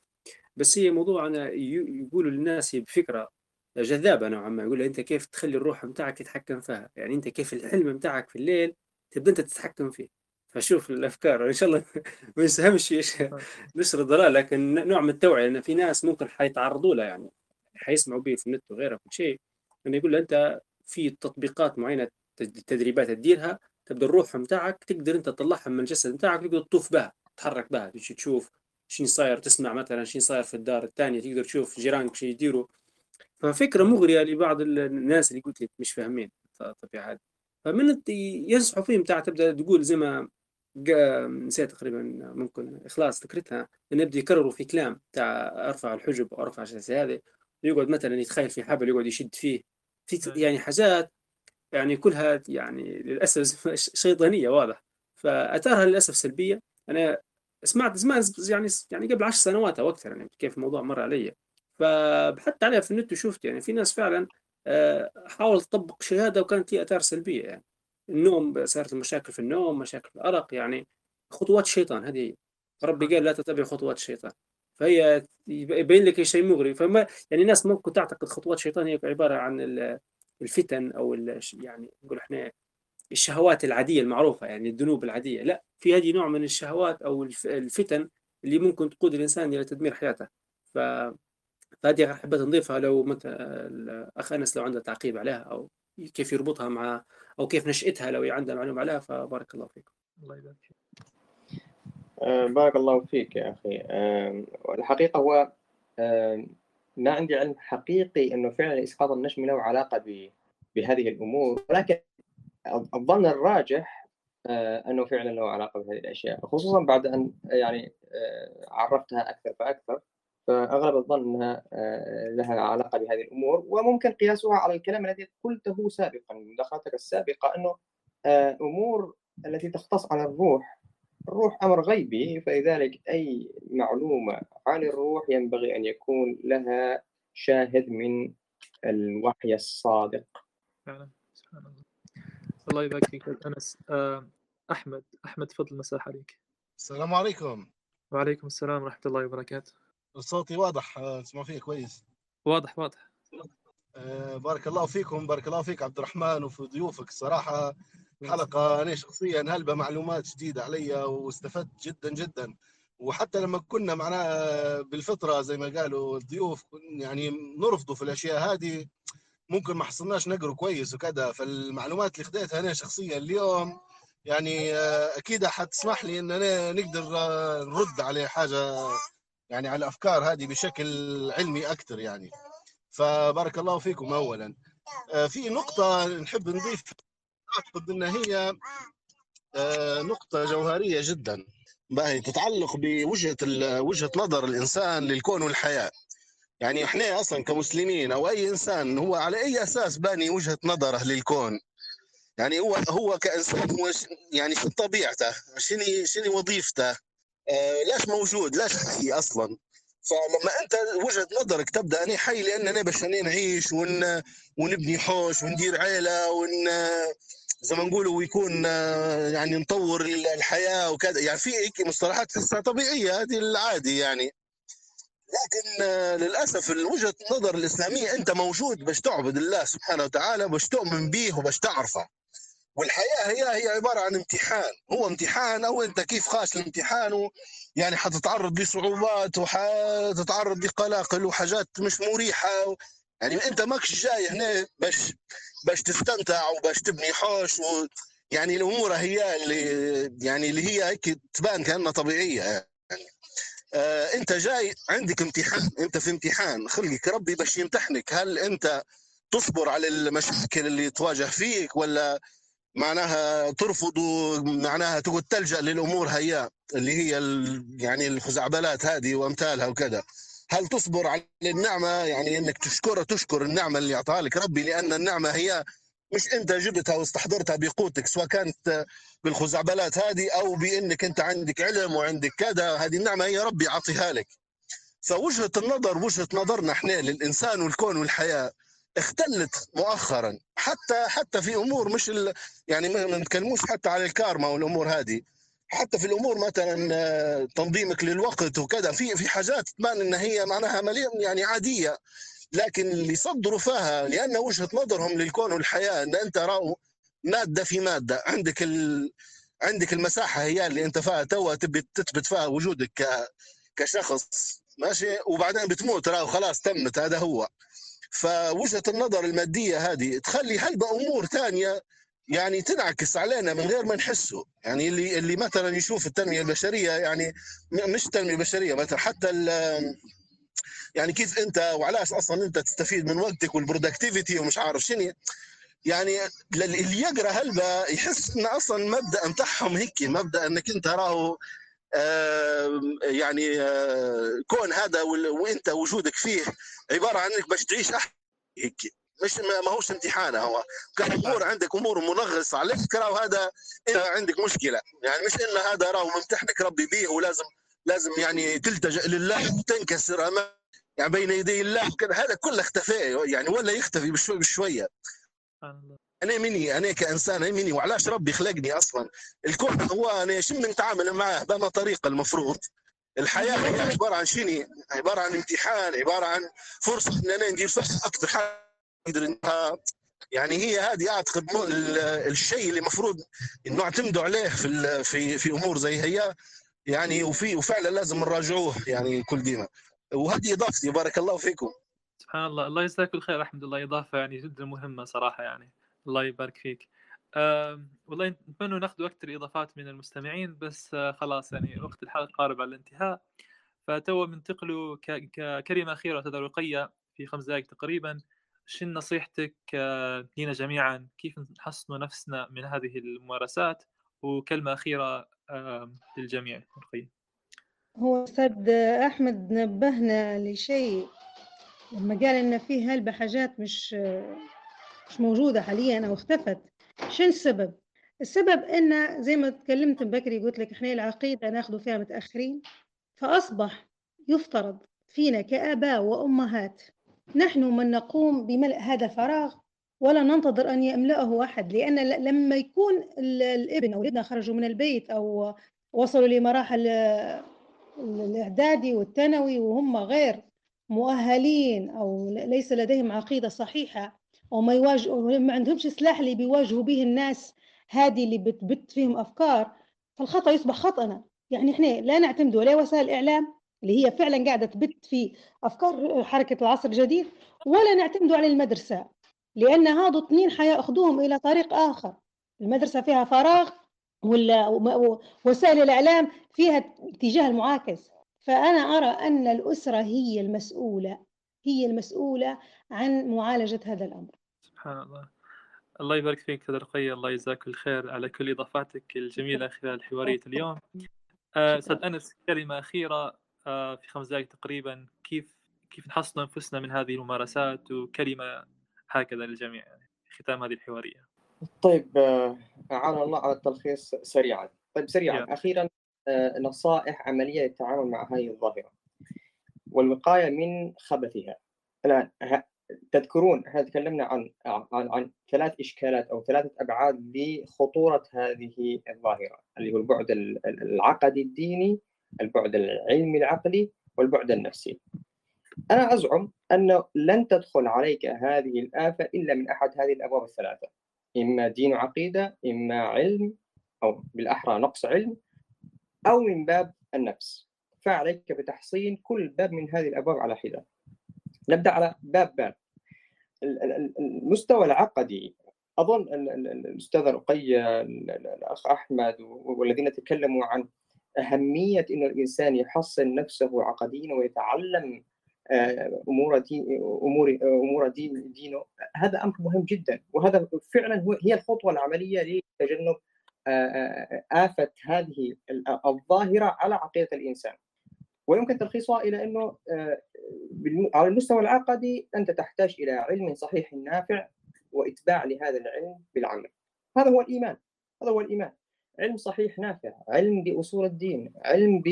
بس هي موضوع أنا يقولوا للناس بفكرة جذابة نوعا ما يقول أنت كيف تخلي الروح متاعك يتحكم فيها؟ يعني أنت كيف الحلم متاعك في الليل تبدأ أنت تتحكم فيه؟ فشوف الأفكار إن شاء الله ما يساهمش [laughs] نشر الضلال لكن نوع من التوعية ان في ناس ممكن حيتعرضوا لها يعني حيسمعوا به في النت وغيره كل شيء. أنه يقول له أنت في تطبيقات معينة تدريبات تديرها تبدأ الروح نتاعك تقدر أنت تطلعها من الجسد نتاعك تقدر تطوف بها تتحرك بها. تشوف شنو صاير تسمع مثلا شنو صاير في الدار الثانية تقدر تشوف جيرانك شو يديروا. ففكرة مغرية لبعض الناس اللي قلت لك مش فاهمين الطبيعة هذه. فمن ينصحوا فيهم تاع تبدأ تقول زي ما نسيت تقريبا ممكن إخلاص ذكرتها انه يبدا يكرروا في كلام تاع أرفع الحجب وأرفع هذه يقعد مثلا يتخيل في حبل يقعد يشد فيه. في يعني حاجات يعني كلها يعني للأسف [laughs] شيطانية واضح. فاثارها للأسف سلبية. أنا سمعت زمان يعني يعني قبل عشر سنوات أو أكثر يعني كيف الموضوع مر علي. فبحثت عليها في النت وشفت يعني في ناس فعلا آه، حاولت تطبق شهادة وكانت هي أثار سلبية يعني. النوم صارت المشاكل في النوم مشاكل في الأرق يعني خطوات الشيطان هذه هي. ربي قال لا تتبع خطوات الشيطان. فهي يبين لك شيء مغري. فما يعني الناس ممكن تعتقد خطوات الشيطان هي عبارة عن الفتن أو يعني نقول إحنا الشهوات العادية المعروفة يعني الذنوب العادية. لا في هذه نوع من الشهوات أو الفتن اللي ممكن تقود الإنسان إلى تدمير حياته. ف فهذه حبيت نضيفها لو متى الاخ أنس لو عنده تعقيب عليها أو كيف يربطها مع أو كيف نشأتها لو عنده معلومة عليها فبارك الله فيكم. الله يبارك فيك. بارك الله فيك يا أخي. الحقيقة هو ما عندي علم حقيقي أنه فعلا إسقاط النجم له علاقة بهذه الأمور ولكن الظن الراجح آه، أنه فعلا له علاقة بهذه الأشياء خصوصا بعد أن يعني آه، عرفتها أكثر فأكثر فأغلب الظن أنها لها علاقة بهذه الأمور وممكن قياسها على الكلام الذي قلته سابقا مداخلتك السابقة أنه أمور التي تختص على الروح الروح أمر غيبي فلذلك أي معلومة عن الروح ينبغي أن يكون لها شاهد من الوحي الصادق. فعلا سبحان الله. الله يبارك فيك أنس. آه، أحمد أحمد تفضل مساح عليك السلام عليكم. وعليكم السلام ورحمة الله وبركاته. صوتي واضح آه، تسمع فيه كويس؟ واضح واضح. آه، بارك الله فيكم بارك الله فيك عبد الرحمن وفي ضيوفك الصراحة. حلقة أنا شخصيا هلبة معلومات جديدة علي واستفدت جدا جدا. وحتى لما كنا معناها بالفطرة زي ما قالوا الضيوف يعني نرفضوا في الأشياء هذه. ممكن ما حصلناش نقروا كويس وكذا. فالمعلومات اللي خديتها أنا شخصيا اليوم يعني أكيد حتسمح لي أن أنا نقدر نرد على حاجة يعني على الأفكار هذه بشكل علمي أكثر يعني. فبارك الله فيكم أولا. في نقطة نحب نضيف أعتقد إن هي آه، نقطة جوهرية جدا. باهي تتعلق بوجهة وجهة نظر الإنسان للكون والحياة. يعني إحنا أصلا كمسلمين أو أي إنسان هو على أي أساس باني وجهة نظره للكون؟ يعني هو هو كإنسان هو يعني في طبيعته؟ شنو شنو وظيفته؟ آه ليش موجود؟ ليش حي أصلا؟ فلما أنت وجهة نظرك تبدأ أنا حي لأن أنا باش نعيش ون ونبني حوش وندير عيلة ون زي ما نقولوا ويكون يعني نطور الحياة وكذا. يعني في مصطلحات تحسها طبيعية هذه العادي يعني. لكن للأسف وجهه النظر الإسلامية أنت موجود باش تعبد الله سبحانه وتعالى باش تؤمن به وباش تعرفه. والحياة هي هي عبارة عن امتحان. هو امتحان أو أنت كيف خاش الامتحان يعني حتتعرض لصعوبات وحتتعرض لقلاقل وحاجات مش مريحة يعني أنت ماكش جاي هنا باش باش تستمتع وباش تبني حوش و يعني الأمور هي اللي يعني اللي هي هيك تبان كأنها طبيعية يعني. آه أنت جاي عندك امتحان. أنت في امتحان. خلقك ربي باش يمتحنك. هل أنت تصبر على المشاكل اللي تواجه فيك ولا معناها ترفض معناها تقعد تلجأ للأمور هي اللي هي يعني الخزعبلات هذه وأمثالها وكذا. هل تصبر على النعمة؟ يعني إنك تشكر تشكر النعمة اللي أعطاها لك ربي لأن النعمة هي مش أنت جبتها واستحضرتها بقوتك سواء كانت بالخزعبلات هذه أو بإنك أنت عندك علم وعندك كذا. هذه النعمة هي ربي عطيها لك. فوجهة النظر وجهة نظرنا إحنا للإنسان والكون والحياة اختلت مؤخرا. حتى حتى في أمور مش ال... يعني ما نتكلموش حتى على الكارما والأمور هذه. حتى في الأمور مثلا آه، تنظيمك للوقت وكذا في في حاجات تبان إن هي معناها يعني عادية لكن اللي صدروا فيها لأن وجهة نظرهم للكون والحياة إن أنت راو مادة في مادة عندك ال... عندك المساحة هي اللي أنت فيها توا تبي تثبت فيها وجودك ك... كشخص ماشي؟ وبعدين بتموت راو خلاص تمت هذا هو. فوجهة النظر المادية هذه تخلي هلبة أمور ثانية يعني تنعكس علينا من غير ما نحسه. يعني اللي اللي مثلا يشوف التنمية البشرية يعني مش التنميه البشريه مثلا حتى يعني كيف أنت وعلاش أصلا أنت تستفيد من وقتك والبرودكتيفيتي ومش عارف شنو. يعني اللي يقرأ هلبة يحس إن أصلا المبدا بتاعهم هيك مبدأ إنك أنت راهو يعني آه كون هذا وأنت وجودك فيه عبارة عن إنك باش تعيش هيك مش ما هوش امتحان هو. كان امور عندك أمور منغصة عليك راهو هذا إنت عندك مشكلة. يعني مش إن هذا راهو ممتحنك ربي به ولازم لازم يعني تلتجئ لله وتنكسر امام يعني بين يدي الله هذا كله اختفى يعني ولا يختفي بشوي بشوية. أنا مني أنا كإنسان أنا مني وعلاش ربي خلقني أصلا؟ الكون هو أنا شو نتعامل معاه؟ بما طريقه المفروض. الحياة هي عبارة عن شنو؟ عبارة عن امتحان عبارة عن فرصة إن أنا ندير فيها أكثر. حاجة يعني هي هذه أعتقد الشيء اللي المفروض نعتمدوا عليه في في في أمور زي هي. يعني وفي وفعلا لازم نراجعوه يعني كل ديما. وهذه اضافتي بارك الله فيكم. سبحان الله. الله يجزاك الخير الحمد لله إضافة يعني جدا مهمة صراحة يعني. الله يبارك فيك. أه والله نتمنى نأخذ أكثر اضافات من المستمعين بس آه خلاص يعني وقت الحلقة قارب على الانتهاء. فتو بننتقلوا ككلمه أخيرة تدرقيه في خمس دقائق تقريبا. شن نصيحتك آه لنا جميعا؟ كيف نحصن نفسنا من هذه الممارسات؟ وكلمة أخيرة آه للجميع هو أستاذ أحمد نبهنا لشيء. لما قال إن في هلبة حاجات مش مش موجودة حاليا أو اختفت شو السبب؟ السبب إن زي ما تكلمت بكري قلت لك إحنا العقيدة ناخذ فيها متأخرين فأصبح يفترض فينا كآباء وأمهات نحن من نقوم بملء هذا الفراغ ولا ننتظر أن يملأه أحد لأن لما يكون الابن أو الابنة خرجوا من البيت أو وصلوا لمراحل الإعدادي والثانوي وهم غير مؤهلين أو ليس لديهم عقيدة صحيحة وما يواجهوا ما عندهمش سلاح اللي بيواجهوا به الناس هذه اللي بتبت فيهم أفكار فالخطأ يصبح خطأنا. يعني إحنا لا نعتمد ولا وسائل الإعلام اللي هي فعلا قاعدة تبت في أفكار حركة العصر الجديد ولا نعتمد على المدرسة لأن هذا اثنين حيأخذوهم إلى طريق آخر. المدرسة فيها فراغ ولا وسائل الإعلام فيها اتجاه المعاكس. فأنا أرى أن الأسرة هي المسؤولة هي المسؤولة عن معالجة هذا الأمر. سبحان الله. الله يبارك فيك رقية الله يجزاك الخير على كل إضافاتك الجميلة خلال حوارية اليوم. آه، أستاذ أنس كلمة أخيرة. في خمس دقائق تقريبا كيف كيف نحصن أنفسنا من هذه الممارسات وكلمة هكذا للجميع يعني ختام هذه الحوارية. طيب آه، أعان الله على التلخيص سريعا. طيب سريعا. yeah. أخيرا آه، نصائح عملية للتعامل مع هذه الظاهرة. والوقاية من خبثها. الآن تذكرون إحنا تكلمنا عن عن عن ثلاث إشكالات أو ثلاثة أبعاد لخطورة هذه الظاهرة اللي هو البعد العقدي الديني، البعد العلمي العقلي، والبعد النفسي. أنا أزعم انه لن تدخل عليك هذه الآفة إلا من أحد هذه الأبواب الثلاثة. إما دين وعقيدة إما علم أو بالأحرى نقص علم أو من باب النفس فعليك بتحصين كل باب من هذه الأبواب على حدة نبدأ على باب باب المستوى العقدي أظن الأستاذ رقية الأخ أحمد والذين تكلموا عن أهمية أن الإنسان يحصن نفسه عقديا ويتعلم آه، أمور أمور أمور دين دينه هذا أمر مهم جدا. وهذا فعلا هي الخطوة العملية لتجنب آه، آه، آفة هذه الظاهرة على عقيدة الإنسان. ويمكن تلخيصها إلى أنه على المستوى العقدي أنت تحتاج إلى علم صحيح نافع وإتباع لهذا العلم بالعمل. هذا هو الإيمان. هذا هو الإيمان. علم صحيح نافع علم بأصول الدين علم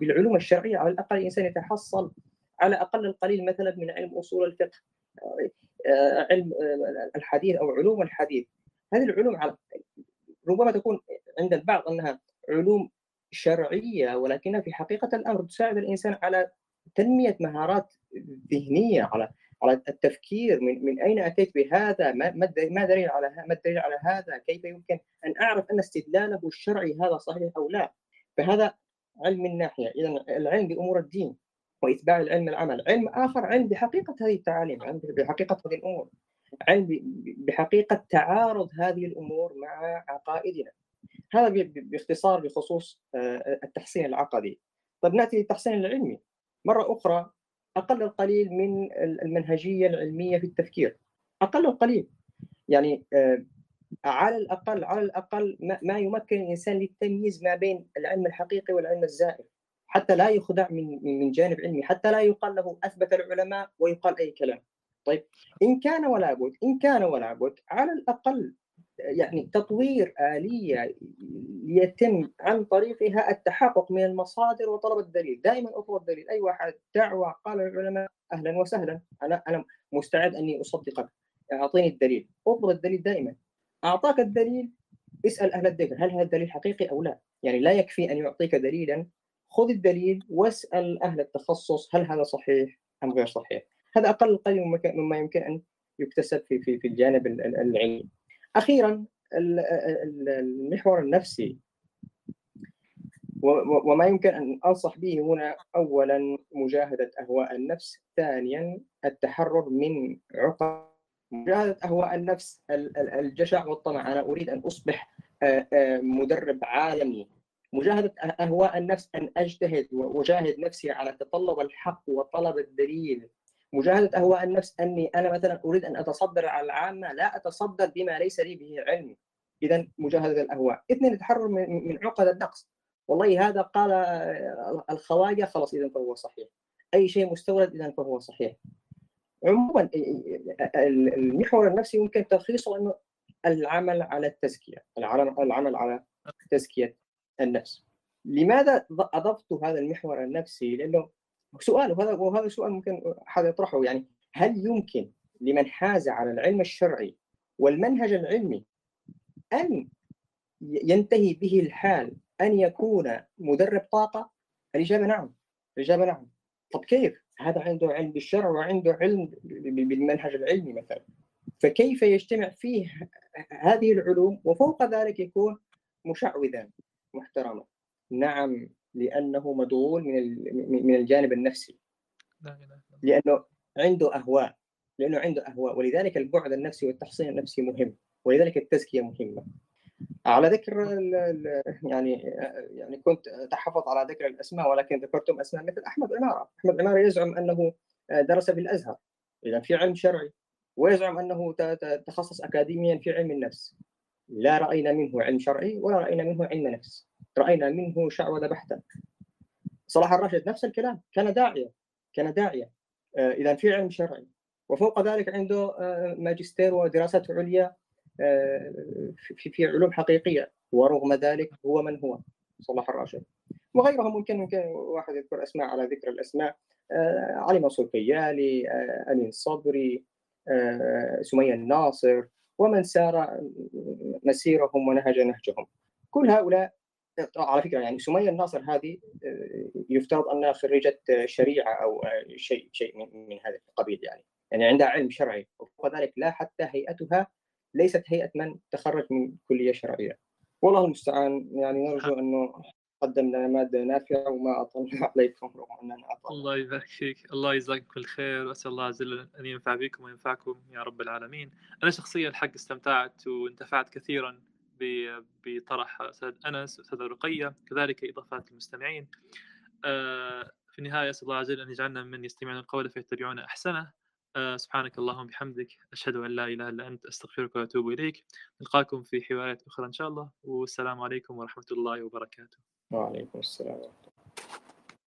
بالعلوم الشرعية. على الأقل الإنسان يتحصل على أقل القليل مثلا من علم أصول الفقه آه، علم آه، الحديث أو علوم الحديث. هذه العلوم ربما تكون عند البعض أنها علوم شرعية ولكنها في حقيقة الأمر تساعد الإنسان على تنمية مهارات ذهنية على على التفكير من من أين أتيت بهذا؟ ما ما دليل على ما الدليل على هذا؟ كيف يمكن أن أعرف أن استدلاله الشرعي هذا صحيح أو لا؟ فهذا علم من ناحية. اذا العلم بأمور الدين وإتباع العلم العمل. علم آخر علم بحقيقة هذه التعاليم علم بحقيقة هذه الأمور. علم بحقيقة تعارض هذه الأمور مع عقائدنا. هذا باختصار بخصوص آه، التحسين العقدي. طيب نأتي للتحسين العلمي. مرة أخرى أقل القليل من المنهجية العلمية في التفكير. أقل القليل. يعني آه، على الأقل على الأقل ما يمكن الإنسان للتمييز ما بين العلم الحقيقي والعلم الزائف حتى لا يخدع من من جانب علمي حتى لا يقال له أثبت العلماء ويقال أي كلام. طيب إن كان ولا بد إن كان ولا بد على الأقل يعني تطوير آلية يتم عن طريقها التحقق من المصادر وطلب الدليل. دائما أطلب الدليل. أي واحد دعوة قال العلماء أهلا وسهلا. أنا أنا مستعد أني أصدقك أعطيني الدليل. اطلب الدليل دائما. أعطاك الدليل. اسأل أهل الذكر هل هذا الدليل حقيقي أو لا؟ يعني لا يكفي أن يعطيك دليلا. خذ الدليل واسأل أهل التخصص هل هذا صحيح أم غير صحيح. هذا أقل قليل مما يمكن أن يكتسب في في في الجانب العلمي. أخيرا المحور النفسي. وما يمكن أن أنصح به هنا اولا مجاهدة أهواء النفس ثانيا التحرر من عقد مجاهدة أهواء النفس الجشع والطمع. أنا أريد أن أصبح مدرب عالمي. مجاهدة أهواء النفس أن أجتهد وأجاهد نفسي على تطلب الحق وطلب الدليل. مجاهدة اهواء النفس أني أنا مثلا أريد أن أتصدر على العامة لا أتصدر بما ليس لي به علم. اذا مجاهدة الأهواء. اثنين التحرر من عقد النقص. والله هذا قال الخواجة خلاص اذا فهو صحيح. أي شيء مستورد اذا فهو صحيح. عموما المحور النفسي يمكن تلخيصه إنه العمل على التزكية العمل على تزكية النفس. لماذا أضفت هذا المحور النفسي؟ لأنه سؤال وهذا وهذا سؤال ممكن أحد يطرحه يعني هل يمكن لمن حاز على العلم الشرعي والمنهج العلمي أن ينتهي به الحال أن يكون مدرب طاقة؟ الإجابة نعم الإجابة نعم طب كيف؟ هذا عنده علم بالشرع وعنده علم بالمنهج العلمي مثلا فكيف يجتمع فيه هذه العلوم وفوق ذلك يكون مشعوذا محترما نعم لأنه مدغول من من الجانب النفسي. لأنه عنده أهواء لأنه عنده أهواء. ولذلك البعد النفسي والتحصين النفسي مهم. ولذلك التزكية مهمة. على ذكر يعني يعني كنت أتحفظ على ذكر الأسماء ولكن ذكرتم أسماء مثل أحمد عمارة، أحمد عمارة يزعم أنه درس في الأزهر. إذا في علم شرعي ويزعم أنه تخصص اكاديميا في علم النفس. لا رأينا منه علم شرعي ولا رأينا منه علم نفس. رأينا منه شعوذه بحتة. صلاح الراشد نفس الكلام كان داعية كان داعية آه، اذا في علم شرعي. وفوق ذلك عنده آه، ماجستير ودراسات عليا آه، في علوم حقيقية. ورغم ذلك هو من هو صلاح الراشد. وغيرهم ممكن ممكن واحد يذكر أسماء على ذكر الأسماء. علي منصور كيالي أمين صبري سمية الناصر ومن سار مسيرهم ونهج نهجهم. كل هؤلاء على فكرة يعني سمية الناصر هذه آه، يفترض أنها خريجة شريعة أو آه، شيء شيء من, هذا القبيل يعني. يعني عندها علم شرعي وفوق ذلك لا حتى هيئتها ليست هيئة من تخرج من كلية شرعية. والله المستعان يعني نرجو أنه قدم لنا مادة نافعة وما أطلنا [laughs] عليكم رغم أننا أطلنا الله يبارك فيك الله يجزاكم كل خير وأسأل الله عز وجل أن ينفع بكم وينفعكم يا رب العالمين. أنا شخصيا الحق استمتعت وانتفعت كثيرا بطرح أستاذ أنس واستاذه رقية كذلك إضافات المستمعين. آه، في النهاية أسأل الله عز وجل أن يجعلنا من يستمعون القول فيتبعون أحسنه. آه، سبحانك اللهم وبحمدك أشهد أن لا إله إلا أنت أستغفرك وأتوب إليك. نلقاكم في حوارات أخرى إن شاء الله. والسلام عليكم ورحمة الله وبركاته. وعليكم السلام ورحمة الله.